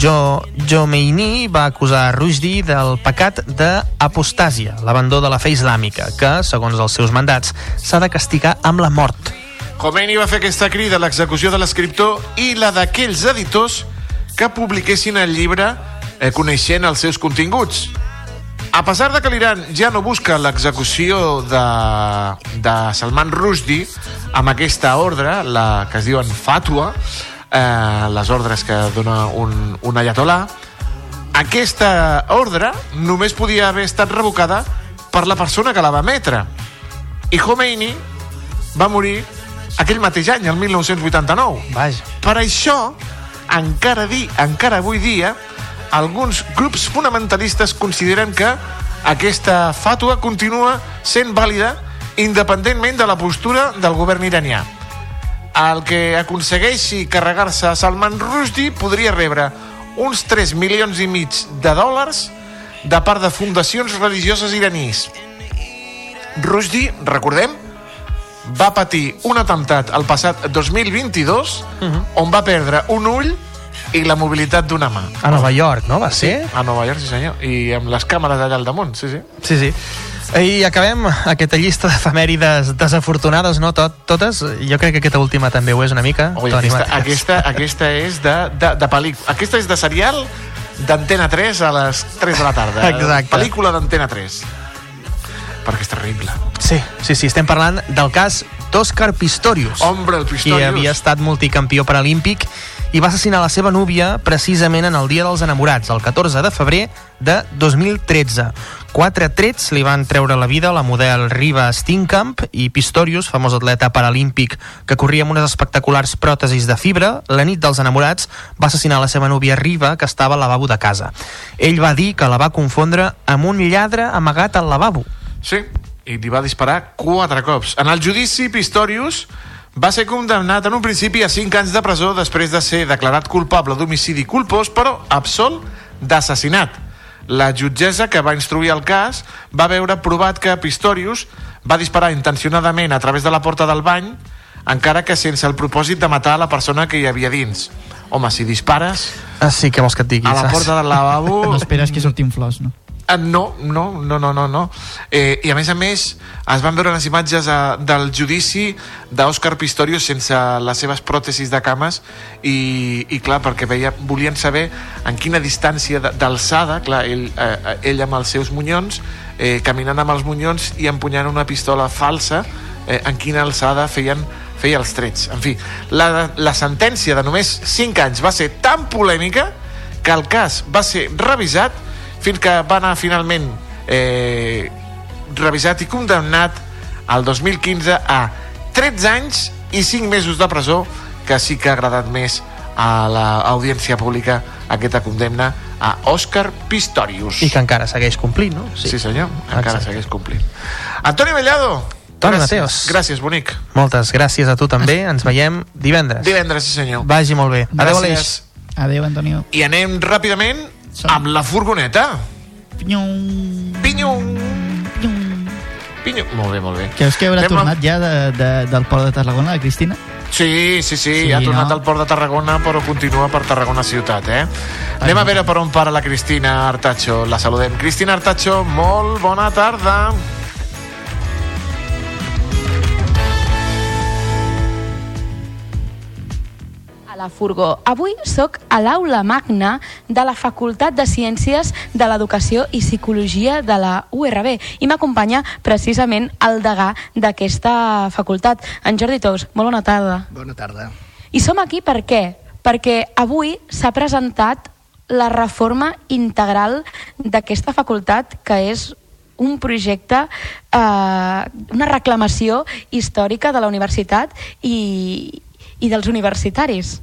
Jo, Jomeini va acusar Rushdie del pecat d'apostàsia, l'abandó de la fe islàmica, que, segons els seus mandats, s'ha de castigar amb la mort. Khomeini va fer aquesta crida a l'execució de l'escriptor i la d'aquells editors que publiquessin el llibre eh, coneixent els seus continguts. A pesar de que l'Iran ja no busca l'execució de, de Salman Rushdie amb aquesta ordre, la que es diuen fatwa, eh, les ordres que dona un, un ayatollah, aquesta ordre només podia haver estat revocada per la persona que la va emetre. I Khomeini va morir aquell mateix any, el 1989. Vaja. Per això, encara, di, encara avui dia, alguns grups fonamentalistes consideren que aquesta fàtua continua sent vàlida independentment de la postura del govern iranià. El que aconsegueixi carregar-se a Salman Rushdie podria rebre uns 3 milions i mig de dòlars de part de fundacions religioses iranís. Rushdie, recordem, va patir un atemptat el passat 2022 on va perdre un ull i la mobilitat d'una mà. A Nova York, no? Va ser? A Nova York, sí senyor. I amb les càmeres allà al damunt, sí, sí. Sí, sí. I acabem aquesta llista d'efemèrides desafortunades, no? Tot, totes. Jo crec que aquesta última també ho és una mica. Ui, Toni aquesta, Matías. aquesta, aquesta és de, de, de pel·lícula. Aquesta és de serial d'Antena 3 a les 3 de la tarda. Exacte. Pel·lícula d'Antena 3. Perquè és terrible. Sí, sí, sí, estem parlant del cas d'Òscar Pistorius. Hombre, el Pistorius. Qui havia estat multicampió paralímpic i va assassinar la seva núvia precisament en el Dia dels Enamorats, el 14 de febrer de 2013. Quatre trets li van treure la vida a la model Riva Steenkamp i Pistorius, famós atleta paralímpic que corria amb unes espectaculars pròtesis de fibra, la nit dels enamorats va assassinar la seva núvia Riva, que estava al lavabo de casa. Ell va dir que la va confondre amb un lladre amagat al lavabo. Sí, i li va disparar quatre cops. En el judici, Pistorius va ser condemnat en un principi a 5 anys de presó després de ser declarat culpable d'homicidi culpós, però absolt d'assassinat. La jutgessa que va instruir el cas va veure provat que Pistorius va disparar intencionadament a través de la porta del bany, encara que sense el propòsit de matar la persona que hi havia dins. Home, si dispares Ah, sí, què vols que et digui? a la porta del lavabo... No esperes que sortin flors, no? Ah, no, no, no, no, no, no. Eh, I a més a més es van veure les imatges eh, del judici d'Òscar Pistorius sense les seves pròtesis de cames i, i clar, perquè veia, volien saber en quina distància d'alçada, clar, ell, eh, ell amb els seus munyons, eh, caminant amb els munyons i empunyant una pistola falsa, eh, en quina alçada feien feia els trets. En fi, la, la sentència de només 5 anys va ser tan polèmica que el cas va ser revisat fins que va anar finalment eh, revisat i condemnat al 2015 a 13 anys i 5 mesos de presó que sí que ha agradat més a l'audiència pública aquesta condemna a Òscar Pistorius. I que encara segueix complint, no? Sí, sí senyor, encara Exacte. segueix complint. Antoni Bellado, Toni gràcies. Mateos. Gràcies, bonic. Moltes gràcies a tu també. Ens veiem divendres. Divendres, sí senyor. Vagi molt bé. Adéu, Aleix. Adéu, Antonio. I anem ràpidament amb la furgoneta. Pinyum. Pinyum. Pinyum. Molt bé, molt bé. Creus que haurà Anem amb- tornat ja de, de, del port de Tarragona, la Cristina? Sí, sí, sí, Sí, ha tornat no? al port de Tarragona, però continua per Tarragona ciutat, eh? Anem a veure per on para la Cristina Artacho. La saludem. Cristina Artacho, molt bona tarda. a la Furgó. Avui sóc a l'aula magna de la Facultat de Ciències de l'Educació i Psicologia de la URB i m'acompanya precisament el degà d'aquesta facultat, en Jordi Tous. Molt bona tarda. Bona tarda. I som aquí per què? Perquè avui s'ha presentat la reforma integral d'aquesta facultat, que és un projecte, eh, una reclamació històrica de la universitat i, i dels universitaris.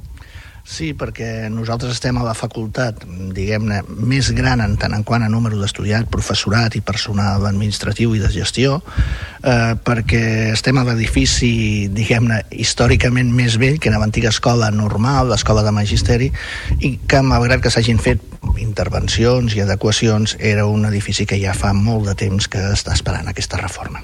Sí, perquè nosaltres estem a la facultat, diguem-ne, més gran en tant en quant a número d'estudiat, professorat i personal administratiu i de gestió, eh, perquè estem a l'edifici, diguem-ne, històricament més vell que era l'antiga escola normal, l'escola de magisteri, i que, malgrat que s'hagin fet intervencions i adequacions, era un edifici que ja fa molt de temps que està esperant aquesta reforma.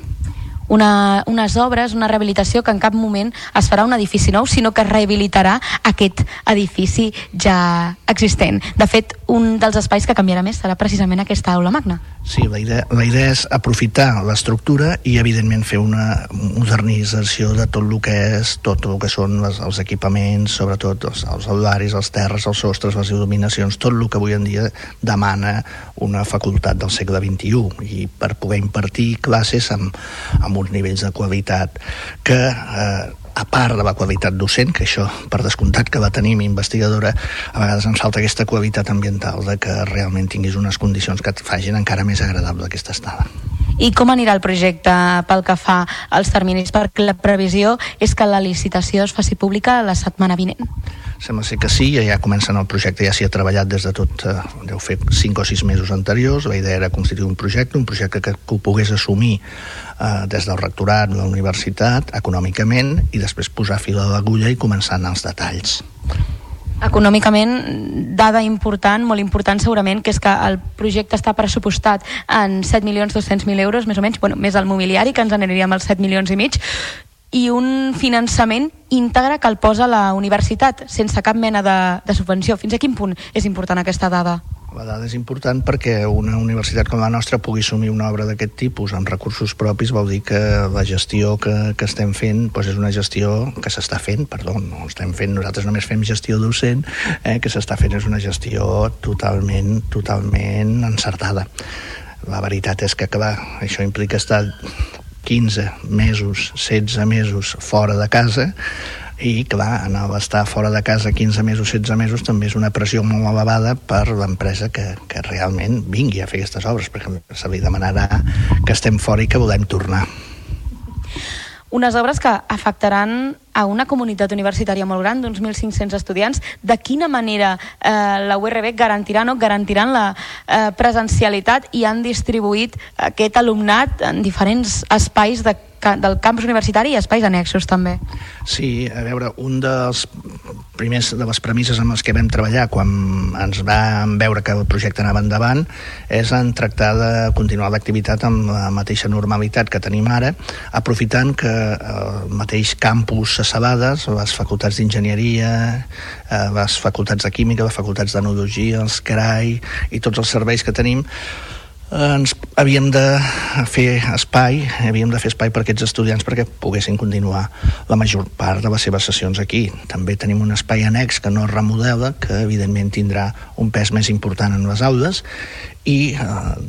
Una, unes obres, una rehabilitació que en cap moment es farà un edifici nou, sinó que rehabilitarà aquest edifici ja existent. De fet, un dels espais que canviarà més serà precisament aquesta aula magna. Sí, la idea, la idea és aprofitar l'estructura i, evidentment, fer una modernització de tot el que és, tot el que són les, els equipaments, sobretot els, els aularis, els terres, els sostres, les il·luminacions, tot el que avui en dia demana una facultat del segle XXI i per poder impartir classes amb, amb uns nivells de qualitat que eh, a part de la qualitat docent, que això per descomptat que la tenim investigadora, a vegades ens falta aquesta qualitat ambiental de que realment tinguis unes condicions que et facin encara més agradable aquesta estada. I com anirà el projecte pel que fa als terminis? Perquè la previsió és que la licitació es faci pública la setmana vinent. Sembla ser que sí, ja, ja comencen el projecte, ja s'hi ha treballat des de tot, eh, deu fer 5 o 6 mesos anteriors, la idea era constituir un projecte, un projecte que, que ho pogués assumir eh, des del rectorat, de la universitat, econòmicament, i després posar fil a l'agulla i començar a anar als detalls. Econòmicament, dada important, molt important segurament, que és que el projecte està pressupostat en 7.200.000 euros, més o menys, bueno, més el mobiliari, que ens aniríem als 7 milions i mig, i un finançament íntegre que el posa la universitat, sense cap mena de, de subvenció. Fins a quin punt és important aquesta dada? La dada és important perquè una universitat com la nostra pugui assumir una obra d'aquest tipus amb recursos propis vol dir que la gestió que, que estem fent doncs és una gestió que s'està fent, perdó, no estem fent, nosaltres només fem gestió docent, eh, que s'està fent és una gestió totalment, totalment encertada. La veritat és que, clar, això implica estar 15 mesos, 16 mesos fora de casa i clar, anar a estar fora de casa 15 mesos, 16 mesos també és una pressió molt elevada per l'empresa que, que realment vingui a fer aquestes obres perquè se li demanarà que estem fora i que volem tornar. Unes obres que afectaran a una comunitat universitària molt gran d'uns 1.500 estudiants. De quina manera eh, la URB garantirà no garantiran la eh, presencialitat i han distribuït aquest alumnat en diferents espais de del campus universitari i espais annexos també. Sí, a veure, un dels primers de les premisses amb les que vam treballar quan ens vam veure que el projecte anava endavant és en tractar de continuar l'activitat amb la mateixa normalitat que tenim ara, aprofitant que el mateix campus Sabades, les facultats d'enginyeria, les facultats de química, les facultats d'enologia, els CRAI i tots els serveis que tenim ens havíem de fer espai, havíem de fer espai per aquests estudiants perquè poguessin continuar la major part de les seves sessions aquí. També tenim un espai annex que no es remodela, que evidentment tindrà un pes més important en les aules i eh,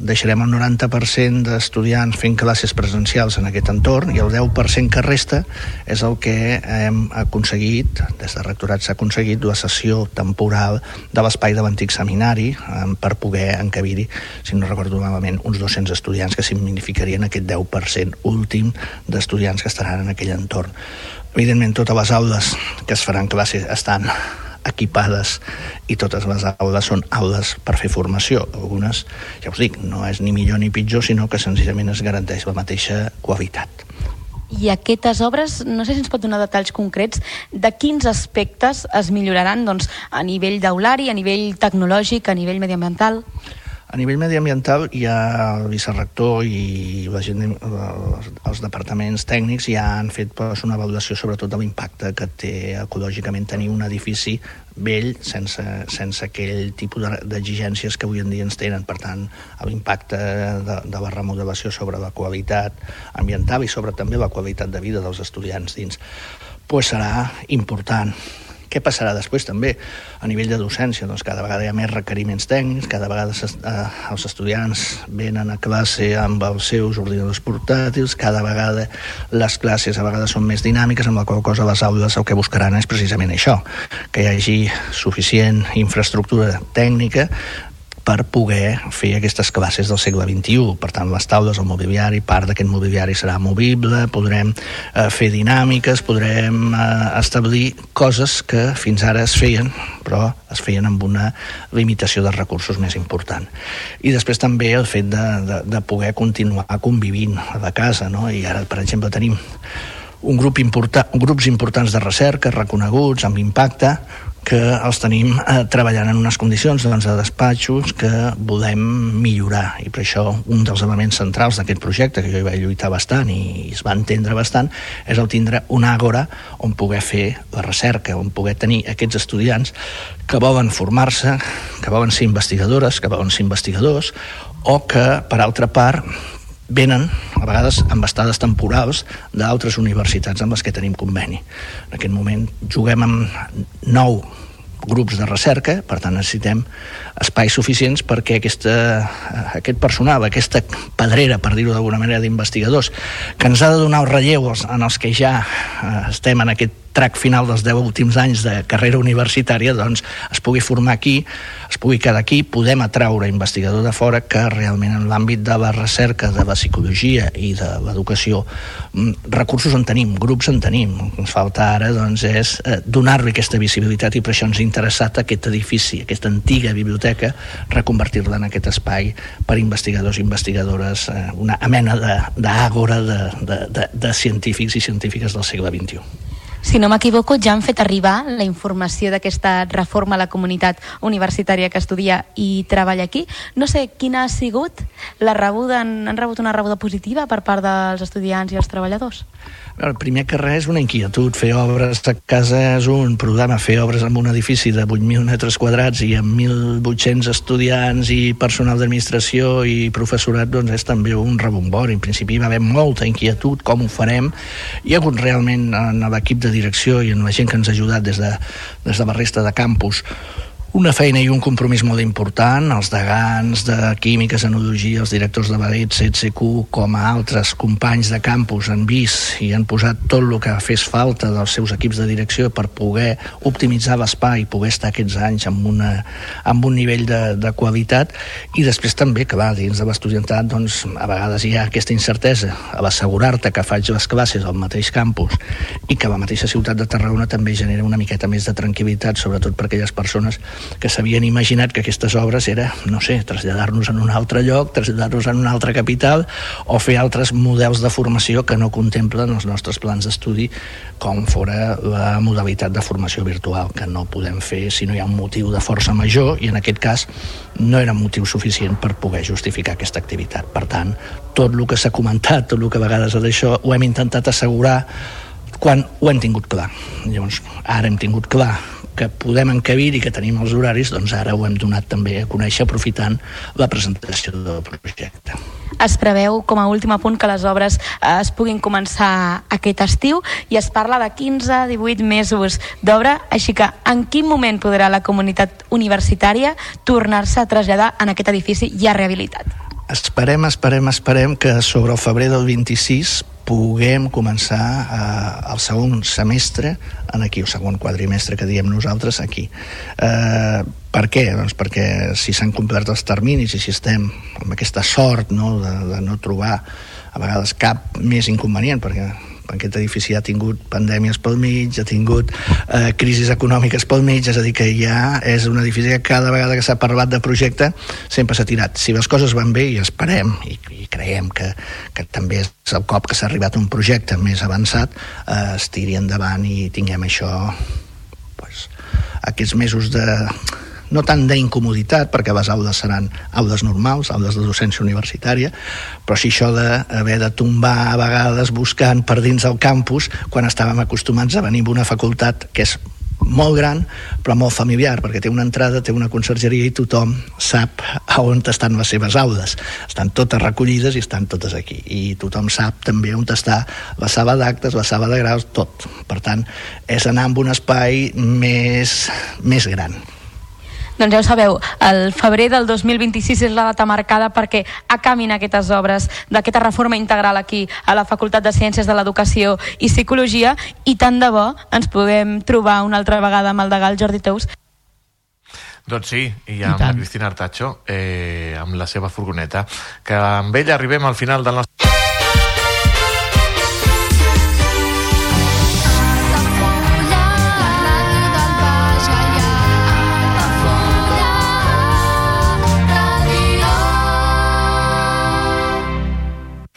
deixarem el 90% d'estudiants fent classes presencials en aquest entorn i el 10% que resta és el que hem aconseguit, des de rectorat s'ha aconseguit la sessió temporal de l'espai de l'antic seminari eh, per poder encabir-hi, si no recordo malament, uns 200 estudiants que significarien aquest 10% últim d'estudiants que estaran en aquell entorn. Evidentment, totes les aules que es faran classes estan equipades i totes les aules són aules per fer formació. Algunes, ja us dic, no és ni millor ni pitjor, sinó que senzillament es garanteix la mateixa qualitat. I aquestes obres, no sé si ens pot donar detalls concrets de quins aspectes es milloraran doncs, a nivell d'aulari, a nivell tecnològic, a nivell mediambiental? A nivell mediambiental hi ha el vicerrector i la gent, els departaments tècnics ja han fet pues, una valoració sobretot de l'impacte que té ecològicament tenir un edifici vell sense, sense aquell tipus d'exigències que avui en dia ens tenen. Per tant, l'impacte de, de la remodelació sobre la qualitat ambiental i sobre també la qualitat de vida dels estudiants dins pues serà important què passarà després també a nivell de docència? Doncs cada vegada hi ha més requeriments tècnics, cada vegada eh, els estudiants venen a classe amb els seus ordinadors portàtils, cada vegada les classes a vegades són més dinàmiques, amb la qual cosa les aules el que buscaran és precisament això, que hi hagi suficient infraestructura tècnica per poder fer aquestes classes del segle XXI. Per tant, les taules, el mobiliari, part d'aquest mobiliari serà movible, podrem eh, fer dinàmiques, podrem eh, establir coses que fins ara es feien, però es feien amb una limitació de recursos més important. I després també el fet de, de, de poder continuar convivint a la casa, no? i ara, per exemple, tenim un grup important, grups importants de recerca reconeguts amb impacte que els tenim eh, treballant en unes condicions doncs, de despatxos que volem millorar. I per això un dels elements centrals d'aquest projecte que jo hi vaig lluitar bastant i es va entendre bastant és el tindre una àgora on poder fer la recerca, on poder tenir aquests estudiants que volen formar-se, que volen ser investigadores, que volen ser investigadors o que, per altra part, venen a vegades amb estades temporals d'altres universitats amb les que tenim conveni. En aquest moment juguem amb nou grups de recerca, per tant necessitem espais suficients perquè aquesta, aquest personal, aquesta pedrera, per dir-ho d'alguna manera, d'investigadors, que ens ha de donar el relleu en els que ja eh, estem en aquest track final dels 10 últims anys de carrera universitària doncs es pugui formar aquí, es pugui quedar aquí, podem atraure investigador de fora que realment en l'àmbit de la recerca, de la psicologia i de l'educació, mm, recursos en tenim, grups en tenim. El que ens falta ara doncs, és eh, donar-li aquesta visibilitat i per això ens ha interessat aquest edifici, aquesta antiga biblioteca, reconvertir-la en aquest espai per investigadors i investigadores, eh, una mena d'àgora de, de, de, de científics i científiques del segle XXI. Si no m'equivoco, ja han fet arribar la informació d'aquesta reforma a la comunitat universitària que estudia i treballa aquí. No sé quina ha sigut la rebuda, han, han rebut una rebuda positiva per part dels estudiants i els treballadors? El primer que res és una inquietud. Fer obres a casa és un problema. Fer obres en un edifici de 8.000 metres quadrats i amb 1.800 estudiants i personal d'administració i professorat doncs és també un rebombori. En principi hi va haver molta inquietud, com ho farem. Hi ha hagut realment en l'equip de direcció i en la gent que ens ha ajudat des de, des de la resta de campus una feina i un compromís molt important, els degans de Química, Enologia, els directors de Badet, CCQ, com a altres companys de campus han vist i han posat tot el que fes falta dels seus equips de direcció per poder optimitzar l'espai, poder estar aquests anys amb, una, amb un nivell de, de qualitat. I després també que va dins de l'estudiantat doncs, a vegades hi ha aquesta incertesa a l'assegurar-te que faig les classes al mateix campus i que la mateixa ciutat de Tarragona també genera una miqueta més de tranquil·litat, sobretot per aquelles persones que s'havien imaginat que aquestes obres era, no sé, traslladar-nos en un altre lloc, traslladar-nos en una altra capital o fer altres models de formació que no contemplen els nostres plans d'estudi com fora la modalitat de formació virtual, que no podem fer si no hi ha un motiu de força major i en aquest cas no era motiu suficient per poder justificar aquesta activitat. Per tant, tot el que s'ha comentat, tot el que a vegades d'això ho hem intentat assegurar quan ho hem tingut clar. Llavors, ara hem tingut clar que podem encabir i que tenim els horaris, doncs ara ho hem donat també a conèixer aprofitant la presentació del projecte. Es preveu com a últim punt que les obres eh, es puguin començar aquest estiu i es parla de 15-18 mesos d'obra, així que en quin moment podrà la comunitat universitària tornar-se a traslladar en aquest edifici ja rehabilitat? Esperem, esperem, esperem que sobre el febrer del 26 puguem començar eh, el segon semestre en aquí, el segon quadrimestre que diem nosaltres aquí. Eh, per què? Doncs perquè si s'han complert els terminis i si estem amb aquesta sort no, de, de no trobar a vegades cap més inconvenient, perquè aquest edifici ha tingut pandèmies pel mig, ha tingut eh, crisis econòmiques pel mig, és a dir, que ja és un edifici que cada vegada que s'ha parlat de projecte sempre s'ha tirat. Si les coses van bé, i esperem, i, i creiem que, que també és el cop que s'ha arribat a un projecte més avançat, eh, es tiri endavant i tinguem això pues, aquests mesos de, no tant d'incomoditat, perquè les aules seran aules normals, aules de docència universitària, però sí això d'haver de tombar a vegades buscant per dins del campus quan estàvem acostumats a venir d'una facultat que és molt gran però molt familiar perquè té una entrada, té una consergeria i tothom sap a on estan les seves aules. Estan totes recollides i estan totes aquí. I tothom sap també on està la sala d'actes, la sala de graus, tot. Per tant és anar amb un espai més, més gran doncs ja ho sabeu, el febrer del 2026 és la data marcada perquè acamin aquestes obres d'aquesta reforma integral aquí a la Facultat de Ciències de l'Educació i Psicologia i tant de bo ens puguem trobar una altra vegada amb el degal Jordi Tous. Doncs sí, i amb I la Cristina Artacho, eh, amb la seva furgoneta, que amb ella arribem al final del nostre...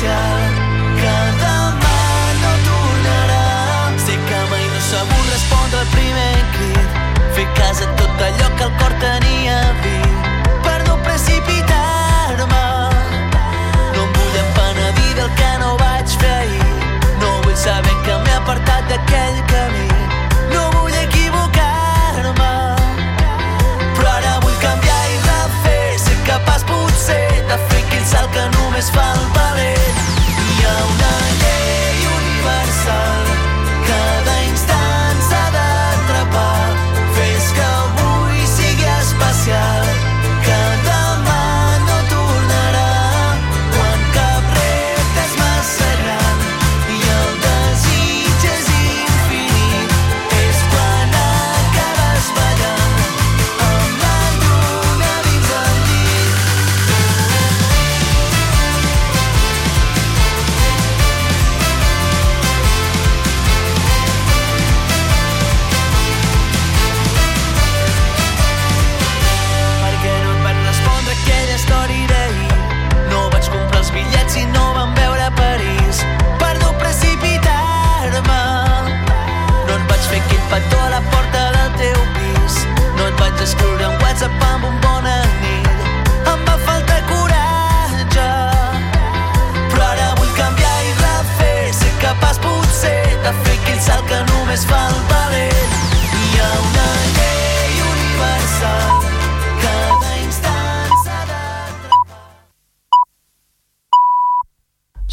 especial que demà no tornarà. Sé que mai no sabut respondre al primer crit, fer cas a tot allò que el cor tenia vist, per no precipitar-me. No em vull empenedir del que no vaig fer ahir, no vull saber que m'he apartat d'aquell camí, no només fa el valent.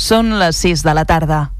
Són les 6 de la tarda.